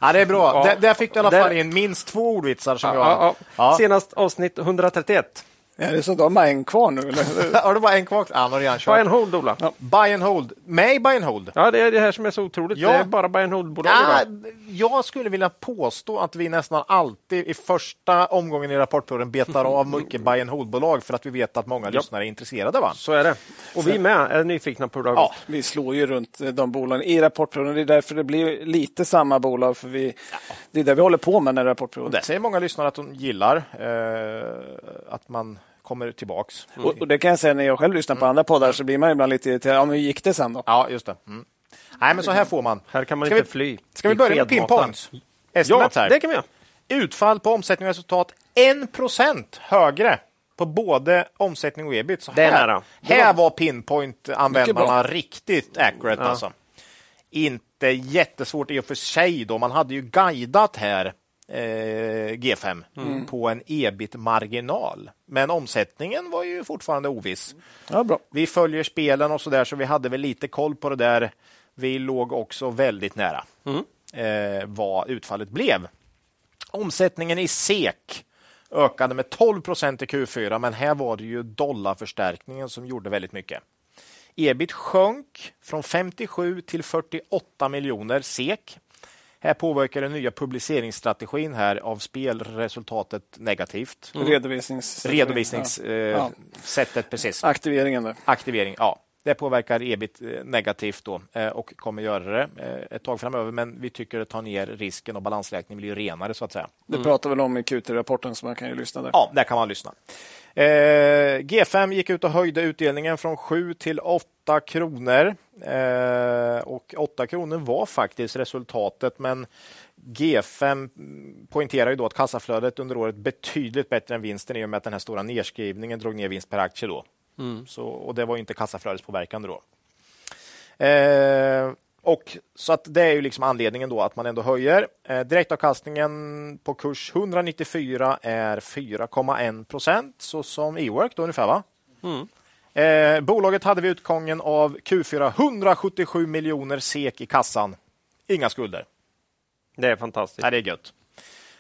Speaker 3: ja, det är bra.
Speaker 2: Ja.
Speaker 3: Där, där fick du i alla fall
Speaker 2: Där-
Speaker 3: in minst två ordvitsar som jag...
Speaker 2: Ja, ja.
Speaker 3: Ja.
Speaker 2: Senast avsnitt 131.
Speaker 1: Är det så att de har en kvar nu? Eller?
Speaker 3: Har du bara en kvar? Ja, han har redan
Speaker 2: Buy and
Speaker 3: kört.
Speaker 2: hold, Ola. Ja.
Speaker 3: Buy and hold. Med buy and hold.
Speaker 2: det är det här som är så otroligt.
Speaker 3: Ja.
Speaker 2: Det är bara buy and hold-bolag
Speaker 3: Ja, jag skulle vilja påstå att vi nästan alltid i första omgången i rapportperioden betar av mycket buy and hold-bolag för att vi vet att många lyssnare är intresserade. Va?
Speaker 2: Så är det. Och vi med är nyfikna på hur det har
Speaker 3: Ja.
Speaker 2: gått.
Speaker 1: Vi slår ju runt eh, de bolagen i rapportperioden. Det är därför det blir lite samma bolag. För vi, Det är det vi håller på med när
Speaker 3: Och
Speaker 1: rapportperioden.
Speaker 3: det säger många lyssnare att de gillar, eh, att man kommer tillbaks.
Speaker 1: Och, och det kan jag säga när jag själv lyssnar på andra poddar så blir man ibland lite irriterad. Ja, men hur gick det sen då?
Speaker 3: Ja, just det. Mm. Nej, men så här får man.
Speaker 2: Här kan man
Speaker 3: Ska
Speaker 2: inte
Speaker 3: vi-
Speaker 2: fly.
Speaker 3: Ska vi börja med pinpoints?
Speaker 2: Ja,
Speaker 3: här.
Speaker 2: det kan vi göra.
Speaker 3: Utfall på omsättning och resultat 1 högre på både omsättning och ebit. Så
Speaker 2: Det är
Speaker 3: här,
Speaker 2: nära.
Speaker 3: här var pinpoint-användarna riktigt accurate. Alltså. Inte jättesvårt i och för sig. Då. Man hade ju guidat här G5
Speaker 1: Mm.
Speaker 3: på en ebit-marginal. Men omsättningen var ju fortfarande oviss.
Speaker 1: Ja, bra.
Speaker 3: Vi följer spelen och så där, så vi hade väl lite koll på det där. Vi låg också väldigt nära eh, vad utfallet blev. Omsättningen i SEK ökade med 12 procent i Q4, men här var det ju dollarförstärkningen som gjorde väldigt mycket. Ebit sjönk från 57 till 48 miljoner SEK. Här påverkar den nya publiceringsstrategin här av spelresultatet negativt.
Speaker 1: Redovisnings...
Speaker 3: Redovisningssättet,
Speaker 1: Ja.
Speaker 3: eh,
Speaker 1: Ja.
Speaker 3: precis.
Speaker 1: Aktiveringen där.
Speaker 3: Aktivering, ja. Det påverkar ebit eh, negativt då eh, och kommer göra det eh, ett tag framöver. Men vi tycker det tar ner risken och balansräkningen blir ju renare så att säga.
Speaker 1: Det pratar väl om i Q3-rapporten så man kan ju lyssna där.
Speaker 3: Ja, där kan man lyssna. Eh, G5 gick ut och höjde utdelningen från 7 till 8 kronor. Eh, och 8 kronor var faktiskt resultatet, men G5 poängterar ju då att kassaflödet under året betydligt bättre än vinsten i och med att den här stora nedskrivningen drog ner vinst per aktie. Då. Så, och det var ju inte kassaflödespåverkande då. Eh, och så att det är ju liksom anledningen då att man ändå höjer. Eh, direktavkastningen på kurs 194 är 4,1 procent, så som e-work då ungefär va? Eh, bolaget hade vid utgången av Q4 177 miljoner SEK i kassan. Inga skulder.
Speaker 2: Det är fantastiskt.
Speaker 3: Nej, det är gött.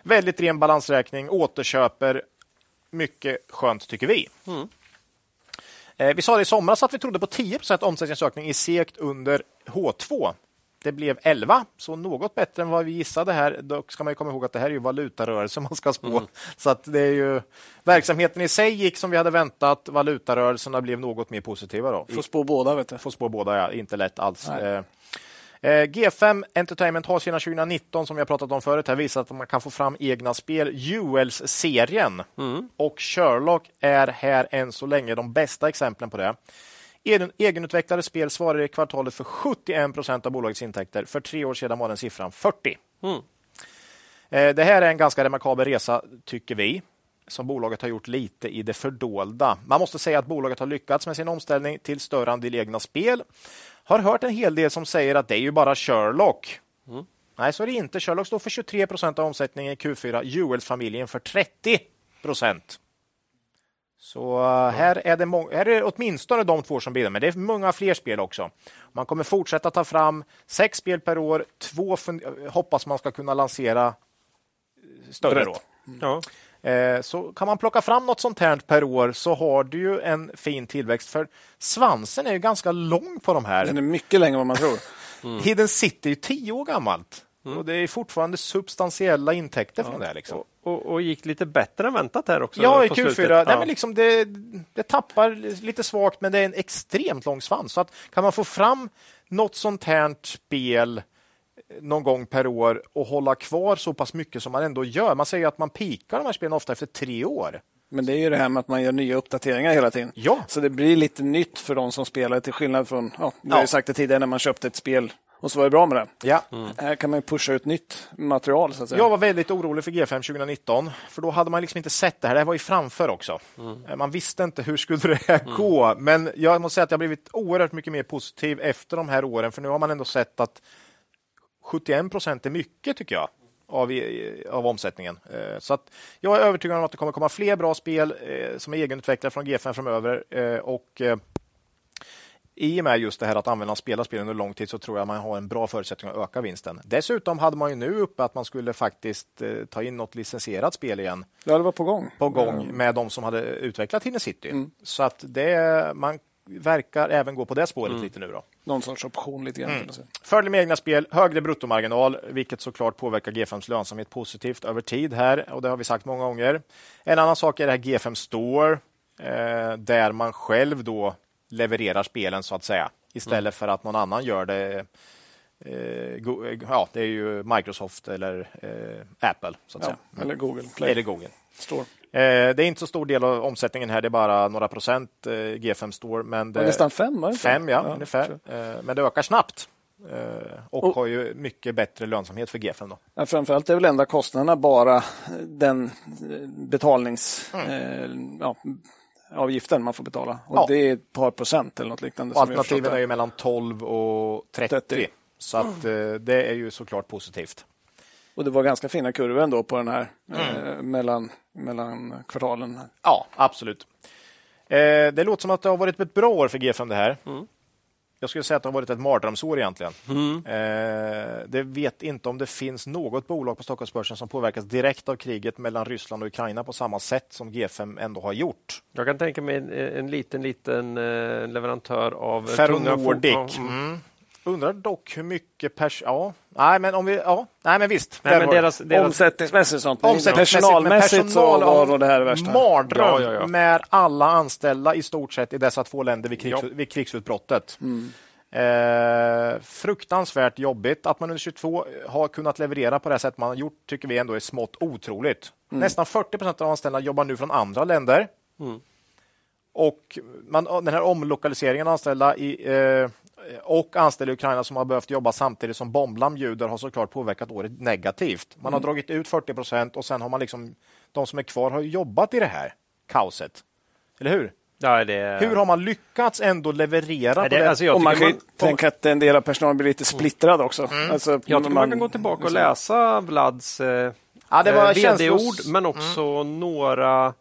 Speaker 3: Väldigt ren balansräkning, återköper. Mycket skönt tycker vi. Eh, vi sa det i somras att vi trodde på 10% omsättningsökning i sekt under H2. Det blev 11, så något bättre än vad vi gissade här. Dock ska man ju komma ihåg att det här är ju valutarörelse man ska spå. Så att det är ju, verksamheten i sig gick som vi hade väntat. Valutarörelserna blev något mer positiva. Då.
Speaker 1: Får spå båda, vet du.
Speaker 3: Får spå båda, ja. Inte lätt alls.
Speaker 1: Nej.
Speaker 3: Eh, eh, G5 Entertainment har sedan 2019, som vi har pratat om förut, här visat att man kan få fram egna spel. Jewels-serien och Sherlock är här än så länge de bästa exemplen på det. Egen- Egenutvecklade spel svarar i kvartalet för 71 procent av bolagets intäkter. För tre år sedan var den siffran 40. Eh, Det här är en ganska remarkabel resa, tycker vi, som bolaget har gjort lite i det fördolda. Man måste säga att bolaget har lyckats med sin omställning till större andel egna spel. Har hört en hel del som säger att det är ju bara Sherlock. Nej, så är det inte. Sherlock står för 23 procent av omsättningen i Q4, Jewels-familjen för 30 procent. Så eh, här, är det här är det åtminstone de två som bidrar, men det är många fler spel också. Man kommer fortsätta ta fram sex spel per år. Två hoppas man ska kunna lansera större.
Speaker 1: Brett.
Speaker 3: Då.
Speaker 2: Ja.
Speaker 3: Eh, Så kan man plocka fram något sånt här per år så har du ju en fin tillväxt. För svansen är ju ganska lång på de här.
Speaker 1: Den är mycket längre än vad man tror.
Speaker 3: Hidden City är ju tio år gammalt. Och det är fortfarande substantiella intäkter från det. Liksom.
Speaker 2: Och, och gick lite bättre än väntat här också.
Speaker 3: Ja, i
Speaker 2: på
Speaker 3: Q4.
Speaker 2: slutet.
Speaker 3: Nej,
Speaker 2: Ja.
Speaker 3: men liksom det, det tappar lite svagt, men det är en extremt lång svans. Så att kan man få fram något sånt här spel någon gång per år och hålla kvar så pass mycket som man ändå gör. Man säger att man pikar de här spelen ofta efter tre år.
Speaker 1: Men det är ju det här med att man gör nya uppdateringar hela tiden.
Speaker 3: Ja.
Speaker 1: Så det blir lite nytt för de som spelar till skillnad från, ja, vi har
Speaker 3: Ja.
Speaker 1: ju sagt det tidigare, när man köpte ett spel och så var det bra med det.
Speaker 3: Ja.
Speaker 1: Här kan man ju pusha ut nytt material så att säga.
Speaker 3: Jag var väldigt orolig för G5 2019, för då hade man liksom inte sett det här. Det här var ju framför också. Eh, Man visste inte hur skulle det här gå, men jag måste säga att jag har blivit oerhört mycket mer positiv efter de här åren, för nu har man ändå sett att 71 procent är mycket, tycker jag, av, av omsättningen. Eh, så att jag är övertygad om att det kommer komma fler bra spel eh, som är egenutvecklade från G5 framöver. Eh, och i och med just det här att användarna spelar spel under lång tid så tror jag man har en bra förutsättning att öka vinsten. Dessutom hade man ju nu uppe att man skulle faktiskt ta in något licensierat spel igen.
Speaker 1: Ja, det var på gång.
Speaker 3: På gång med de som hade utvecklat Hidden City. Mm. Så att det, man verkar även gå på det spåret mm. lite nu. Då.
Speaker 1: Någon sorts option lite grann. Mm.
Speaker 3: Fördel med egna spel, högre bruttomarginal, vilket såklart påverkar G5s lönsamhet positivt över tid här och det har vi sagt många gånger. En annan sak är det här G5 Store eh, där man själv då levererar spelen så att säga istället mm. för att någon annan gör det. Eh, ja, det är ju Microsoft eller eh, Apple så att ja, säga.
Speaker 1: Eller Google Play.
Speaker 3: Eller Google. Store. Eh, det är inte så stor del av omsättningen här, det är bara några procent eh, G5 Store. Men det,
Speaker 1: nästan fem, var det
Speaker 3: Fem, ja, ja ungefär. Eh, men det ökar snabbt. Eh, och, och, har ju mycket bättre lönsamhet för G5. Då.
Speaker 1: Ja, framförallt är väl enda kostnaderna bara den betalnings... Mm. Avgiften man får betala. Och ja. Det är ett par procent eller något liknande.
Speaker 3: alternativen är ju mellan 12 och 30. 30. Så att, mm. det är ju såklart positivt.
Speaker 1: Och det var ganska fina kurvor ändå på den här mm. eh, mellan, mellan kvartalen.
Speaker 3: Ja, absolut. Eh, det låter som att det har varit ett bra år för G5 det här. Mm. Jag skulle säga att det har varit ett mardrömsår egentligen. Mm. Eh, det vet inte om det finns något bolag på Stockholmsbörsen som påverkas direkt av kriget mellan Ryssland och Ukraina på samma sätt som G5 ändå har gjort.
Speaker 2: Jag kan tänka mig en, en liten, liten eh, leverantör av
Speaker 3: Ferronordic. Mm. Undrar dock hur mycket pers... Ja, nej men om vi... Ja, nej men visst.
Speaker 1: Nej, men deras, deras... Omsättningsmässigt sånt. Omsättningsmässigt, personalmässigt personal så var det här värsta.
Speaker 3: Mardröm ja, ja, ja. med alla anställda i stort sett i dessa två länder vid, krigs, vid krigsutbrottet. Mm. Eh, fruktansvärt jobbigt. Att man under 22 har kunnat leverera på det sätt man har gjort tycker vi ändå är smått otroligt. Mm. Nästan 40 procent av anställda jobbar nu från andra länder. Mm. Och man, den här omlokaliseringen av anställda i, eh, och anställda i Ukraina som har behövt jobba samtidigt som bombland ljuder har såklart påverkat året negativt. Man har mm. dragit ut 40 procent och sen har man liksom de som är kvar har jobbat i det här kaoset. Eller hur?
Speaker 2: Ja, det...
Speaker 3: Hur har man lyckats ändå leverera?
Speaker 1: Ja, det, det? Alltså, och man kan man... tänka att en del av personalen blir lite splittrad också. Mm. Alltså,
Speaker 2: jag tycker man... man kan gå tillbaka och läsa Vlads eh, ja, det var eh, vd-ord, men också mm. några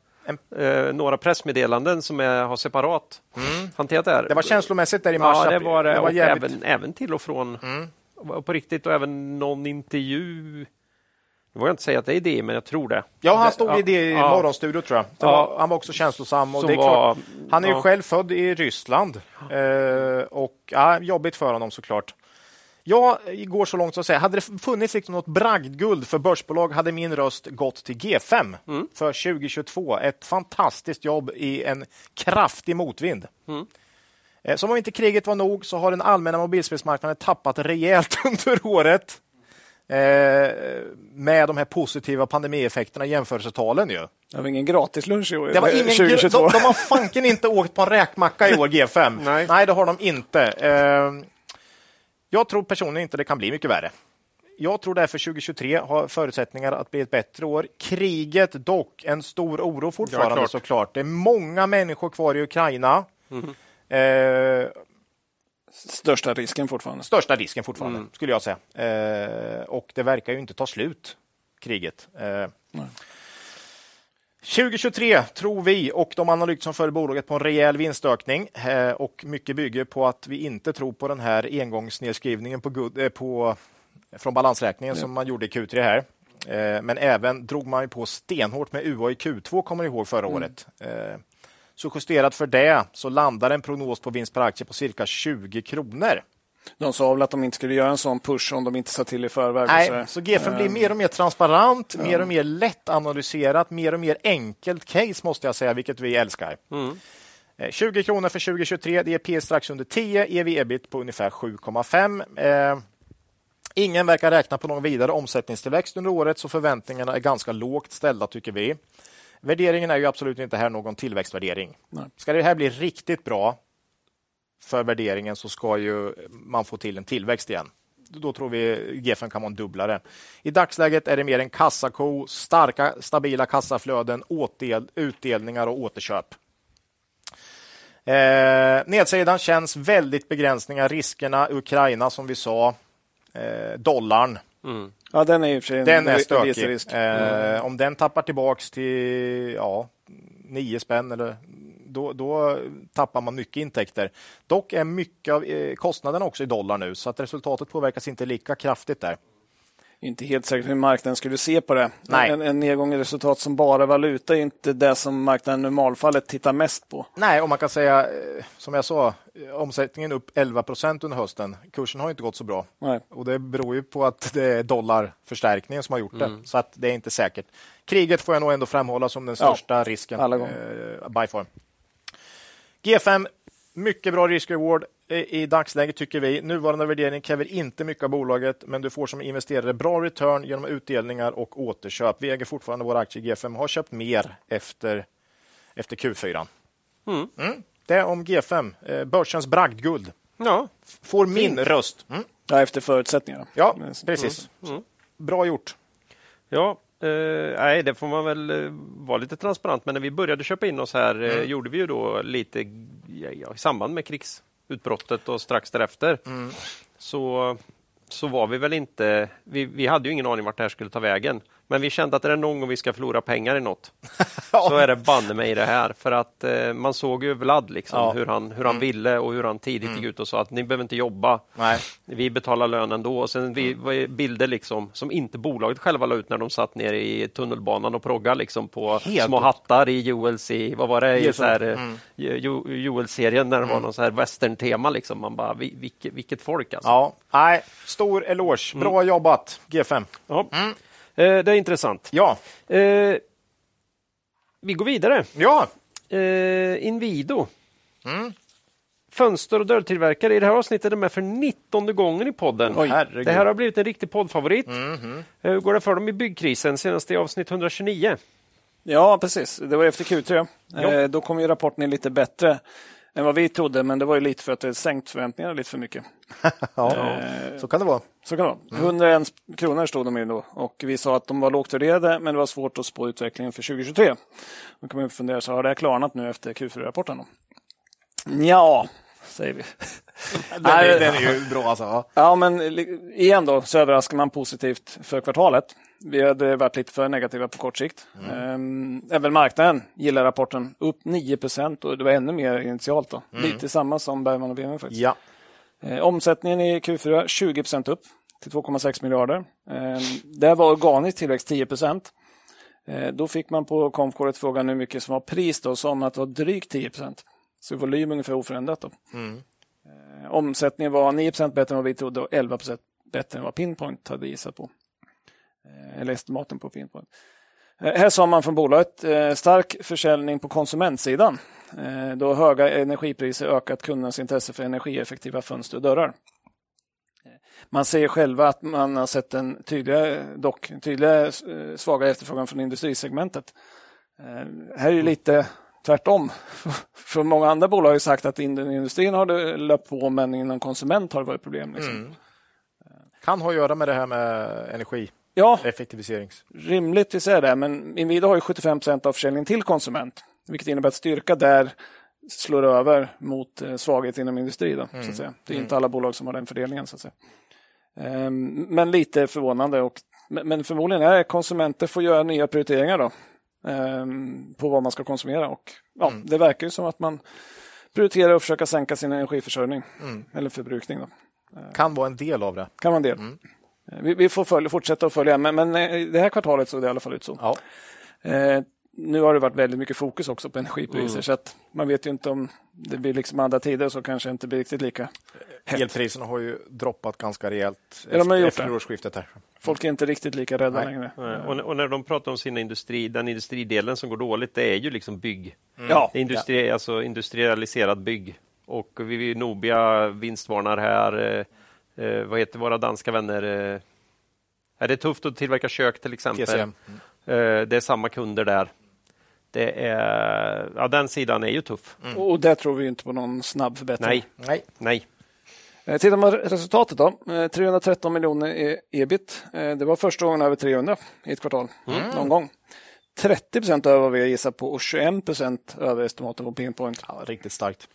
Speaker 2: eh, några pressmeddelanden som är, har separat mm. hanterat det här.
Speaker 3: Det var känslomässigt där i mars.
Speaker 2: Ja, det var det. det var även, även till och från. Mm. På riktigt och även någon intervju nu vågar jag inte säga att det är det, men jag tror det.
Speaker 3: Ja, han stod i det i ja. Morgonstudio tror jag. Ja. Var, han var också känslosam. Och det är var, klart, han är ju ja. själv född i Ryssland. Eh, och ja, Jobbigt för honom såklart. Jag går så långt som att säga, hade det funnits liksom något bragdguld för börsbolag hade min röst gått till G5 mm. för 2022. Ett fantastiskt jobb i en kraftig motvind. Mm. Eh, som om inte kriget var nog så har den allmänna mobilspelsmarknaden tappat rejält under året. Eh, med de här positiva pandemieffekterna i jämförelsetalen. Ju.
Speaker 1: Det var ingen gratis lunch i år.
Speaker 3: Det var ingen, 2022. De, de har fanken inte åkt på en räkmacka i år, G5. Nej. Nej, det har de inte. Jag tror personligen inte det kan bli mycket värre. Jag tror därför 2023 har förutsättningar att bli ett bättre år. Kriget dock en stor oro fortfarande ja, såklart. Det är många människor kvar i Ukraina. Mm. Eh,
Speaker 1: största risken fortfarande.
Speaker 3: Största risken fortfarande, mm. skulle jag säga. Eh, och det verkar ju inte ta slut, kriget. Eh, 2023 tror vi och de analytiker som följer bolaget på en rejäl vinstökning eh, och mycket bygger på att vi inte tror på den här engångsnedskrivningen på, good, eh, på från balansräkningen ja. som man gjorde i Q3 här. Eh, men även drog man på stenhårt med UA i Q2 kommer ni ihåg förra mm. året. Så justerat för det så landar en prognos på vinst per aktie på cirka 20 kronor.
Speaker 1: De sa väl att de inte skulle göra en sån push om de inte sa till i förväg.
Speaker 3: Nej, så G5 blir mer och mer transparent, ja. mer och mer lättanalyserat, mer och mer enkelt case måste jag säga, vilket vi älskar. Mm. 20 eh, kronor för 2023, det är P strax under 10, ev-ebit på ungefär 7,5. Eh, ingen verkar räkna på någon vidare omsättningstillväxt under året, så förväntningarna är ganska lågt ställda tycker vi. Värderingen är ju absolut inte här någon tillväxtvärdering. Nej. Ska det här bli riktigt bra, för värderingen så ska ju man få till en tillväxt igen. Då tror vi G5 kan vara en dubblare. I dagsläget är det mer en kassako, starka stabila kassaflöden, åtdel, utdelningar och återköp. Eh, nedsidan känns väldigt begränsningar. Riskerna Ukraina som vi sa, eh, dollarn. Mm.
Speaker 1: Ja, den är i och för sig en
Speaker 3: Den är
Speaker 1: en
Speaker 3: stökig. Eh, om den tappar tillbaks till ja, nio spänn eller då, då tappar man mycket intäkter. Dock är mycket av eh, kostnaden också i dollar nu så att resultatet påverkas inte lika kraftigt där.
Speaker 1: Inte helt säkert hur marknaden skulle se på det.
Speaker 3: Nej.
Speaker 1: En, en nedgång i resultat som bara valuta är inte det som marknaden i normalfallet tittar mest på.
Speaker 3: Nej, och man kan säga eh, som jag sa, eh, omsättningen upp 11 procent under hösten. Kursen har inte gått så bra
Speaker 1: Nej.
Speaker 3: och det beror ju på att det är dollarförstärkningen som har gjort det. Så att det är inte säkert. Kriget får jag nog ändå framhålla som den
Speaker 1: Ja,
Speaker 3: största risken.
Speaker 1: alla gånger.
Speaker 3: Eh, by far. G5, mycket bra risk-reward i dagsläget tycker vi. Nuvarande värdering kräver inte mycket av bolaget, men du får som investerare bra return genom utdelningar och återköp. Vi äger fortfarande våra aktier i G5 och har köpt mer efter, efter Q4. Mm. Det är om G5, eh, börsens bragdguld.
Speaker 2: Ja,
Speaker 3: Får min röst. Mm.
Speaker 1: Ja, efter förutsättningarna.
Speaker 3: Ja,
Speaker 1: Men-
Speaker 3: precis. Bra gjort.
Speaker 2: Ja, eh, nej, det får man väl eh, vara lite transparent. Men när vi började köpa in oss här eh, gjorde vi ju då lite ja, ja, i samband med krigsutbrottet och strax därefter. Så, så var vi väl inte... Vi, vi hade ju ingen aning vart det här skulle ta vägen. Men vi kände att är det någon gång vi ska förlora pengar i något så är det banne mig det här. För att eh, man såg ju Vlad liksom,
Speaker 3: Ja.
Speaker 2: hur han, hur han ville och hur han tidigt gick ut och sa att ni behöver inte jobba.
Speaker 3: Nej.
Speaker 2: Vi betalar lönen då. Och sen vi, var ju bilder liksom, som inte bolaget själva la ut när de satt nere i tunnelbanan och proggade liksom, på
Speaker 3: Helt
Speaker 2: små hattar i i, vad var det, i så här,
Speaker 3: mm.
Speaker 2: Ju- Juels-serien när det var någon så här western-tema. Liksom. Man bara, vi- vilket, vilket folk alltså.
Speaker 3: Ja, nej, stor eloge. Bra jobbat, G5.
Speaker 2: Ja. Eh, det är intressant.
Speaker 3: Ja,
Speaker 2: Eh, vi går vidare.
Speaker 3: ja.
Speaker 2: Eh, Inwido.
Speaker 3: Mm.
Speaker 2: Fönster och dörrtillverkare. I det här avsnittet är de med för 19 gången i podden.
Speaker 3: Oj,
Speaker 2: det här har blivit en riktig poddfavorit. Eh, Hur går det för dem i byggkrisen? Senast i avsnitt 129.
Speaker 1: Ja, precis. Det var efter Q3.
Speaker 2: Ja.
Speaker 1: Eh, då kom ju rapporten in lite bättre än vad vi trodde, men det var ju lite för att det sänkt förväntningarna lite för mycket.
Speaker 3: ja. Så kan det vara.
Speaker 1: Så kan det vara. 101 kronor stod de i då och vi sa att de var lågt värderade, men det var svårt att spå utvecklingen för 2023. Då kan man fundera, så har det här klarnat nu efter Q4-rapporten? då? Ja, säger vi.
Speaker 3: Den, är, den är ju bra alltså. Ja.
Speaker 1: Men igen då så överraskar man positivt för kvartalet. Vi hade varit lite för negativa på kort sikt. Ehm, även marknaden gillar rapporten. Upp 9% och det var ännu mer initialt. Då. Lite samma som Bergman och BMW faktiskt.
Speaker 3: ja.
Speaker 1: Eh, omsättningen i Q4 20% upp till 2,6 miljarder. Eh, det var organisk tillväxt 10 eh, Då fick man på konfkåret frågan hur mycket som var pris då, och sa att det var drygt 10 Så volym ungefär oförändrat. Då. Eh, omsättningen var 9% bättre än vad vi trodde och 11% bättre än vad Pinpoint hade gissat på. Eh, eller estimaten på Pinpoint. Eh, Här sa man från bolaget eh, stark försäljning på konsumentsidan eh, då höga energipriser ökat kundernas intresse för energieffektiva fönster och dörrar. Eh, Man säger själva att man har sett en tydliga, dock en eh, svagare efterfrågan från industrisegmentet. Eh, Här är ju lite tvärtom. Från många andra bolag har sagt att inom industrin har det löpt på men inom konsument har det varit problem. Liksom.
Speaker 3: Kan ha att göra med det här med
Speaker 1: Ja,
Speaker 3: energieffektiviserings...
Speaker 1: rimligtvis är det, men Inwido har ju 75 av försäljningen till konsument, vilket innebär att styrka där slår över mot eh, svaghet inom industri. Då, så att säga. Det är inte alla bolag som har den fördelningen. Så att säga. Ehm, Men lite förvånande. Och, men förmodligen är konsumenter får göra nya prioriteringar då, ehm, på vad man ska konsumera. Och, ja, Det verkar ju som att man prioriterar att försöka sänka sin energiförsörjning eller förbrukning. Då.
Speaker 3: Kan vara en del av det.
Speaker 1: Kan vara en del. Eh, Vi, vi får följa, fortsätta att följa, men, men eh, det här kvartalet såg det i alla fall ut så.
Speaker 3: Ja.
Speaker 1: Eh, nu har det varit väldigt mycket fokus också på energipriser så att man vet ju inte om det blir liksom andra tider så kanske det inte blir riktigt lika hett.
Speaker 3: Elpriserna har ju droppat ganska rejält
Speaker 1: Ja,
Speaker 3: efter
Speaker 1: det.
Speaker 3: årsskiftet. Här.
Speaker 1: Folk är inte riktigt lika rädda
Speaker 3: Nej.
Speaker 1: längre.
Speaker 2: Nej, Och, och när de pratar om sin industri, den industridelen som går dåligt, det är ju liksom bygg.
Speaker 1: Ja,
Speaker 2: Det är Industri, alltså industrialiserad bygg. Och vi, vi Nobia vinstvarnar här. Eh, eh, vad heter våra danska vänner? Eh, är det tufft att tillverka kök till exempel?
Speaker 3: TCM.
Speaker 2: Eh, det är samma kunder där. Det är, ja, den sidan är ju tuff.
Speaker 1: och där tror vi inte på någon snabb förbättring.
Speaker 2: Nej,
Speaker 3: Nej.
Speaker 2: nej.
Speaker 1: Eh, Tittar man resultatet då. Eh, 313 miljoner i ebit. Eh, Det var första gången över 300 i ett kvartal. Någon gång. 30 procent över vad vi har gissat på och 21 procent över estimaten på Pinpoint.
Speaker 3: Ja, riktigt starkt.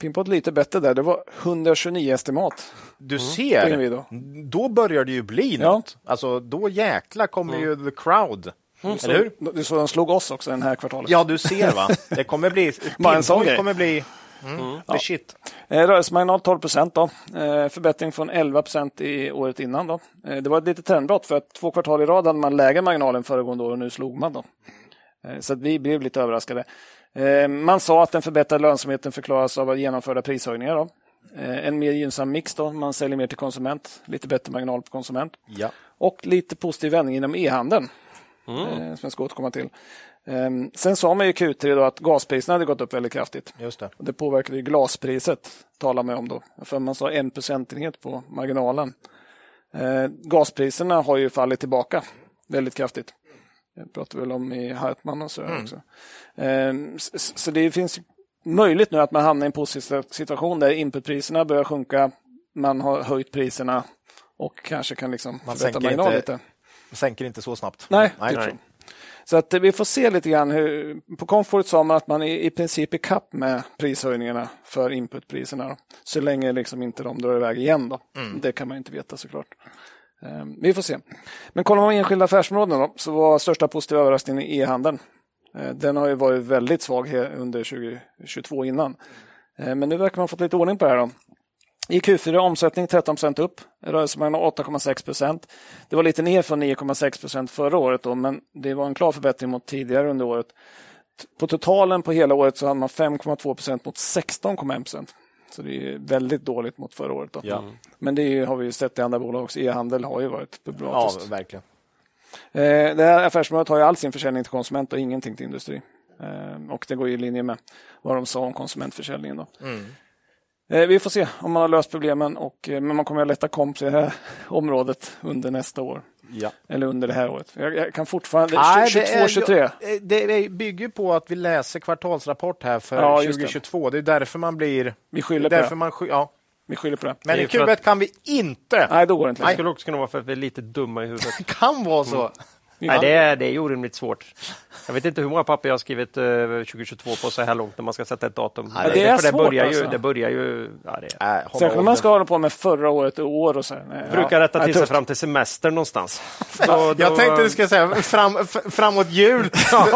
Speaker 1: Pinpot lite bättre där. Det var 129 estimat.
Speaker 3: Du
Speaker 1: på
Speaker 3: ser,
Speaker 1: Inwido.
Speaker 3: då börjar det ju bli
Speaker 1: Ja.
Speaker 3: något. Alltså, då jäkla kommer ju the crowd.
Speaker 1: Så,
Speaker 3: Eller hur?
Speaker 1: Du såg de slog oss också den här kvartalet.
Speaker 3: Ja, du ser va. Det kommer bli... Pinpoint kommer bli... Mm, the shit.
Speaker 1: Eh, Rörelsemarginal 12 procent då. Eh, förbättring från 11 procent i året innan då. Eh, det var ett litet trendbrott för att två kvartal i rad hade man lägre marginal än föregående år och nu slog man då. Så att vi blev lite överraskade. Eh, man sa att den förbättrade lönsamheten förklaras av genomförda prishöjningar. Då. Eh, en mer gynnsam mix då. Man säljer mer till konsument, lite bättre marginal på konsument.
Speaker 3: Ja.
Speaker 1: Och lite positiv vändning inom e-handeln. Eh, som jag ska återkomma till. Eh, sen sa man i Q3 då att gaspriserna hade gått upp väldigt kraftigt.
Speaker 3: Just det.
Speaker 1: Det påverkade glaspriset, talar man om då. För man sa en procentenhet på marginalen. Eh, gaspriserna har ju fallit tillbaka väldigt kraftigt. Det pratar väl om i Hartman och så här också. Eh, s- så det finns möjligt nu att man hamnar i en positiv situation där inputpriserna börjar sjunka. Man har höjt priserna och kanske kan liksom
Speaker 3: Man
Speaker 1: förbättra marginalen lite.
Speaker 3: Sänker inte så snabbt.
Speaker 1: Nej,
Speaker 3: Nej.
Speaker 1: typ så. Så att vi får se lite grann hur, på Comfort sa man att man i, i princip är kapp med prishöjningarna för inputpriserna. Då. Så länge liksom inte de drar iväg igen då. Det kan man inte veta såklart. Eh, vi får se. Men kollar man enskilda affärsområden då, så var största positiva överraskningen e-handeln. Eh, den har ju varit väldigt svag under 2022 innan. Eh, men nu verkar man ha fått lite ordning på det här. Då. I Q4 omsättning 13 upp, rörelsemarginal 8,6. Det var lite ner från 9,6 förra året, då, men det var en klar förbättring mot tidigare under året. På totalen på hela året så hade man 5,2 mot 16,1. Så det är väldigt dåligt mot förra året. Då.
Speaker 3: Ja.
Speaker 1: Men det är har vi ju sett i andra bolag också. E-handel har ju varit
Speaker 3: Ja,
Speaker 1: problematiskt.
Speaker 3: verkligen.
Speaker 1: Eh, det här affärsområdet har ju all sin försäljning till konsument och ingenting till industri. Eh, och det går ju i linje med vad de sa om konsumentförsäljningen. Då. Eh, vi får se om man har löst problemen, och, men man kommer att lätta komp i det här området under nästa år.
Speaker 3: Ja.
Speaker 1: Eller under det här året. Jag, jag kan fortfarande...
Speaker 3: Nej,
Speaker 1: 22,
Speaker 3: det är-
Speaker 1: 23.
Speaker 3: eh, Det bygger på att vi läser kvartalsrapport här för
Speaker 1: Ja, just det.
Speaker 3: 2022. Det är därför man blir...
Speaker 1: Vi skyller på det.
Speaker 3: man sky- ja.
Speaker 1: Vi skyller på det.
Speaker 3: Men
Speaker 2: Det
Speaker 3: i
Speaker 2: är för
Speaker 3: Q1
Speaker 2: att-
Speaker 3: kan vi inte.
Speaker 1: Nej, då går det inte.
Speaker 2: Det skulle också kunna vara för att vi är lite dumma i huvudet.
Speaker 3: Det kan vara så.
Speaker 2: Nej, det är, det är ju orimligt svårt. Jag vet inte hur många papper jag har skrivit eh, 2022 på så här långt när man ska sätta ett datum.
Speaker 3: Nej, det är
Speaker 2: för det
Speaker 1: svårt,
Speaker 2: börjar ju,
Speaker 1: alltså.
Speaker 2: det börjar ju ja, det är.
Speaker 3: Nej, hålla
Speaker 1: Särskilt om man ska hålla på med förra året och år och så. här. Nej,
Speaker 2: brukar
Speaker 1: ja.
Speaker 2: rätta till sig fram till semester någonstans. Då,
Speaker 3: Jag tänkte du skulle säga fram, framåt jul.
Speaker 2: ja,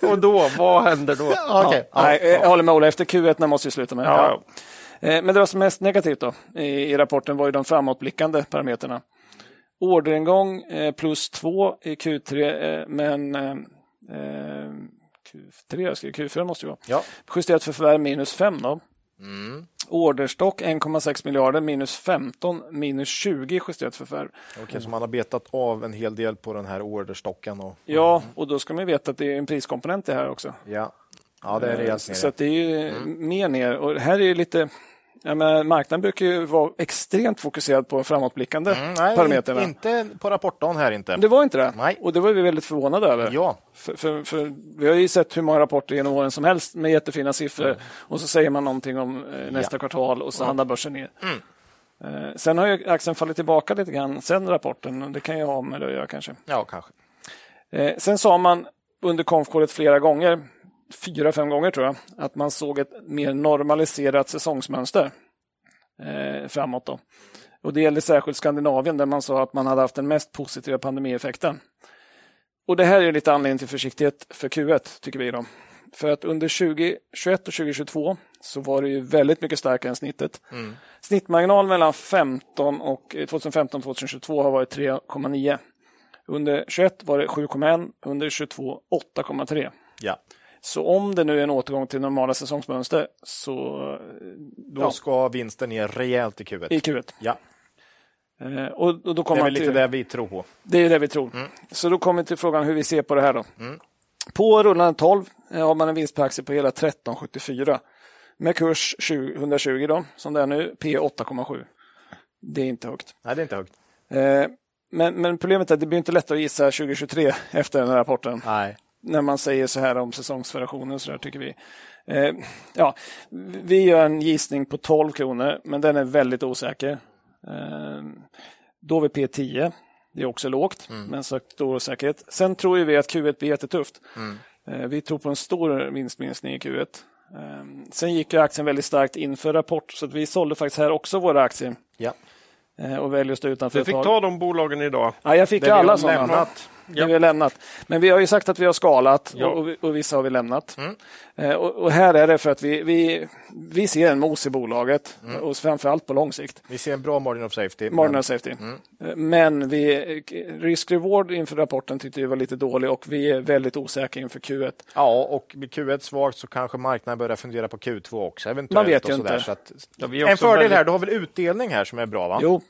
Speaker 2: då, och då, vad händer då?
Speaker 3: Okej.
Speaker 1: Ja, nej, jag håller med Ola, efter Q1 måste vi sluta med.
Speaker 2: Ja.
Speaker 1: Eh, Men det var som mest negativt då, i, i rapporten var ju de framåtblickande parametrarna. Orderingång eh, plus 2 i Q3, eh, men eh, eh, Q3, jag skrev Q4 måste det vara.
Speaker 3: Ja.
Speaker 1: Justerat för förvärv minus 5 då. Orderstock 1,6 miljarder minus 15 minus 20 justerat för förvärv.
Speaker 3: Okej, så man har betat av en hel del på den här orderstocken. Och,
Speaker 1: Ja, och då ska man veta att det är en priskomponent det här också.
Speaker 3: ja. ja, det är rejält.
Speaker 1: Så det är ju mer ner. Och här är ju lite... Ja, men marknaden brukar ju vara extremt fokuserad på framåtblickande
Speaker 3: Mm, nej,
Speaker 1: parametrar.
Speaker 3: in, inte på rapportdagen här inte.
Speaker 1: Det var inte det.
Speaker 3: Nej.
Speaker 1: Och det var vi väldigt förvånade över.
Speaker 3: Ja,
Speaker 1: För, för, för vi har ju sett hur många rapporter genom åren som helst med jättefina siffror. Och så säger man någonting om eh, nästa
Speaker 3: Ja.
Speaker 1: kvartal och så handlar börsen ner. Eh, sen har ju aktien fallit tillbaka lite grann sen rapporten. Det kan ju ha med det att göra kanske.
Speaker 3: ja kanske.
Speaker 1: Eh, sen sa man under konfkåret flera gånger, fyra, fem gånger tror jag, att man såg ett mer normaliserat säsongsmönster eh, framåt. Då. Och det gäller särskilt Skandinavien där man sa att man hade haft den mest positiva pandemieffekten. Och det här är lite anledning till försiktighet för Q1, tycker vi. Då. För att under 2021 och 2022 så var det ju väldigt mycket starkare än snittet. Snittmarginal mellan 15 och 2015 2022 har varit 3,9. Under 21 var det 7,1, under 22 8,3.
Speaker 3: Ja.
Speaker 1: Så om det nu är en återgång till normala säsongsmönster så då,
Speaker 3: Då ska vinsten ner rejält i Q1.
Speaker 1: i Q1.
Speaker 3: Ja,
Speaker 1: Eh, och, och då
Speaker 3: det
Speaker 1: kommer
Speaker 3: är
Speaker 1: man
Speaker 3: väl lite
Speaker 1: till,
Speaker 3: det vi tror på.
Speaker 1: det är det vi tror. Så då kommer vi till frågan hur vi ser på det här då. På rullande 12 eh, har man en vinst på aktie på hela 13,74 med kurs 20, 120 då, som det är nu, P 8,7. Det är inte högt.
Speaker 3: Nej, det är inte högt.
Speaker 1: Eh, men, men problemet är att det blir inte lätt att gissa 2023 efter den här rapporten.
Speaker 3: Nej.
Speaker 1: När man säger så här om säsongsvariationer och så där tycker vi. Eh, ja, vi gör en gissning på 12 kronor, men den är väldigt osäker. Eh, då vi P10. Det är också lågt, men så stor osäkerhet. Sen tror ju vi att Q1 blir jättetufft. Eh, vi tror på en stor vinstminskning i Q1. Ehm, Sen gick ju aktien väldigt starkt inför rapport så att vi sålde faktiskt här också våra aktier
Speaker 3: Ja.
Speaker 1: eh, och väljer att stå utanför
Speaker 2: Du
Speaker 1: ett
Speaker 2: fick
Speaker 1: tag.
Speaker 2: ta de bolagen idag.
Speaker 1: Ja, jag fick alla sådana. Det vi har lämnat. Men vi har ju sagt att vi har skalat
Speaker 2: Ja.
Speaker 1: och, och vissa har vi lämnat.
Speaker 3: Mm.
Speaker 1: Eh, och, och här är det för att vi, vi, vi ser en mos i bolaget
Speaker 3: Mm.
Speaker 1: och framförallt på lång sikt.
Speaker 3: Vi ser en bra margin of safety.
Speaker 1: Margin
Speaker 3: men-
Speaker 1: of safety.
Speaker 3: Mm.
Speaker 1: Eh, Men vi, risk-reward inför rapporten tyckte vi var lite dålig och vi är väldigt osäkra inför Q1.
Speaker 3: Ja, och blir Q1 svagt så kanske marknaden börjar fundera på Q2 också. Eventuellt
Speaker 1: Man vet ju
Speaker 3: sådär.
Speaker 1: inte.
Speaker 3: Så att,
Speaker 2: Ja,
Speaker 3: en fördel
Speaker 2: väldigt-
Speaker 3: här, du har väl utdelning här som är bra? va?
Speaker 1: Jo,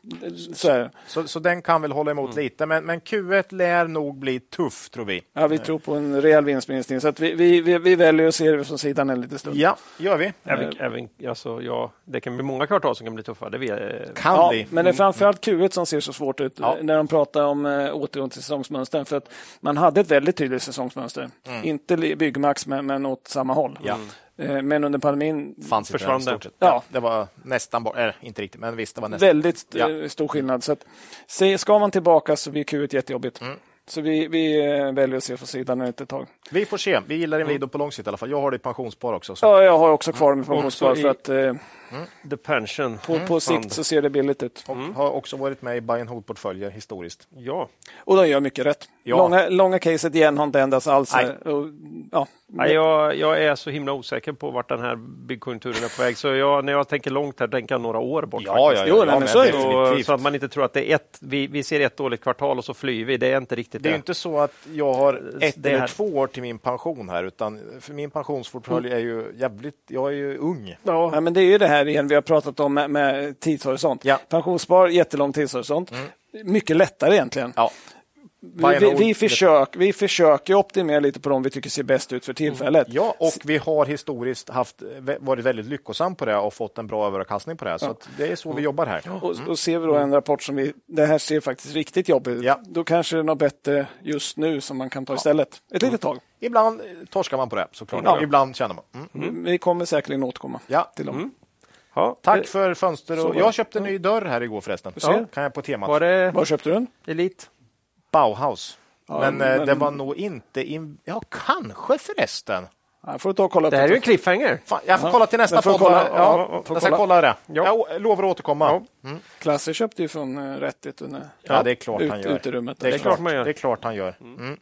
Speaker 1: så är det.
Speaker 3: Så, så den kan väl hålla emot
Speaker 1: Mm.
Speaker 3: lite, men, men Q1 lär nog bli tuff tror vi.
Speaker 1: Ja, vi tror på en rejäl vinstminskning så att vi, vi, vi, vi väljer att se det från sidan en liten stund.
Speaker 3: Ja, gör vi.
Speaker 2: Även, även, alltså, ja, det kan bli många kvartal som kan bli tuffa. Det vet,
Speaker 3: Kan
Speaker 1: Ja,
Speaker 3: bli.
Speaker 1: men det är framförallt Q1 som ser så svårt ut
Speaker 3: Ja.
Speaker 1: när de pratar om äh, återgång till säsongsmönstren. För att man hade ett väldigt tydligt säsongsmönster. Inte li- Byggmax, men, men åt samma håll.
Speaker 3: Ja.
Speaker 1: Eh, Men under pandemin,
Speaker 3: Fanns inte
Speaker 2: Försvann det.
Speaker 1: Ja.
Speaker 3: Ja. Det var nästan bort, äh, inte riktigt, men visst, det var nästan.
Speaker 1: väldigt
Speaker 3: Ja.
Speaker 1: eh, stor skillnad. Så att, se, ska man tillbaka så blir Q1 jättejobbigt. Så vi, vi eh, väljer att se från sidan ett litet tag.
Speaker 3: Vi får se. Vi gillar
Speaker 1: Mm.
Speaker 3: Inwido på lång sikt i alla fall. Jag har det i pensionsspar också. Så.
Speaker 1: Ja, jag har också kvar min pensionsspar
Speaker 2: Också i-
Speaker 1: för att eh,
Speaker 2: The Pension.
Speaker 1: på, på sikt så ser det billigt ut.
Speaker 3: Och har också varit med i buy and hold-portföljer historiskt.
Speaker 2: Ja.
Speaker 1: Och de gör mycket rätt.
Speaker 3: Ja.
Speaker 1: Långa, långa caset igen har inte ändrats alls. Och, ja,
Speaker 2: Nej, jag, jag är så himla osäker på vart den här byggkonjunkturen är på väg. Så jag, när jag tänker långt här tänker jag några år bort.
Speaker 3: Ja,
Speaker 2: faktiskt.
Speaker 3: ja,
Speaker 1: Jo,
Speaker 3: ja,
Speaker 1: nej,
Speaker 3: ja,
Speaker 1: men så är det.
Speaker 2: Så, så att man inte tror att det är ett, vi, vi ser ett dåligt kvartal och så flyr vi. Det är inte riktigt
Speaker 3: Det är
Speaker 2: det.
Speaker 3: ju inte så att jag har ett
Speaker 2: Det
Speaker 3: eller
Speaker 2: här-
Speaker 3: två år till min pension här, utan för min pensionsportfölj är ju jävligt, jag är ju ung.
Speaker 1: Ja. ja, men det är ju det här igen vi har pratat om med, med tidshorisont.
Speaker 3: Ja.
Speaker 1: Pensionsspar, jättelång tidshorisont. Mycket lättare egentligen.
Speaker 3: Ja.
Speaker 1: Vi, vi, vi, försök, vi försöker optimera lite på de vi tycker ser bäst ut för tillfället.
Speaker 3: Ja, och vi har historiskt haft, varit väldigt lyckosam på det och fått en bra överavkastning på det. Så att det är så vi jobbar här.
Speaker 1: Och, och ser vi då en rapport som vi, det här ser faktiskt riktigt jobbigt ut,
Speaker 3: Ja.
Speaker 1: då kanske det är något bättre just nu som man kan ta istället. Ett litet tag.
Speaker 3: Ibland torskar man på det såklart.
Speaker 1: Ja.
Speaker 3: Ibland känner man. Mm.
Speaker 1: Vi kommer säkerligen återkomma
Speaker 3: Ja.
Speaker 1: till dem.
Speaker 2: Ja,
Speaker 3: Tack
Speaker 2: det-
Speaker 3: för fönster. Och jag köpte en ny dörr här igår förresten.
Speaker 1: ser.
Speaker 3: Kan jag på temat.
Speaker 2: Var det
Speaker 1: Var köpte du den?
Speaker 2: Elit?
Speaker 3: Bauhaus.
Speaker 1: Ja,
Speaker 3: men, eh,
Speaker 1: men-
Speaker 3: det var nog inte... In... Ja, kanske förresten.
Speaker 1: Ja, får du ta och kolla
Speaker 2: Det här är ju en cliffhanger.
Speaker 3: Fan, jag får kolla till nästa podd.
Speaker 1: kolla- ja,
Speaker 3: Ja,
Speaker 1: får
Speaker 3: jag ska
Speaker 1: kolla.
Speaker 3: det.
Speaker 2: Ja.
Speaker 3: Jag lovar att återkomma. Ja,
Speaker 1: Klasse köpte ju från uh, Rättigt under
Speaker 3: det är klart han gör.
Speaker 1: uterummet.
Speaker 3: Det är,
Speaker 2: klart
Speaker 3: klart,
Speaker 2: man gör.
Speaker 3: det är klart han gör. Mm.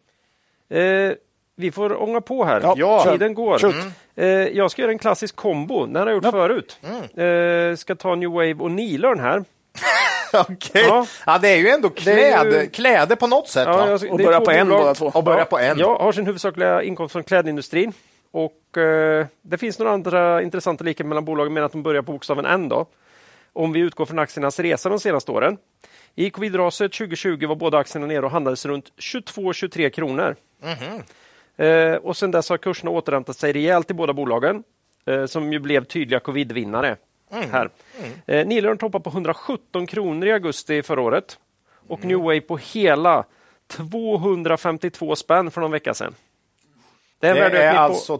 Speaker 2: Eh, vi får ånga på här.
Speaker 1: Ja,
Speaker 3: Ja.
Speaker 1: kör.
Speaker 2: Tiden går.
Speaker 1: Shoot.
Speaker 2: Eh, jag ska göra en klassisk kombo. Den har jag gjort
Speaker 1: Ja.
Speaker 2: förut.
Speaker 3: Mm.
Speaker 2: Eh, ska ta New Wave och Nilörn här.
Speaker 3: Okej.
Speaker 2: Ja.
Speaker 3: Ja. det är ju ändå kläder,
Speaker 2: ju-
Speaker 3: kläder på något sätt.
Speaker 2: Ja,
Speaker 3: va?
Speaker 2: jag-
Speaker 1: Och börja på en
Speaker 2: bolag.
Speaker 1: båda två.
Speaker 3: Och börja på en.
Speaker 2: Jag har sin huvudsakliga inkomst från klädindustrin. Och eh, Det finns några andra intressanta likheter mellan bolagen, men att de börjar på bokstaven N. Då. Om vi utgår från aktiernas resa de senaste åren. I covid-raset 2020 var båda aktierna nere och handlades runt 22-23 kronor. Eh, och Sedan dess har kurserna återhämtat sig rejält i båda bolagen, eh, som ju blev tydliga covid-vinnare. här. Eh, Nilörn toppar på 117 kronor i augusti förra året och New Wave på hela 252 spänn för någon vecka sedan. Det är,
Speaker 3: Det är
Speaker 2: på
Speaker 3: alltså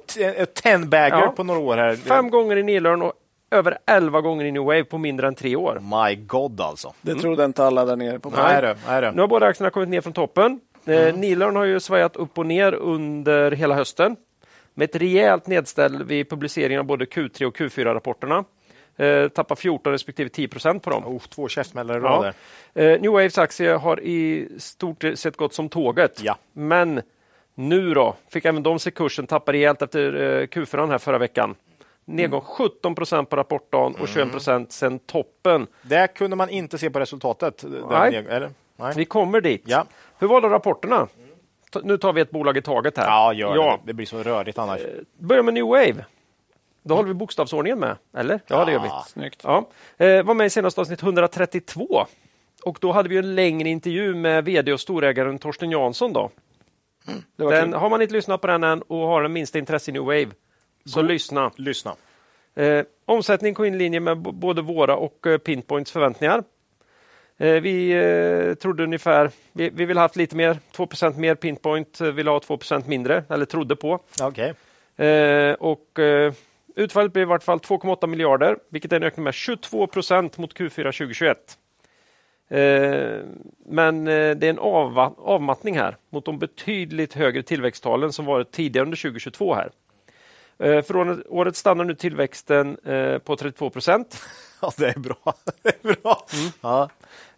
Speaker 3: ten bagger
Speaker 2: Ja.
Speaker 3: på några år här.
Speaker 2: fem gånger i Nilörn och över 11 gånger i New Wave på mindre än tre år.
Speaker 3: My God alltså.
Speaker 1: Det trodde inte alla där nere på
Speaker 3: Nej, det, nej, det.
Speaker 2: Nu har båda aktierna kommit ner från toppen. Eh, Nilörn har ju svajat upp och ner under hela hösten med ett rejält nedställ vid publiceringen av både Q3 och Q4-rapporterna. Eh, tappar 14 respektive 10 procent på dem.
Speaker 3: Oh, två käftsmällar i rad
Speaker 2: Ja. Eh, New Waves aktie har i stort sett gått som tåget.
Speaker 3: Ja.
Speaker 2: Men nu då fick även de se kursen tappa rejält efter eh, Q4 här förra veckan. Nedgång 17 procent på rapportdagen och 21 procent sedan toppen.
Speaker 3: Det kunde man inte se på resultatet.
Speaker 2: Nej.
Speaker 3: ned- Eller? Nej.
Speaker 2: Vi kommer dit.
Speaker 3: Ja.
Speaker 2: Hur var då rapporterna? Nu tar vi ett bolag i taget här.
Speaker 3: Ja, gör
Speaker 2: Ja.
Speaker 3: det. Det blir så rörigt annars.
Speaker 2: Börjar med New Wave. Då håller vi bokstavsordningen med, eller? Ja, det gör vi.
Speaker 1: Snyggt.
Speaker 2: Ja. Eh, var med i senaste avsnitt 132. Och då hade vi en längre intervju med vd och storägaren Torsten Jansson. Då.
Speaker 1: Det var
Speaker 2: Den, har man inte lyssnat på den än och har den minsta intresse i New Wave, så lyssna.
Speaker 3: Lyssna.
Speaker 2: Eh, omsättning går in i linje med både våra och eh, Pinpoints förväntningar. Eh, vi eh, trodde ungefär, vi, vi vill ha haft lite mer, 2% mer Pinpoint eh, ville ha 2% mindre, eller trodde på. Eh, och utfallet blir i vart fall 2,8 miljarder, vilket är en ökning med 22 procent mot Q4 2021. Eh, men det är en avmattning här mot de betydligt högre tillväxttalen som varit tidigare under 2022 här. För året stannar nu tillväxten på 32 procent.
Speaker 3: Ja, det är bra. Det är bra. Ja.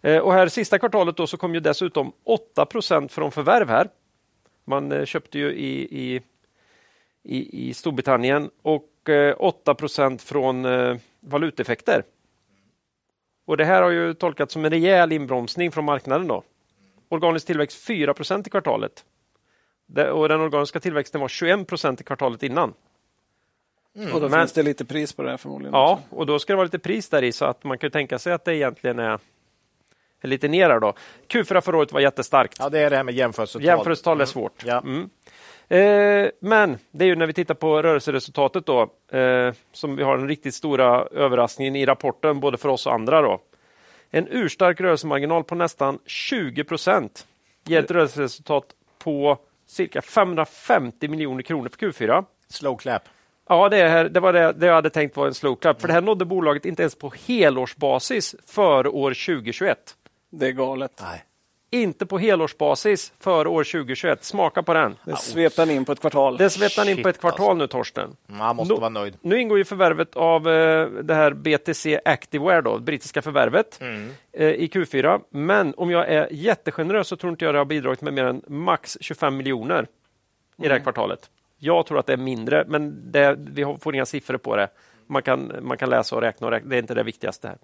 Speaker 2: Eh, Och här sista kvartalet då så kom ju dessutom 8 procent från förvärv här. Man eh, köpte ju i, i, i, i Storbritannien och eh, 8 procent från eh, valuteffekter. Och det här har ju tolkats som en rejäl inbromsning från marknaden. då. Organisk tillväxt 4 procent i kvartalet. Och den organiska tillväxten var 21 procent i kvartalet innan.
Speaker 1: Och då
Speaker 2: Men-
Speaker 1: finns det lite pris på det här förmodligen.
Speaker 2: Ja,
Speaker 1: också.
Speaker 2: och då ska det vara lite pris där i så att man kan tänka sig att det egentligen är lite ner här då. Q4 förra året var jättestarkt.
Speaker 3: ja, det är det här med jämförelsetal.
Speaker 2: Jämförelsetal är svårt.
Speaker 3: Ja.
Speaker 2: Mm. Eh, men det är ju när vi tittar på rörelseresultatet då, eh, som vi har den riktigt stora överraskningen i rapporten, både för oss och andra. Då. En urstark rörelsemarginal på nästan 20 procent ger ett rörelseresultat på cirka 550 miljoner kronor för Q4.
Speaker 3: Slow clap.
Speaker 2: Ja, det, här, det var det, det jag hade tänkt var en slow clap, för det här nådde bolaget inte ens på helårsbasis för år 2021.
Speaker 1: Det är galet.
Speaker 3: Nej.
Speaker 2: Inte på helårsbasis för år 2021. Smaka på den.
Speaker 1: Det svepte han in på ett kvartal.
Speaker 2: Det svepte han in på ett kvartal
Speaker 3: alltså.
Speaker 2: nu, Torsten.
Speaker 3: Man måste
Speaker 2: Nå-
Speaker 3: vara nöjd.
Speaker 2: Nu ingår ju förvärvet av eh, det här BTC Activewear, då, det brittiska förvärvet, eh, i Q4. Men om jag är jättegenerös så tror inte jag det har bidragit med mer än max 25 miljoner i det här kvartalet. Jag tror att det är mindre, men det, vi får inga siffror på det. Man kan, man kan läsa och räkna, och räkna. det är inte det viktigaste här.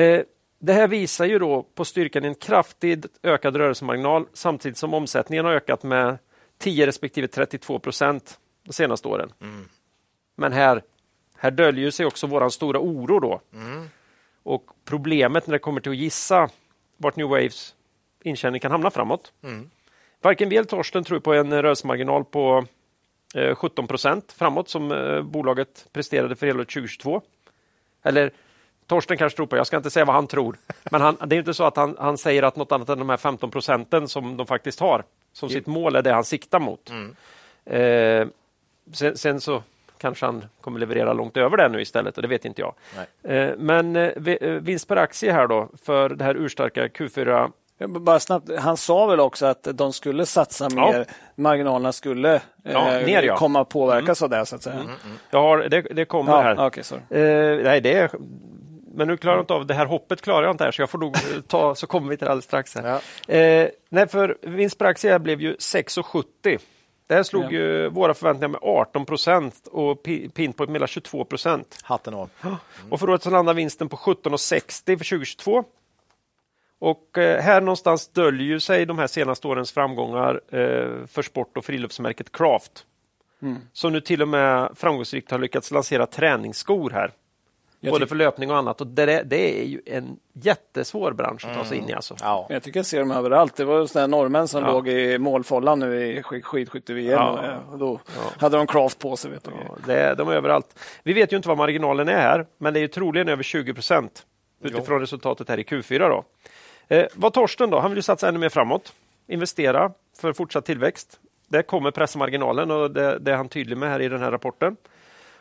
Speaker 2: Eh, det här visar ju då på styrkan i en kraftigt ökad rörelsemarginal samtidigt som omsättningen har ökat med 10 respektive 32 procent de senaste åren. Men här, här döljer sig också våran stora oro då. Och problemet när det kommer till att gissa vart New Waves intjäning kan hamna framåt. Varken vi eller Torsten tror på en rörelsemarginal på eh, 17 procent framåt som eh, bolaget presterade för helåret 2022. Eller Torsten kanske tror på, jag ska inte säga vad han tror, men han, det är inte så att han, han säger att något annat än de här 15 procenten som de faktiskt har som sitt mål är det han siktar mot. Eh, sen, sen så kanske han kommer leverera långt över det nu istället och det vet inte jag.
Speaker 3: Nej.
Speaker 2: Eh, men eh, eh, vinst per aktie här då för det här urstarka Q4
Speaker 1: Jag Bara snabbt, han sa väl också att de skulle satsa
Speaker 2: Ja.
Speaker 1: mer, marginalerna skulle
Speaker 2: Ja,
Speaker 1: eh,
Speaker 2: ner, ja.
Speaker 1: komma att påverkas av det så att säga.
Speaker 2: Jag har, det, det kommer
Speaker 1: Ja,
Speaker 2: här.
Speaker 1: sorry.
Speaker 2: Eh, nej, det är, men nu klarar jag inte av det här hoppet klarar jag inte här så jag får nog ta så kommer vi till det alldeles strax. Här.
Speaker 3: Ja.
Speaker 2: Eh, nej, för vinst per aktie blev ju 6,70. Det här slog
Speaker 1: Ja.
Speaker 2: ju våra förväntningar med 18 procent och Pi- Pinpoint med hela 22 procent.
Speaker 3: Hatten av.
Speaker 2: Och för året så landar vinsten på 17,60 för 2022. Och eh, här någonstans döljer ju sig de här senaste årens framgångar eh, för sport och friluftsmärket Craft.
Speaker 1: Mm.
Speaker 2: Som nu till och med framgångsrikt har lyckats lansera träningsskor här.
Speaker 1: Jag
Speaker 2: Både för löpning och annat. Och det, är- det är ju en jättesvår bransch att ta sig in i. Alltså.
Speaker 3: Ja.
Speaker 1: Jag tycker jag ser dem överallt. Det var sådana norrmän som
Speaker 2: Ja.
Speaker 1: låg i målfållan nu i sk- skidskytte-VM.
Speaker 2: Ja.
Speaker 1: och, eh, då hade de craft på sig. Vet du.
Speaker 2: Ja, det, de är överallt. Vi vet ju inte vad marginalen är här, men det är ju troligen över 20 procent utifrån resultatet här i Q4. Då. Eh, vad Torsten då? Han vill ju satsa ännu mer framåt. Investera för fortsatt tillväxt. Det kommer pressa marginalen och det, det är han tydlig med här i den här rapporten.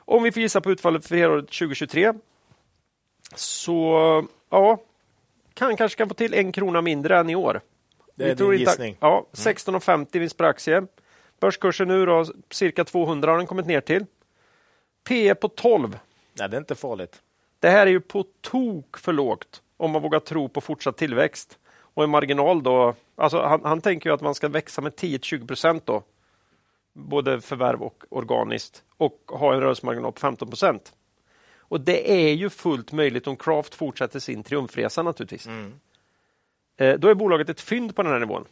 Speaker 2: Om vi får gissa på utfallet för helåret 2023 så ja, kan kanske kan få till en krona mindre än i år.
Speaker 3: Det är
Speaker 2: Vi tror
Speaker 3: din
Speaker 2: inte-
Speaker 3: gissning.
Speaker 2: Ja, 16,50 vinst per aktie. Börskursen nu då, cirka 200 har den kommit ner till. P på 12.
Speaker 3: Nej, det är inte farligt.
Speaker 2: Det här är ju på tok för lågt om man vågar tro på fortsatt tillväxt. Och en marginal då, alltså han, han tänker ju att man ska växa med 10-20 procent då. Både förvärv och organiskt. Och ha en rörelsemarginal på 15 procent. Och det är ju fullt möjligt om Craft fortsätter sin triumfresa naturligtvis. Eh, då är bolaget ett fynd på den här nivån.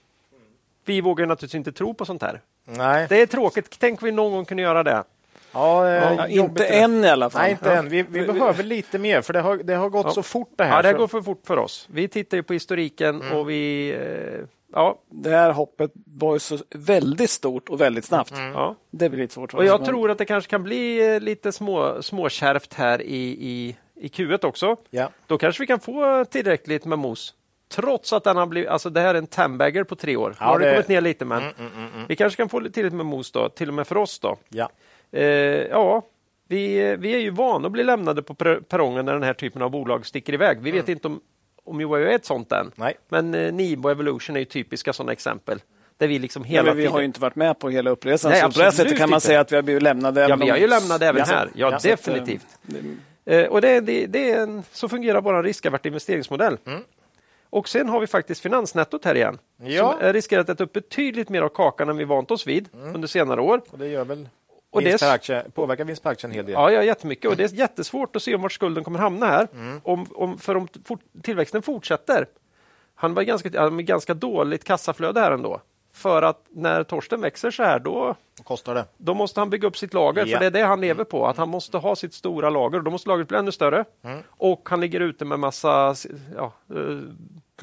Speaker 2: Vi vågar naturligtvis inte tro på sånt här.
Speaker 3: Nej.
Speaker 2: Det är tråkigt. Tänk om vi någon gång kunde göra det.
Speaker 3: Ja, eh,
Speaker 1: Ja, inte än i alla fall.
Speaker 3: Nej, inte än. Vi, vi behöver lite mer, för det har, det har gått
Speaker 2: Ja.
Speaker 3: så fort det här.
Speaker 2: Ja, det här
Speaker 3: så-
Speaker 2: går för fort för oss. Vi tittar ju på historiken och vi... Eh, ja,
Speaker 1: Det här hoppet var ju så väldigt stort och väldigt snabbt.
Speaker 2: ja.
Speaker 1: Det blir lite svårt.
Speaker 2: Och jag tror att det kanske kan bli eh, lite små, småkärvt här i, i, i Q1 också.
Speaker 3: Ja.
Speaker 2: Då kanske vi kan få tillräckligt med mos. Trots att den har blivit, alltså det här är en tambagger på tre år.
Speaker 3: Ja,
Speaker 2: nu har det
Speaker 3: Mm,
Speaker 2: kommit ner lite men vi kanske kan få tillräckligt med mos då, till och med för oss då.
Speaker 3: Ja.
Speaker 2: Eh, ja, vi, vi är ju vana att bli lämnade på per- perrongen när den här typen av bolag sticker iväg. Vi vet inte om, om Huawei är ett sånt än.
Speaker 3: Nej.
Speaker 2: Men eh, Nibo Evolution är ju typiska sådana exempel. Där vi liksom hela
Speaker 1: men vi
Speaker 2: tiden...
Speaker 1: har ju inte varit med på hela uppresan.
Speaker 2: Nej,
Speaker 1: så på det sättet kan man
Speaker 2: inte.
Speaker 1: säga att vi har blivit lämnade.
Speaker 2: Ja, vi har ju lämnat även
Speaker 1: Ja,
Speaker 2: här. Ja,
Speaker 1: ja, eh,
Speaker 2: definitivt.
Speaker 1: det-
Speaker 2: Eh, och det, det, det är en, så fungerar vår riskavert investeringsmodell. Och sen har vi faktiskt finansnettot här igen.
Speaker 3: Ja.
Speaker 2: Som riskerar att äta upp betydligt mer av kakan än vi vant oss vid under senare år.
Speaker 3: Och det gör väl
Speaker 2: Och
Speaker 3: vinst per aktie, påverkar vinst per aktie en hel del.
Speaker 2: Ja, ja, jättemycket. Och det är jättesvårt att se om vart skulden kommer hamna här.
Speaker 3: Mm.
Speaker 2: Om, om, för om fort, tillväxten fortsätter. Han var ganska, han ganska dåligt kassaflöde här ändå. För att när Torsten växer så här, då,
Speaker 3: kostar det?
Speaker 2: då måste han bygga upp sitt lager.
Speaker 3: Ja.
Speaker 2: För det är det han lever på. Att han måste ha sitt stora lager. Och då måste lagret bli ännu större.
Speaker 3: Mm.
Speaker 2: Och han ligger ute med massa ja, eh,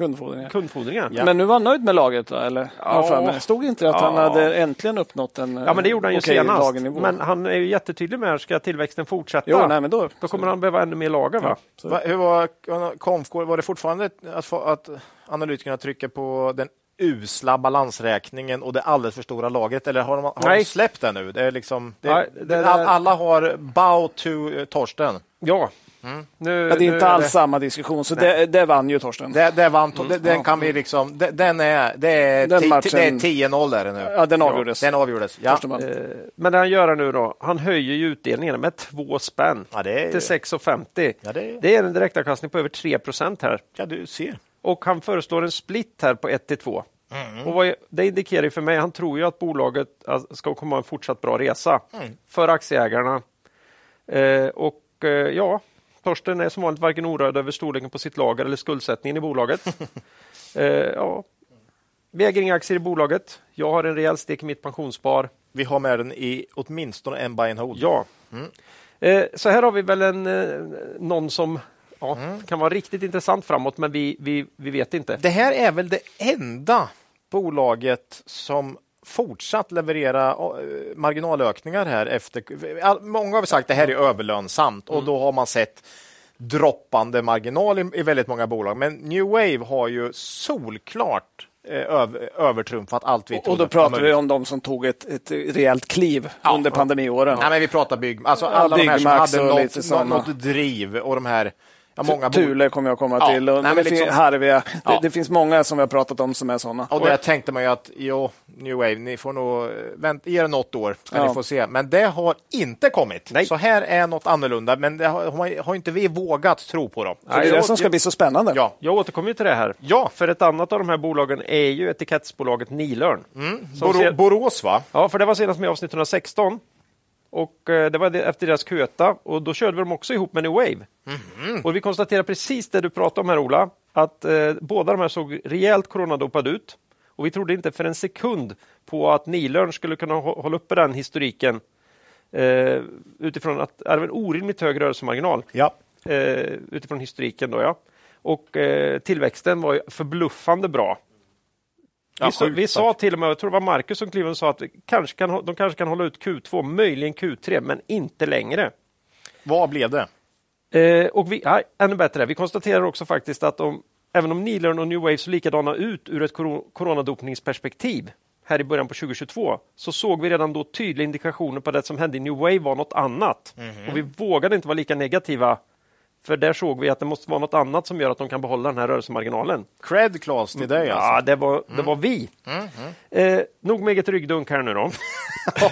Speaker 1: Kundfordringar.
Speaker 2: kundfordringar.
Speaker 3: Ja.
Speaker 1: Men nu var han nöjd med laget då, eller? Ja. Stod inte det att han
Speaker 2: Ja.
Speaker 1: hade äntligen uppnått en
Speaker 2: Ja, men det gjorde han ju
Speaker 1: okej
Speaker 2: senast.
Speaker 1: lagernivå?
Speaker 2: Men han är ju jättetydlig med att ska tillväxten fortsätta,
Speaker 1: Jo, nej, men då,
Speaker 2: då kommer han behöva ännu mer lager. Va?
Speaker 1: Så-
Speaker 3: Va, hur var Komfgård? Var det fortfarande att, få, att analytikerna trycker på den usla balansräkningen och det alldeles för stora lagret? Eller har de, har de släppt det nu? Det är liksom, det,
Speaker 2: Nej, det- det-
Speaker 3: all, alla har bow to Torsten.
Speaker 2: Ja.
Speaker 3: Mm.
Speaker 2: Nu,
Speaker 1: Ja, det är
Speaker 2: nu
Speaker 1: inte alls
Speaker 2: det-
Speaker 1: samma diskussion, så det, det vann ju Torsten.
Speaker 3: Det, det vann, det, den kan vi liksom, det, den är, det är,
Speaker 1: Den
Speaker 3: ti-
Speaker 1: matchen-
Speaker 3: det är 10-0 är det nu.
Speaker 1: Ja, den avgjordes.
Speaker 3: Den avgjordes. Ja.
Speaker 2: Eh, Men det han gör nu då, han höjer ju utdelningen med två spänn
Speaker 3: Ja, det är-
Speaker 2: till 6,50.
Speaker 3: Ja, det är-
Speaker 2: det är en direktavkastning på över 3 procent här.
Speaker 3: ja, du ser.
Speaker 2: Och han föreslår en split här på 1 till 2.
Speaker 3: Mm.
Speaker 2: Och vad är- det indikerar för mig, han tror ju att bolaget alltså, ska komma en fortsatt bra resa
Speaker 3: Mm.
Speaker 2: för aktieägarna. Eh, och eh, ja, Torsten är som vanligt varken orörd över storleken på sitt lager eller skuldsättningen i bolaget. eh, ja. Vi äger inga aktier i bolaget. Jag har en rejäl stek i mitt pensionsspar.
Speaker 3: Vi har med den i åtminstone en buy and hold.
Speaker 2: Ja. Eh, så här har vi väl en, eh, någon som ja, kan vara riktigt intressant framåt, men vi, vi, vi vet inte.
Speaker 3: Det här är väl det enda bolaget som fortsatt leverera eh, marginalökningar här efter. Många har sagt att det här är överlönsamt och då har man sett droppande marginal i, i väldigt många bolag. Men New Wave har ju solklart eh, över, övertrumfat allt vi
Speaker 1: Och då pratar vi om de som tog ett, ett rejält kliv
Speaker 3: Ja.
Speaker 1: under pandemiåren.
Speaker 3: Nej, men vi pratar bygg, alltså
Speaker 1: Ja,
Speaker 3: alla de här som hade något, något driv och de här ja, många.
Speaker 1: Thule kommer jag komma
Speaker 3: Ja,
Speaker 1: till. Och
Speaker 3: nej, liksom-
Speaker 1: Harvia.
Speaker 3: Ja.
Speaker 1: Det, det finns många som vi har pratat om som är sådana.
Speaker 3: Och där tänkte man ju att jo, New Wave, ni får nog eh, vänta, ge det något år, ska
Speaker 1: Ja.
Speaker 3: ni få se. Men det har inte kommit.
Speaker 2: Nej.
Speaker 3: Så här är något annorlunda, men det har, har, inte vi vågat tro på dem.
Speaker 1: Så det är det som ska bli så spännande.
Speaker 3: Ja,
Speaker 2: Jag återkommer till det här.
Speaker 3: Ja.
Speaker 2: För ett annat av de här bolagen är ju etikettsbolaget Nilörn. Som
Speaker 3: Bor
Speaker 2: ser-
Speaker 3: Borås va?
Speaker 2: Ja, för det var senast med avsnitt 116. Och eh, det var efter deras Q1 och då körde vi dem också ihop med New Wave. Och vi konstaterar precis det du pratade om här Ola, att eh, båda de här såg rejält coronadopade ut. Och vi trodde inte för en sekund på att Nilörn skulle kunna hå- hålla uppe den historiken eh, utifrån att det är en orimligt hög rörelsemarginal
Speaker 3: Ja.
Speaker 2: eh, utifrån historiken. Då, ja. Och eh, tillväxten var förbluffande bra.
Speaker 3: Ja,
Speaker 2: vi, sa- vi sa
Speaker 3: starkt.
Speaker 2: till och med, jag tror det var Marcus som klev och sa att kanske kan, de kanske kan hålla ut Q2, möjligen Q3, men inte längre.
Speaker 3: Vad blev det?
Speaker 2: Eh, och vi, nej, ännu bättre, vi konstaterar också faktiskt att de, även om Nilörn och New Wave såg likadana ut ur ett coronadopningsperspektiv här i början på 2022 så såg vi redan då tydliga indikationer på att det som hände i New Wave var något annat. Och vi vågade inte vara lika negativa för där såg vi att det måste vara något annat som gör att de kan behålla den här rörelsemarginalen.
Speaker 3: Cred Claes till dig
Speaker 2: Ja,
Speaker 3: alltså.
Speaker 2: det var, det var vi. Eh, nog med eget ryggdunk här nu då.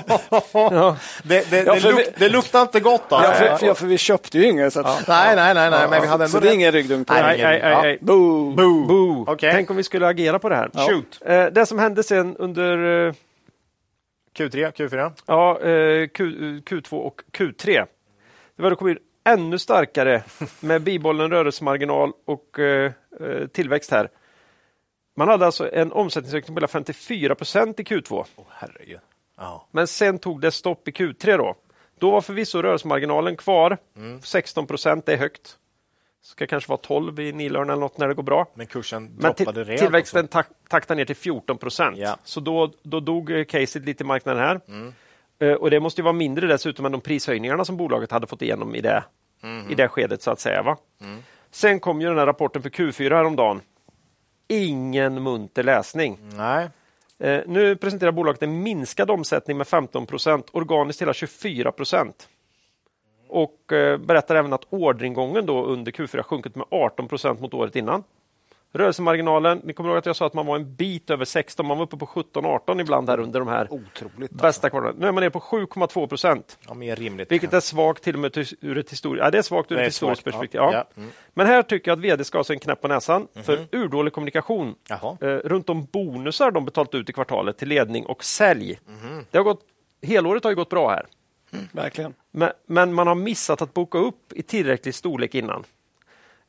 Speaker 2: ja.
Speaker 3: Det, det,
Speaker 1: Ja,
Speaker 3: det, luk,
Speaker 1: vi-
Speaker 3: det luktar inte gott
Speaker 1: Ja,
Speaker 3: alltså.
Speaker 1: för, för, ja, för vi köpte ju inget. Så att,
Speaker 3: Nej, nej, nej, nej, men vi hade ändå
Speaker 1: så det är ingen ryggdunk på
Speaker 3: Nej.
Speaker 2: Nej, nej, nej,
Speaker 3: Ja.
Speaker 1: Boo!
Speaker 3: Boo.
Speaker 2: Boo.
Speaker 3: Okej.
Speaker 2: Tänk om vi skulle agera på det här.
Speaker 3: Shoot.
Speaker 2: Eh, det som hände sen under eh,
Speaker 3: Q3, Q4.
Speaker 2: ja, eh, Q, Q2 och Q3, det var det kom in ännu starkare med bibehållen rörelsemarginal och eh, eh, tillväxt här. Man hade alltså en omsättningsökning på hela 54 procent i Q2.
Speaker 3: Åh, herregud. Ja.
Speaker 2: Men sen tog det stopp i Q3 då. Då var förvisso rörelsemarginalen kvar. 16 procent det är högt. Ska kanske vara 12 i Nilörn eller något när det går bra.
Speaker 3: Men kursen
Speaker 2: Men
Speaker 3: droppade rejält.
Speaker 2: tillväxten tak, taktade ner till 14 procent.
Speaker 3: Ja.
Speaker 2: Så då, då dog eh, caset lite i marknaden här. Eh, och det måste ju vara mindre dessutom än de prishöjningarna som bolaget hade fått igenom i det, i det skedet så att säga. Va? Sen kom ju den här rapporten för Q4 häromdagen. Ingen munter läsning.
Speaker 3: Nej.
Speaker 2: Eh, nu presenterar bolaget en minskad omsättning med 15 procent, organiskt hela 24 procent. Och eh, berättar även att orderingången då under Q4 sjunkit med 18 procent mot året innan. Rörelsemarginalen, ni kommer ihåg att jag sa att man var en bit över 16, man var uppe på 17-18 ibland här under de här
Speaker 3: Otroligt.
Speaker 2: bästa kvartalen. Nu är man nere på 7,2 procent.
Speaker 3: Ja, mer rimligt.
Speaker 2: Vilket är svagt till och med ur ett historiskt, ja, det är svagt ur
Speaker 3: Det
Speaker 2: ett historiskt perspektiv. Ja.
Speaker 3: Ja. Mm.
Speaker 2: Men här tycker jag att vd ska ha sig en knäpp på näsan för urdålig kommunikation. Eh, runt de bonusar de betalt ut i kvartalet till ledning och sälj.
Speaker 3: Mhm.
Speaker 2: Det har gått, helåret har ju gått bra här.
Speaker 1: Verkligen.
Speaker 2: Men, men man har missat att boka upp i tillräcklig storlek innan.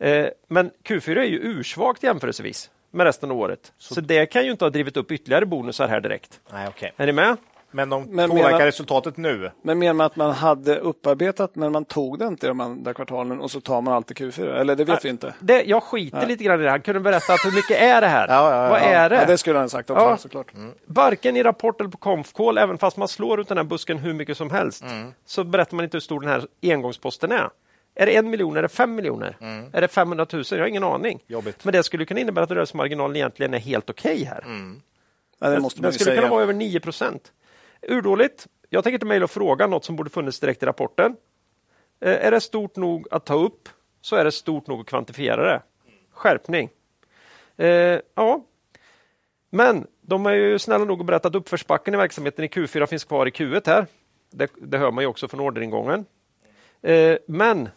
Speaker 2: Eh, men Q4 är ju ursvagt jämförelsevis med resten av året. Så, det kan ju inte ha drivit upp ytterligare bonusar här direkt.
Speaker 3: Nej, okej.
Speaker 2: Är ni med?
Speaker 3: Men de
Speaker 1: Men
Speaker 3: påverkar
Speaker 1: menar-
Speaker 3: resultatet nu?
Speaker 1: Men menar man att man hade upparbetat men man tog det inte i de andra kvartalen och så tar man alltid Q4? Eller det vet vi inte.
Speaker 2: Det, jag skiter lite grann i det. Han kunde berätta att hur mycket är det här?
Speaker 3: Ja, ja, ja.
Speaker 2: Vad är det?
Speaker 1: Ja, det skulle han ha sagt också
Speaker 2: Ja.
Speaker 1: såklart.
Speaker 2: Varken i rapport eller på konf-call, även fast man slår ut den här busken hur mycket som helst,
Speaker 3: Mm.
Speaker 2: så berättar man inte hur stor den här engångsposten är. Är det en miljon? Är det fem miljoner? Är det 500 000? Jag har ingen aning.
Speaker 3: Mm. Jobbigt.
Speaker 2: Men det skulle kunna innebära att rörelsemarginalen egentligen är helt okej här.
Speaker 1: Ja, det måste
Speaker 2: Den skulle
Speaker 1: säga.
Speaker 2: kunna vara över 9 procent. Urdåligt. Jag tänker inte mejla och fråga något som borde funnits direkt i rapporten. Eh, är det stort nog att ta upp så är det stort nog att kvantifiera det. Skärpning. Eh, ja. Men de är ju snälla nog att berätta att uppförsbacken i verksamheten i Q4 finns kvar i Q1 här. Det, det hör man ju också från orderingången. Eh, men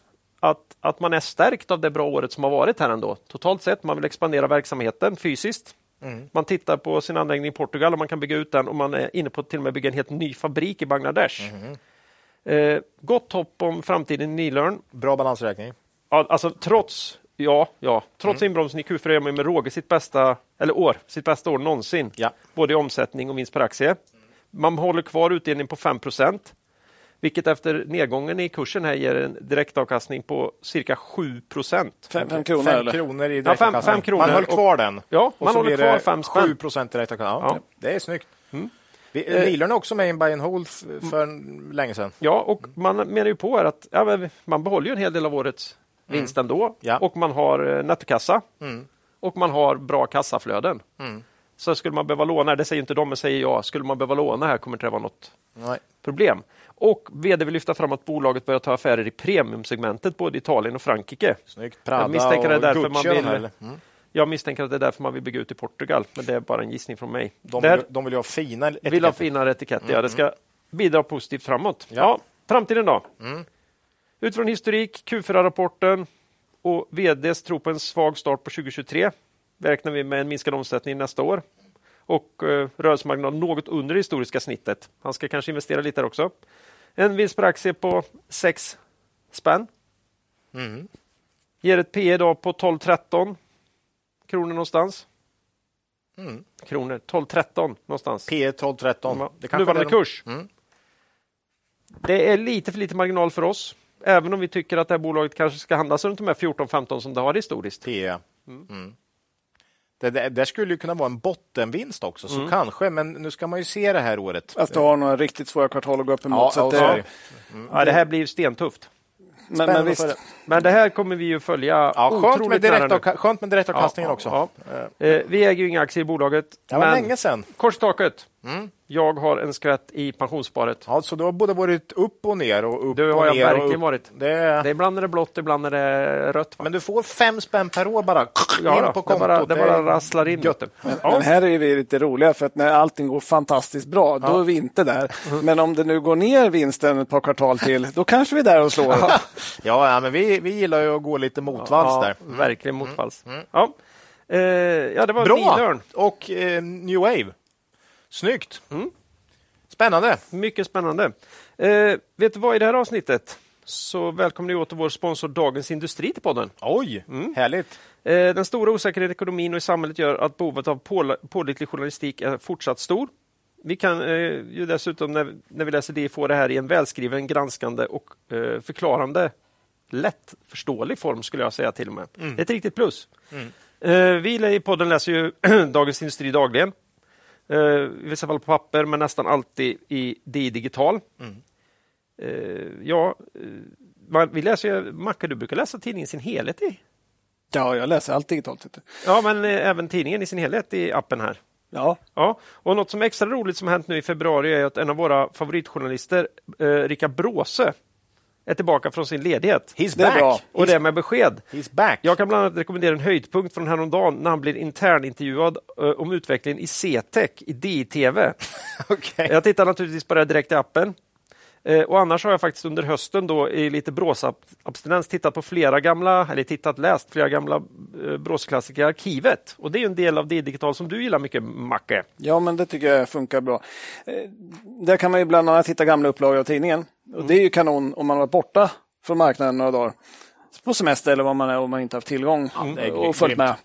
Speaker 2: att, att man är stärkt av det bra året som har varit här ändå. Totalt sett, man vill expandera verksamheten fysiskt. Man tittar på sin anläggning i Portugal och man kan bygga ut den och man är inne på att till och med bygga en helt ny fabrik i Bangladesh. Eh, gott hopp om framtiden i Nilörn.
Speaker 3: Bra balansräkning.
Speaker 2: Ja, alltså trots, ja, ja, trots inbromsning i Q4 är man med råge sitt bästa, eller år, sitt bästa år någonsin.
Speaker 3: Ja.
Speaker 2: Både i omsättning och vinst per aktie. Man håller kvar utdelning på 5 vilket efter nedgången i kursen här ger en direktavkastning på cirka 7
Speaker 1: Fem, fem kronor
Speaker 3: Fem
Speaker 1: eller?
Speaker 3: kronor i
Speaker 2: Ja, fem-
Speaker 3: direktavkastning.
Speaker 2: fem kronor.
Speaker 3: Man höll kvar den.
Speaker 2: Ja,
Speaker 3: Och
Speaker 2: man håller kvar fem spänn.
Speaker 3: 7 procent direktavkastning. Ja,
Speaker 2: Ja.
Speaker 3: Det är snyggt. Vi,
Speaker 2: Eh.
Speaker 3: Nilörn är också med i en buy and hold för länge sedan.
Speaker 2: Ja, och man menar ju på här att ja, man behåller ju en hel del av årets vinst ändå.
Speaker 3: Ja.
Speaker 2: Och man har eh, nettokassa. Och man har bra kassaflöden. Så skulle man behöva låna, det säger inte de, men säger jag, skulle man behöva låna här kommer det inte vara något
Speaker 3: Nej.
Speaker 2: problem. Och vd vill lyfta fram att bolaget börjar ta affärer i premiumsegmentet både i Italien och Frankrike.
Speaker 3: Snyggt. Prada
Speaker 2: Jag misstänker det därför man vill-
Speaker 3: eller? Mm.
Speaker 2: Jag misstänker att det är därför man vill bygga ut i Portugal, men det är bara en gissning från mig.
Speaker 3: De,
Speaker 2: Där
Speaker 3: vill, de vill ha fina
Speaker 2: vill ha
Speaker 3: etiketter.
Speaker 2: finare etiketter, ja. Det ska bidra positivt framåt. Ja.
Speaker 3: Ja.
Speaker 2: framtiden då? Utifrån historik, Q4-rapporten och vds tro på en svag start på 2023 räknar vi med en minskad omsättning nästa år och eh, rörelsemarginal något under det historiska snittet. Han ska kanske investera lite där också. En vinst per aktie på 6 spänn. Ger ett P idag på 12-13 kronor någonstans. Kronor, 12-13 någonstans.
Speaker 3: P 12 13.
Speaker 2: Ja, Nuvarande
Speaker 3: de-
Speaker 2: kurs. Det är lite för lite marginal för oss. Även om vi tycker att det här bolaget kanske ska handlas runt de här 14-15 som det har historiskt.
Speaker 3: P. Mm. Det, det, det skulle ju kunna vara en bottenvinst också,
Speaker 2: Mm.
Speaker 3: så kanske. Men nu ska man ju se det här året.
Speaker 1: Att du har några riktigt svåra kvartal att gå upp emot.
Speaker 3: Ja,
Speaker 1: så
Speaker 3: ja,
Speaker 1: det,
Speaker 3: det.
Speaker 2: Ja, det här blir ju stentufft.
Speaker 1: men, men visst,
Speaker 3: det.
Speaker 2: Men det här kommer vi ju följa
Speaker 3: Ja, skönt,
Speaker 2: otroligt
Speaker 3: med
Speaker 2: nära nu.
Speaker 3: direktavka- skönt med direktavkastningen
Speaker 2: Ja,
Speaker 3: också.
Speaker 2: ja, Eh, vi äger ju inga aktier i bolaget.
Speaker 3: Det var
Speaker 2: men
Speaker 3: länge sedan.
Speaker 2: kors taket. Jag har en skvätt i pensionssparet.
Speaker 3: Ja, så du har både varit upp och ner och upp
Speaker 2: Det
Speaker 3: och
Speaker 2: har jag
Speaker 3: ner.
Speaker 2: verkligen varit.
Speaker 3: Det,
Speaker 2: Det är ibland är det blått, ibland är det rött. Va?
Speaker 3: Men du får fem spänn per år bara
Speaker 2: Ja,
Speaker 3: in på
Speaker 2: det
Speaker 3: kontot.
Speaker 2: bara, det bara rasslar in.
Speaker 3: gött.
Speaker 1: Men
Speaker 2: Ja.
Speaker 1: här är vi lite roliga för att när allting går fantastiskt bra, då är vi inte där. Men om det nu går ner vinsten ett par kvartal till, då kanske vi är där och slår.
Speaker 3: Ja, ja, men vi, vi gillar ju att gå lite motvalls där.
Speaker 2: Ja, verkligen motvalls. Ja. Eh, ja, det var
Speaker 3: Bra!
Speaker 2: Nilörn.
Speaker 3: Och eh, New Wave. Snyggt.
Speaker 2: Mm.
Speaker 3: Spännande.
Speaker 2: Mycket spännande. Eh, vet du vad, i det här avsnittet så välkomnar vi åter vår sponsor Dagens Industri till podden.
Speaker 3: Oj,
Speaker 2: Mm.
Speaker 3: härligt.
Speaker 2: Eh, den stora osäkerheten i ekonomin och i samhället gör att behovet av pålitlig journalistik är fortsatt stor. Vi kan eh, ju dessutom när, när vi läser det få det här i en välskriven, granskande och eh, förklarande lättförståelig form skulle jag säga till och med. Det är ett riktigt plus. Eh, vi i podden läser ju Dagens Industri dagligen. Eh, I vissa fall på papper, men nästan alltid i, digital. Eh, ja, eh, man, vi läser ju, Macke, du brukar läsa tidningen i sin helhet i
Speaker 1: Ja, jag läser allt digitalt. du.
Speaker 2: Ja, men eh, även tidningen i sin helhet i appen här.
Speaker 1: Ja,
Speaker 2: Ja, och något som är extra roligt som hänt nu i februari är att en av våra favoritjournalister, eh, Rickard Bråse, är tillbaka från sin ledighet.
Speaker 3: He's
Speaker 1: Det är
Speaker 3: back.
Speaker 1: bra.
Speaker 2: Och det med besked.
Speaker 3: He's back.
Speaker 2: Jag kan bland annat rekommendera en höjdpunkt från häromdagen när han blir internintervjuad eh, om utvecklingen i C-tech i DI-TV.
Speaker 3: Okej.
Speaker 2: Jag tittar naturligtvis på det direkt i appen. Eh, och annars har jag faktiskt under hösten då i lite bråsabstinens tittat på flera gamla, eller tittat, läst flera gamla eh, bråsklassiker i arkivet. Och det är en del av D-digital som du gillar mycket, Macke.
Speaker 1: Ja, men det tycker jag funkar bra. Eh, där kan man ju bland annat hitta gamla upplagor av tidningen. Och det är ju kanon om man varit borta från marknaden några dagar. På semester eller vad man är om man inte haft tillgång
Speaker 3: det är
Speaker 1: och följt med.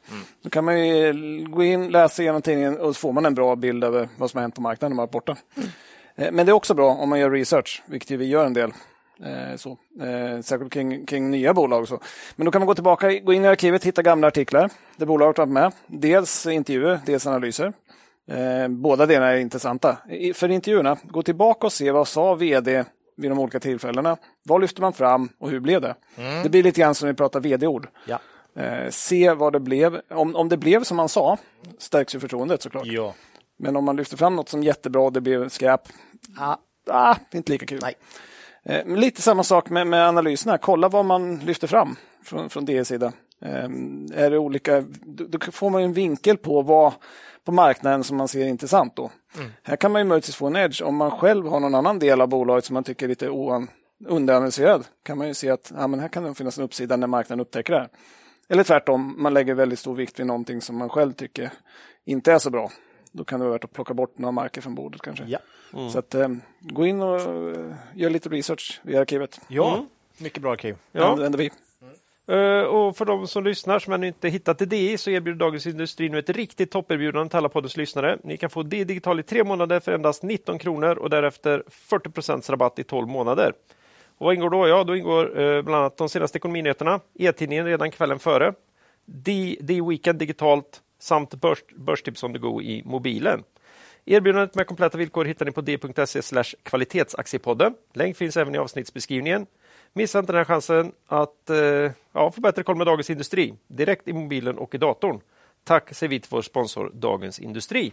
Speaker 1: Då kan man ju gå in, läsa igenom tidningen och så får man en bra bild över vad som har hänt på marknaden när man varit borta. Eh, Men det är också bra om man gör research, vilket vi gör en del. Eh, så. Eh, särskilt kring, kring nya bolag. och Så. Men då kan man gå tillbaka, gå in i arkivet, hitta gamla artiklar där bolaget varit med. Dels intervjuer, dels analyser. Eh, båda delarna är intressanta. För intervjuerna, gå tillbaka och se vad sa vd vid de olika tillfällena. Vad lyfte man fram och hur blev det? Det blir lite grann som vi pratar vd-ord.
Speaker 3: Ja.
Speaker 1: Eh, se vad det blev. Om, om det blev som man sa stärks ju förtroendet såklart.
Speaker 3: Ja.
Speaker 1: Men om man lyfter fram något som jättebra och det blev skräp,
Speaker 3: Ah,
Speaker 1: ah, inte lika kul.
Speaker 3: nej.
Speaker 1: Eh, lite samma sak med, med analyserna. Kolla vad man lyfter fram från, från DEs sida. Eh, är det olika, då, då får man en vinkel på vad på marknaden som man ser intressant. Då. Här kan man ju möjligtvis få en edge. Om man själv har någon annan del av bolaget som man tycker är lite oan, underanalyserad kan man ju se att ja, men här kan det finnas en uppsida när marknaden upptäcker det här. Eller tvärtom, man lägger väldigt stor vikt vid någonting som man själv tycker inte är så bra. Då kan det vara värt att plocka bort några marker från bordet kanske.
Speaker 3: Ja.
Speaker 1: Så att, eh, gå in och eh, gör lite research i arkivet.
Speaker 3: Ja, mycket bra arkiv.
Speaker 1: Det
Speaker 2: Ja.
Speaker 1: använder vi.
Speaker 2: Eh, och för de som lyssnar som ännu inte hittat till DI så erbjuder Dagens Industri nu ett riktigt topperbjudande till alla poddens lyssnare. Ni kan få DI Digital i tre månader för endast 19 kronor och därefter 40 rabatt i 12 månader. Och vad ingår då? Ja, då ingår eh, bland annat de senaste ekonominyheterna, e-tidningen redan kvällen före, DI Weekend digitalt samt börs, Börstips on the go i mobilen. Erbjudandet med kompletta villkor hittar ni på d.se kvalitetsaktiepodden. Länk finns även i avsnittsbeskrivningen. Missa inte den här chansen att eh, ja, få bättre koll med Dagens Industri direkt i mobilen och i datorn. Tack säger vi till vår sponsor Dagens Industri.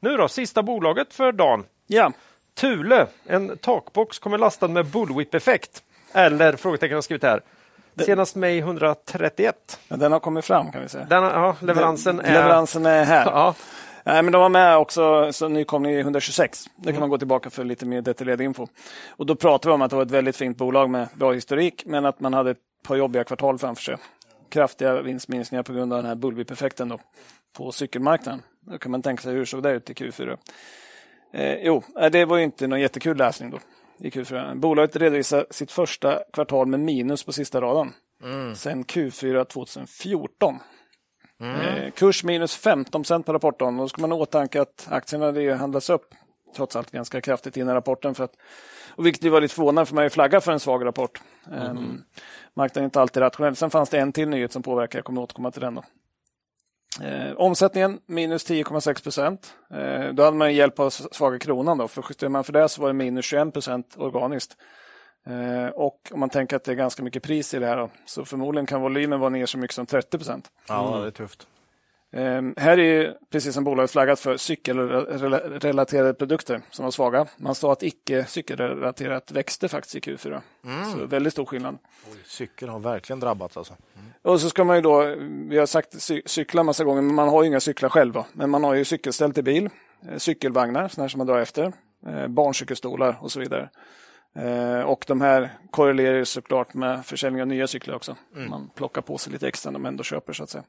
Speaker 2: Nu då, sista bolaget för dagen.
Speaker 1: Ja,
Speaker 2: Thule, en takbox kommer lastad med bullwhip-effekt. Eller, frågetecken har skrivit här, senast Maj 131.
Speaker 1: men den har kommit fram kan vi säga.
Speaker 2: Den, ja, leveransen
Speaker 1: Den-
Speaker 2: är...
Speaker 1: leveransen är här.
Speaker 2: Ja,
Speaker 1: Nej, men de var med också, så nykomling i 126. Det kan man gå tillbaka för lite mer detaljerad info. Och då pratar vi om att det var ett väldigt fint bolag med bra historik, men att man hade ett par jobbiga kvartal framför sig. Kraftiga vinstminskningar på grund av den här bullwhip-effekten då, på cykelmarknaden. Då kan man tänka sig hur såg det ut i Q4. Eh, jo, eh, det var ju inte någon jättekul läsning då i Q4. Bolaget redovisar sitt första kvartal med minus på sista raden. Sen Q4 2014. Eh, kurs minus 15 procent på rapporten. Då ska man åtanke att aktierna det handlas upp trots allt ganska kraftigt innan rapporten. För att, och vilket var lite förvånande för man är flagga för en svag rapport. Eh, marknaden är inte alltid rationell. Sen fanns det en till nyhet som påverkar. Jag kommer återkomma till den. Då. Eh, omsättningen minus 10,6 procent. Eh, då hade man hjälp av svaga kronan. Då. För justerar man för det så var det minus 21 procent organiskt. Eh, och om man tänker att det är ganska mycket pris i det här då, så förmodligen kan volymen vara ner så mycket som 30 procent.
Speaker 3: Ja, det är tufft.
Speaker 1: Um, här är precis som bolaget flaggat för cykelrelaterade produkter som var svaga. Man sa att icke cykelrelaterat växte faktiskt i Q4. Så väldigt stor skillnad.
Speaker 3: Cykel har verkligen drabbats alltså.
Speaker 1: Och så ska man ju då, vi har sagt cy cykla massa gånger, men man har inga cyklar själva. Men man har ju cykelställ till bil, eh, cykelvagnar, sådana som man drar efter, eh, barncykelstolar och så vidare. Eh, och de här korrelerar såklart med försäljning av nya cyklar också. Man plockar på sig lite extra när man ändå köper så att säga.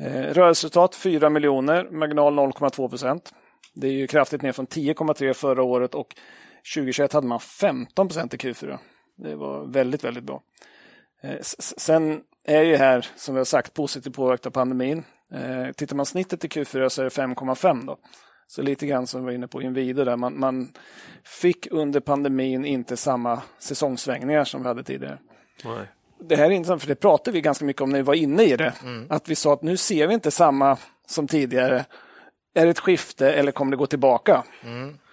Speaker 1: Eh, rörelseresultat 4 miljoner, marginal 0,2 procent. Det är ju kraftigt ner från 10,3 förra året och 2021 hade man 15 procent i Q4. Det var väldigt, väldigt bra. Eh, sen är ju här, som vi har sagt, positivt påverkat av pandemin. Eh, tittar man snittet i Q4 så är det 5,5 då. Så lite grann som vi var inne på Inwido där, man, man fick under pandemin inte samma säsongssvängningar som vi hade tidigare.
Speaker 2: nej.
Speaker 1: Det här är intressant, för det pratade vi ganska mycket om när vi var inne i det. Att vi sa att nu ser vi inte samma som tidigare. Är det ett skifte eller kommer det gå tillbaka?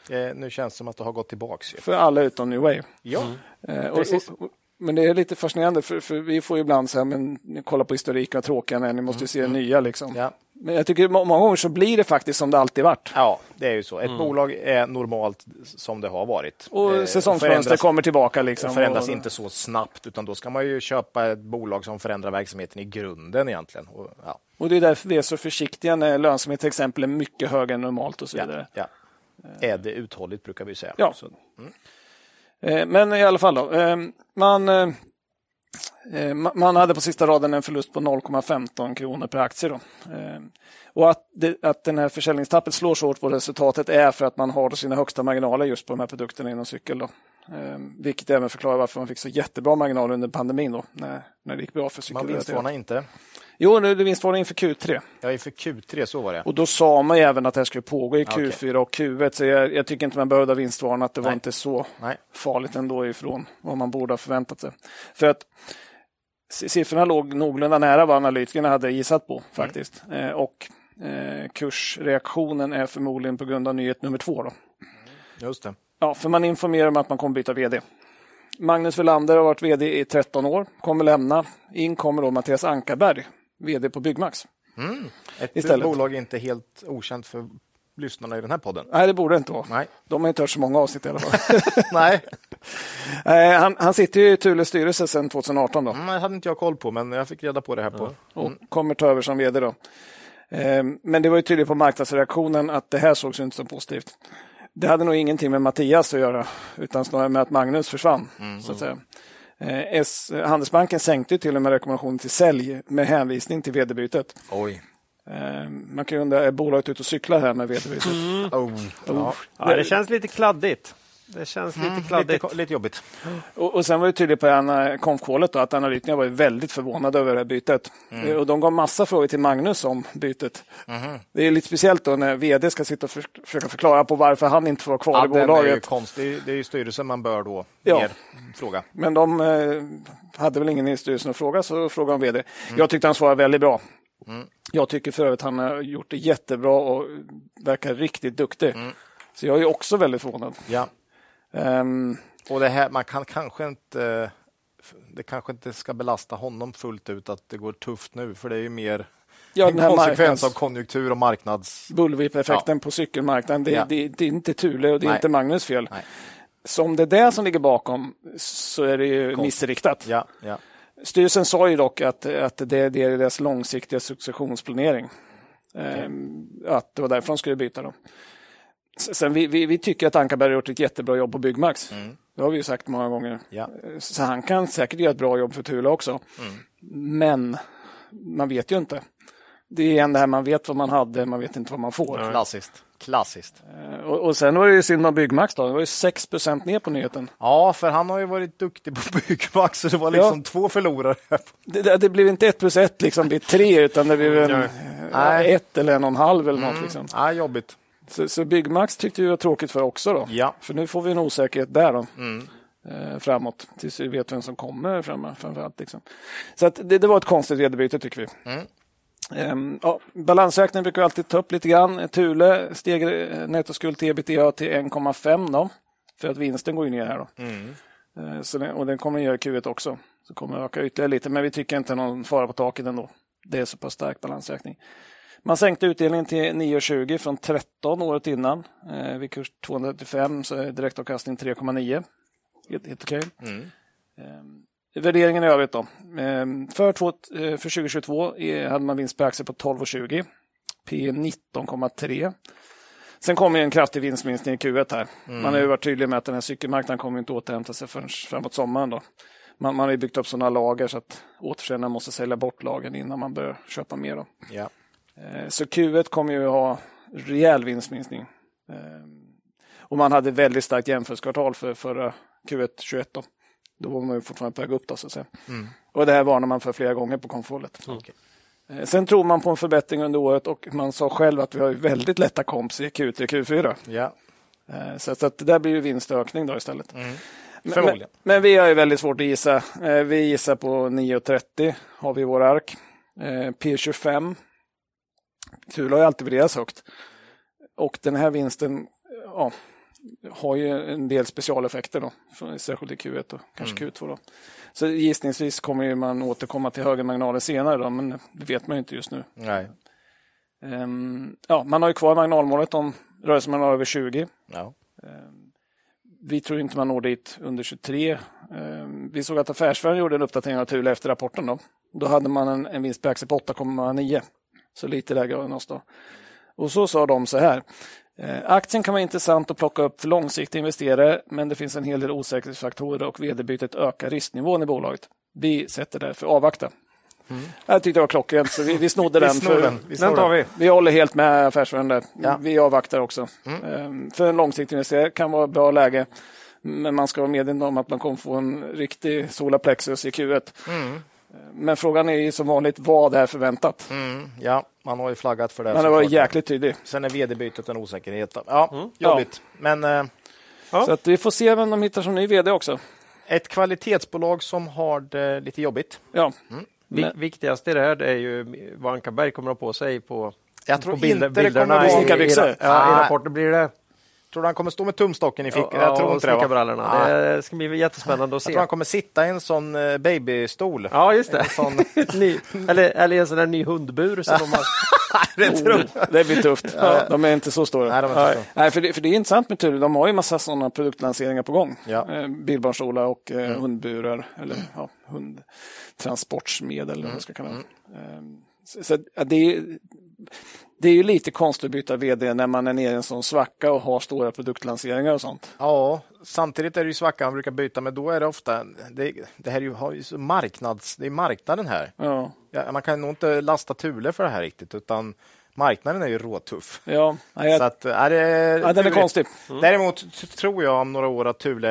Speaker 3: Eh, nu känns det som att det har gått tillbaks.
Speaker 1: För alla utom New Wave.
Speaker 3: Ja,
Speaker 1: Eh, och, och, och, men det är lite fascinerande för, för vi får ju ibland säga men ni kollar på historiken och tråkiga, nej, ni måste ju se det nya liksom.
Speaker 3: Ja.
Speaker 1: Men jag tycker må- många gånger så blir det faktiskt som det alltid varit.
Speaker 3: Ja, det är ju så. Ett bolag är normalt som det har varit.
Speaker 1: Och
Speaker 3: Eh,
Speaker 1: säsongsfönstret
Speaker 3: förändras-
Speaker 1: kommer tillbaka. Liksom,
Speaker 3: förändras
Speaker 1: och,
Speaker 3: inte så snabbt, utan då ska man ju köpa ett bolag som förändrar verksamheten i grunden egentligen. Och, ja,
Speaker 1: och det är därför vi är så försiktiga när lönsamhet till exempel är mycket högre än normalt och så
Speaker 3: ja,
Speaker 1: vidare.
Speaker 3: ja. Är det uthålligt brukar vi säga.
Speaker 1: Ja.
Speaker 3: Så,
Speaker 1: Eh, Men i alla fall då. eh, Man, eh, eh, ma- Eh, man hade på sista raden en förlust på 0,15 kronor per aktie. Då. Eh, och att, det, att den här försäljningstappet slår så hårt på resultatet är för att man har sina högsta marginaler just på de här produkterna inom cykel. Då. Eh, Vilket även förklarar varför man fick så jättebra marginaler under pandemin då, när, när det gick bra för
Speaker 3: man
Speaker 1: cykel.
Speaker 3: vinstvarnar inte.
Speaker 1: Jo, nu vinstvarning inför Q3.
Speaker 3: Jag är för Q3, så var det.
Speaker 1: Och då sa man ju även att det här skulle pågå i
Speaker 3: Okej.
Speaker 1: Q4 och Q1. Så jag, jag tycker inte man behövde vinstvarna, att det var
Speaker 3: Nej.
Speaker 1: inte så
Speaker 3: Nej.
Speaker 1: farligt ändå ifrån vad man borde ha förväntat sig. För att siffrorna låg någorlunda nära vad analytikerna hade gissat på faktiskt. Eh, och eh, kursreaktionen är förmodligen på grund av nyhet nummer två. Då.
Speaker 3: Just det.
Speaker 1: Ja, för man informerar om att man kommer byta VD. Magnus Welander har varit VD i 13 år, kommer lämna. In kommer då Mattias Ankarberg, VD på Byggmax.
Speaker 3: Ett
Speaker 1: Istället.
Speaker 3: bolag inte helt okänt för lyssnarna i den här podden.
Speaker 1: Nej, det borde inte vara.
Speaker 3: Nej.
Speaker 1: De har inte hört så många avsnitt i alla fall.
Speaker 3: Nej,
Speaker 1: Eh, han, han sitter ju i Thules styrelse sedan 2018 då,
Speaker 3: mm, det hade inte jag koll på, men jag fick reda på det här på...
Speaker 1: och kommer ta över som vd. Då. Eh, men det var ju tydligt på marknadsreaktionen att det här sågs inte som positivt. Det hade nog ingenting med Mattias att göra, utan snarare med att Magnus försvann. Så att säga. Eh, S, Handelsbanken sänkte ju till och med rekommendationen till sälj med hänvisning till vd-bytet.
Speaker 3: Oj.
Speaker 1: Eh, man kan ju undra, är bolaget ute och cyklar här med vd-bytet?
Speaker 3: Oh. Ja.
Speaker 2: Ja, det känns lite kladdigt. Det känns lite
Speaker 3: Lite,
Speaker 2: kladdigt.
Speaker 3: ko- lite jobbigt.
Speaker 1: Och, och sen var det tydligt på konfkålet att analytikerna var ju väldigt förvånade över det här bytet. Eh, Och de gav massa frågor till Magnus om bytet. Det är lite speciellt då när vd ska sitta och för, försöka förklara på varför han inte får vara kvar
Speaker 3: Ja,
Speaker 1: i
Speaker 3: den är ju
Speaker 1: bolaget.
Speaker 3: konstig. Det är ju styrelsen man bör då
Speaker 1: Ja.
Speaker 3: fråga.
Speaker 1: Men de eh, hade väl ingen i styrelsen att fråga, så frågade de vd. Jag tyckte han svarade väldigt bra. Jag tycker för övrigt han har gjort det jättebra och verkar riktigt duktig. Så jag är också väldigt förvånad.
Speaker 3: Ja.
Speaker 1: Ehm,
Speaker 3: Och det här, man kan kanske inte... Det kanske inte ska belasta honom fullt ut att det går tufft nu, för det är ju mer
Speaker 1: ja,
Speaker 3: en konsekvens av
Speaker 1: marknads-
Speaker 3: konjunktur och marknads...
Speaker 1: Bullwhip-effekten på cykelmarknaden, det,
Speaker 3: Ja.
Speaker 1: det, det är inte Thule och det är
Speaker 3: Nej.
Speaker 1: inte Magnus fel.
Speaker 3: Nej.
Speaker 1: Så om det är det som ligger bakom så är det ju missriktat.
Speaker 3: Ja, ja.
Speaker 1: Styrelsen sa ju dock att, att det, det är deras långsiktiga successionsplanering. Ehm, att det var därför de skulle byta dem. Sen vi, vi, vi tycker att Ankarberg har gjort ett jättebra jobb på Byggmax. Det har vi ju sagt många gånger.
Speaker 3: Ja.
Speaker 1: Så han kan säkert göra ett bra jobb för Thule också. Men man vet ju inte. Det är igen det här man vet vad man hade, man vet inte vad man får.
Speaker 3: Klassiskt. Klassiskt.
Speaker 1: Eh, Och, och sen var det ju synd om Byggmax då. Det var ju 6% ner på nyheten.
Speaker 3: Ja, för han har ju varit duktig på Byggmax, så det var liksom
Speaker 1: Ja.
Speaker 3: två förlorare.
Speaker 1: Det, det, det blev inte 1 plus 1 liksom blir 3 utan det blev en,
Speaker 2: Nej.
Speaker 1: Nej. ett eller en och en halv eller något. Liksom.
Speaker 3: Ja, jobbigt.
Speaker 1: Så, så Byggmax tyckte vi var tråkigt för också då.
Speaker 3: Ja.
Speaker 1: För nu får vi en osäkerhet där då. Eh, framåt, tills vi vet vem som kommer fram, framförallt. Liksom. Så att det, det var ett konstigt vederbyte tycker vi. Ehm, ja, balansräkningen brukar vi alltid ta upp lite grann. Thule steg eh, nettoskuld till ebitda till 1,5 då. För att vinsten går ju ner här då. Eh, så den, och den kommer att göra i Q1 också. Så kommer det öka ytterligare lite, men vi tycker inte någon fara på taket ändå. Det är så pass stark balansräkning. Man sänkte utdelningen till 9,20 från 13 året innan. Eh, vid kurs 235 så är direktavkastning 3,9. Helt, helt okej. Eh, värderingen i övrigt då. Eh, för, två, eh, för 2022 eh, hade man vinst per aktie på 12,20. P 19,3. Sen kommer en kraftig vinstminskning i Q1 här. Man har ju varit tydlig med att den här cykelmarknaden kommer inte återhämta sig förrän framåt sommaren. Då. Man, man har ju byggt upp sådana lager så att återförsäljarna måste sälja bort lagren innan man börjar köpa mer. Då.
Speaker 3: Ja.
Speaker 1: Eh, Så Q1 kommer ju ha rejäl vinstminskning. Eh, Och man hade väldigt starkt jämförelsekvartal för förra Q1 21. Då, då var man ju fortfarande på väg upp. Då, så att säga. Och det här varnar man för flera gånger på konfhållet.
Speaker 3: Okej.
Speaker 1: Eh, Sen tror man på en förbättring under året och man sa själv att vi har väldigt lätta komps i Q3 och Q4.
Speaker 3: Ja.
Speaker 1: Så, så att det där blir ju vinstökning då istället. Men, men, men vi har ju väldigt svårt att gissa. Vi gissar på 9,30 har vi i vår ark. Eh, P25. Thule har ju alltid värderats högt. Och den här vinsten ja, har ju en del specialeffekter då. Särskilt i Q1 och kanske Q2 då. Så gissningsvis kommer man återkomma till högre marginaler senare då, men det vet man inte just nu.
Speaker 3: Nej.
Speaker 1: Ehm, ja, man har ju kvar marginalmålet om rörelsen har över 20.
Speaker 3: Ja.
Speaker 1: Vi tror inte man når dit under 23. Ehm, Vi såg att Affärsvärlden gjorde en uppdatering av Thule efter rapporten. Då, då hade man en, en vinst på aktie på 8,9. Så lite lägre än oss då. Och så sa de så här. Eh, aktien kan vara intressant att plocka upp för långsiktiga investerare, men det finns en hel del osäkerhetsfaktorer och vd-bytet ökar risknivån i bolaget. Vi sätter därför avvakta. Jag tyckte det var klockrent, så vi, vi snodde den. för,
Speaker 3: den. Vi
Speaker 2: Den tar vi.
Speaker 1: vi håller helt med affärsvärlden där.
Speaker 3: Ja.
Speaker 1: Vi avvaktar också. Ehm, För en långsiktig investerare kan vara bra läge. Men man ska vara medveten om att man kommer få en riktig solarplexus i Q1. Men frågan är ju som vanligt, vad är förväntat?
Speaker 3: Mm, ja, man har ju flaggat för det.
Speaker 1: Man har varit
Speaker 3: såklart.
Speaker 1: jäkligt tydlig.
Speaker 3: Sen är vd-bytet en osäkerhet. Ja, jobbigt. Men eh,
Speaker 2: Ja.
Speaker 1: Så att vi får se vem de hittar som ny vd också.
Speaker 3: ett kvalitetsbolag som har det lite jobbigt.
Speaker 1: Ja.
Speaker 2: Vi,
Speaker 1: Men-
Speaker 2: viktigast i det här är ju vad Ankarberg kommer att ha på sig på,
Speaker 3: Jag tror
Speaker 2: på bilder,
Speaker 3: inte det kommer
Speaker 2: bilderna
Speaker 3: vara...
Speaker 2: i, i, i, ja, i
Speaker 3: Nej.
Speaker 2: rapporten. Blir det
Speaker 3: Tror du han kommer stå med tumstocken i fickan?
Speaker 2: ja,
Speaker 3: jag tror
Speaker 2: och
Speaker 3: inte det.
Speaker 2: Det ska bli jättespännande att
Speaker 3: Jag tror han
Speaker 2: se.
Speaker 3: kommer sitta i en sån eh, babystol.
Speaker 2: Ja, just det.
Speaker 3: En sån...
Speaker 2: Ny, eller, eller en sån där ny hundbur som de har.
Speaker 3: det tror jag.
Speaker 1: Det blir tufft. De är inte så stora.
Speaker 3: Nej, de är inte så.
Speaker 1: Nej, för, det, för det är intressant med Thule. De har ju massa sådana produktlanseringar på gång.
Speaker 3: Ja.
Speaker 1: Eh, bilbarnstolar och eh, hundburar eller ja, hundtransportsmedel. Eller vad man ska kalla det. Eh, så, så, ja, det, är, det är ju lite konstigt att byta vd när man är nere i en sån svacka och har stora produktlanseringar och sånt.
Speaker 3: Ja, samtidigt är det ju svacka han brukar byta, men då är det ofta... Det, det här är ju, har ju så marknads... Det är marknaden här.
Speaker 1: Ja,
Speaker 3: Ja, man kan nog inte lasta Thule för det här riktigt, utan marknaden är ju råtuff.
Speaker 1: ja, jag,
Speaker 3: Så att, är det,
Speaker 1: ja den är konstig.
Speaker 3: Däremot t- tror jag om några år att Thule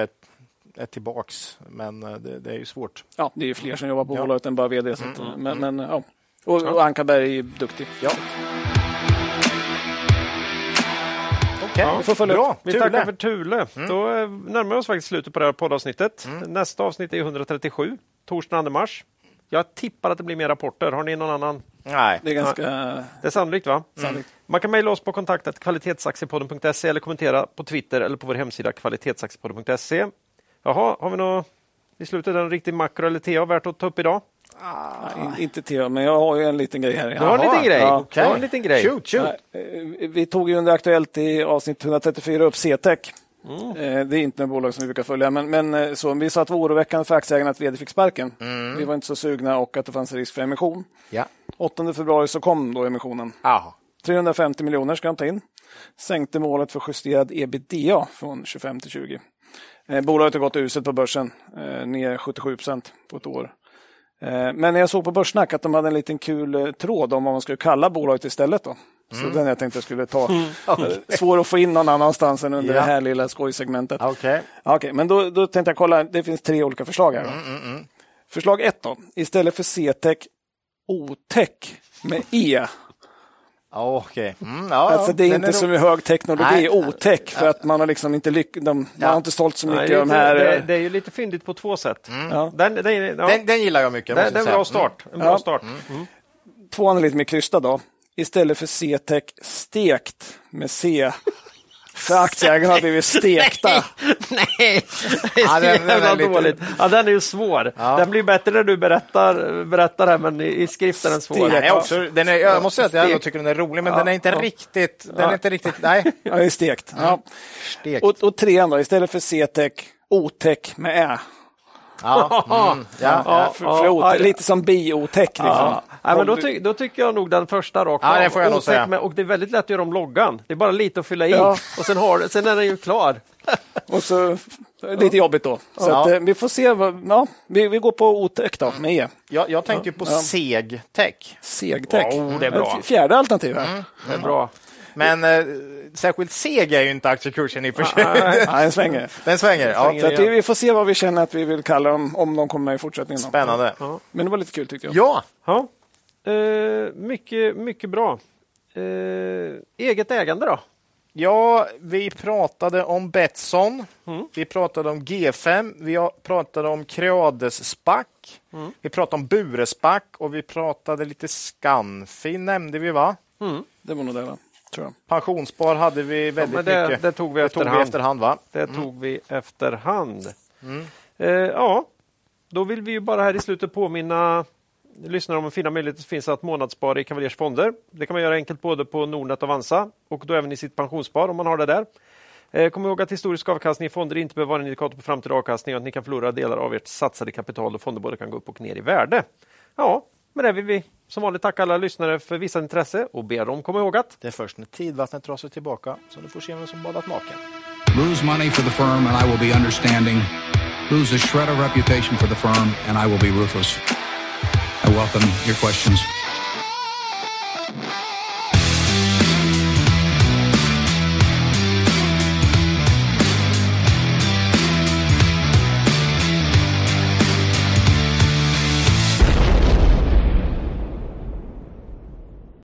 Speaker 3: är, tillbaks, men eh, det, det är ju svårt.
Speaker 1: Ja, det är ju fler som jobbar på
Speaker 3: Ja.
Speaker 1: bolaget än bara vd. Så att, men, men, ja. Och, och Ankarberg är ju duktig.
Speaker 3: Ja. Okej,
Speaker 1: vi får följa
Speaker 3: bra.
Speaker 2: Vi
Speaker 3: Thule.
Speaker 2: tackar för Thule. Då eh, närmar vi oss faktiskt slutet på det här poddavsnittet. Nästa avsnitt är 137, torsdag 2 mars. Jag tippar att det blir mer rapporter. Har ni någon annan?
Speaker 3: Nej.
Speaker 1: Det är ganska...
Speaker 2: Det är sannolikt va? Man kan mejla oss på kontaktet kvalitetsaktiepodden.se eller kommentera på Twitter eller på vår hemsida kvalitetsaktiepodden.se. Jaha, har vi något i slutet? En riktig makro eller TA värt att ta upp idag?
Speaker 1: Nej, in- inte Theo, men jag har ju en liten grej här.
Speaker 2: Du har en liten grej.
Speaker 1: Ja.
Speaker 2: Har en liten grej.
Speaker 3: Shoot, shoot.
Speaker 1: Nej, eh, Vi tog ju under Aktuellt i avsnitt 134 upp CTEC. Eh, Det är inte ett bolag som vi brukar följa, men, men eh, så, vi sa att det var oroväckande för aktieägarna att vd fick sparken. Vi var inte så sugna och att det fanns en risk för emission.
Speaker 3: Ja.
Speaker 1: 8 februari så kom då emissionen.
Speaker 3: Aha.
Speaker 1: 350 miljoner ska de ta in. Sänkte målet för justerad ebitda från 25 till 20. Eh, bolaget har gått uselt på börsen, ner 77 procent på ett år. Eh, men jag såg på Börssnack att de hade en liten kul eh, tråd om vad man skulle kalla bolaget istället. Då. Så den jag tänkte jag skulle ta. Eh, Svår att få in någon annanstans än under
Speaker 3: Ja.
Speaker 1: det här lilla skojsegmentet. Ja, Okej, men då, då tänkte jag kolla, det finns tre olika förslag här. Då. Förslag ett då, istället för CTEC, OTEC med E.
Speaker 3: Ja, Okej. Mm, ja,
Speaker 1: Alltså det är
Speaker 3: den
Speaker 1: inte så
Speaker 3: ro-
Speaker 1: med hög teknologi,
Speaker 3: Nej.
Speaker 1: OTEC, för att man har liksom inte lyck- de, man
Speaker 3: Ja.
Speaker 1: har inte sålt så
Speaker 2: Nej,
Speaker 1: mycket
Speaker 2: det, är
Speaker 1: av de här.
Speaker 2: det,
Speaker 1: eh,
Speaker 2: det är ju lite fyndigt på två sätt.
Speaker 1: ja.
Speaker 2: Den, den, ja,
Speaker 3: Den, den gillar jag mycket.
Speaker 2: det,
Speaker 3: måste
Speaker 2: det är bra.
Speaker 3: Mm.
Speaker 2: start. En bra
Speaker 1: Ja.
Speaker 2: start.
Speaker 1: Tvåan är lite mer krystad då. Istället för CTEC, stekt med C. För aktieägarna har blivit stekta.
Speaker 2: Nej,
Speaker 3: Ja,
Speaker 2: det är
Speaker 3: den- den är
Speaker 2: jävla
Speaker 3: lite-
Speaker 2: dåligt. Ja, den är ju svår.
Speaker 3: Ja.
Speaker 2: Den blir bättre när du berättar, berättar det, men i, i skriften är den svår.
Speaker 3: Nej, också, den är, jag måste säga att jag ändå tycker den är rolig, men
Speaker 2: Ja,
Speaker 3: den är inte
Speaker 2: ja.
Speaker 3: riktigt... Den är inte riktigt... Nej.
Speaker 1: Ja, det är stekt. Ja.
Speaker 3: Stekt.
Speaker 1: Och, och trean då, istället för CTEC, OTEC med Ä.
Speaker 3: Ja. Mm. Ja.
Speaker 2: Ja, ja,
Speaker 1: lite som biotech. Liksom.
Speaker 2: Ja. Men då, ty då tycker jag nog den första rakt
Speaker 3: Ja, det får jag nog
Speaker 2: Otäck
Speaker 3: säga.
Speaker 2: Med, och det är väldigt lätt att göra om loggan. Det är bara lite att fylla i
Speaker 1: Ja.
Speaker 2: och sen, har, sen är den ju klar.
Speaker 1: Och så lite jobbigt då. Så
Speaker 3: Ja.
Speaker 1: att, eh, vi får se. Vad, ja, vi, vi går på OTEC då, med E.
Speaker 3: Jag, jag tänkte på segtech.
Speaker 1: Segtech.
Speaker 2: Oh, det är bra.
Speaker 1: Fjärde alternativ här.
Speaker 2: Det är bra.
Speaker 3: Men eh, särskilt seg är ju inte aktiekursen i och för sig.
Speaker 1: Ja, den svänger.
Speaker 3: Den svänger. Ja.
Speaker 1: Så att vi, vi får se vad vi känner att vi vill kalla dem, om de kommer med i fortsättningen.
Speaker 3: Spännande.
Speaker 1: Men det var lite kul tyckte jag.
Speaker 3: Ja,
Speaker 2: Ja. Eh, mycket, mycket bra. Eh, eget ägande då?
Speaker 3: Ja, vi pratade om Betsson. Vi pratade om G5. Vi pratade om Creades SPAC. Vi pratade om Bure SPAC och vi pratade lite Scanfi nämnde vi va?
Speaker 1: Det var nog det, va? Tror jag.
Speaker 3: Pensionsspar hade vi väldigt
Speaker 2: men det-
Speaker 3: mycket.
Speaker 2: det tog vi
Speaker 3: det tog vi
Speaker 2: efterhand.
Speaker 3: efterhand va?
Speaker 2: Det tog vi efterhand. Eh, ja, då vill vi ju bara här i slutet påminna lyssnar om fina möjligheter finns att månadsspara i Cavaliers fonder. Det kan man göra enkelt både på Nordnet och Avanza och då även i sitt pensionsspar om man har det där. Eh, kom ihåg att historisk avkastning i fonder inte behöver vara en indikator på framtida avkastning och att ni kan förlora delar av ert satsade kapital och fonder både kan gå upp och ner i värde. Ja, med det vill vi som vanligt tacka alla lyssnare för visat intresse och ber dem komma ihåg att
Speaker 3: Det är först när tidvattnet drar sig tillbaka som du får se vem som badat naken.
Speaker 4: Lose money for the firm and I will be understanding. Lose a shred of reputation for the firm and I will be ruthless. I welcome your questions.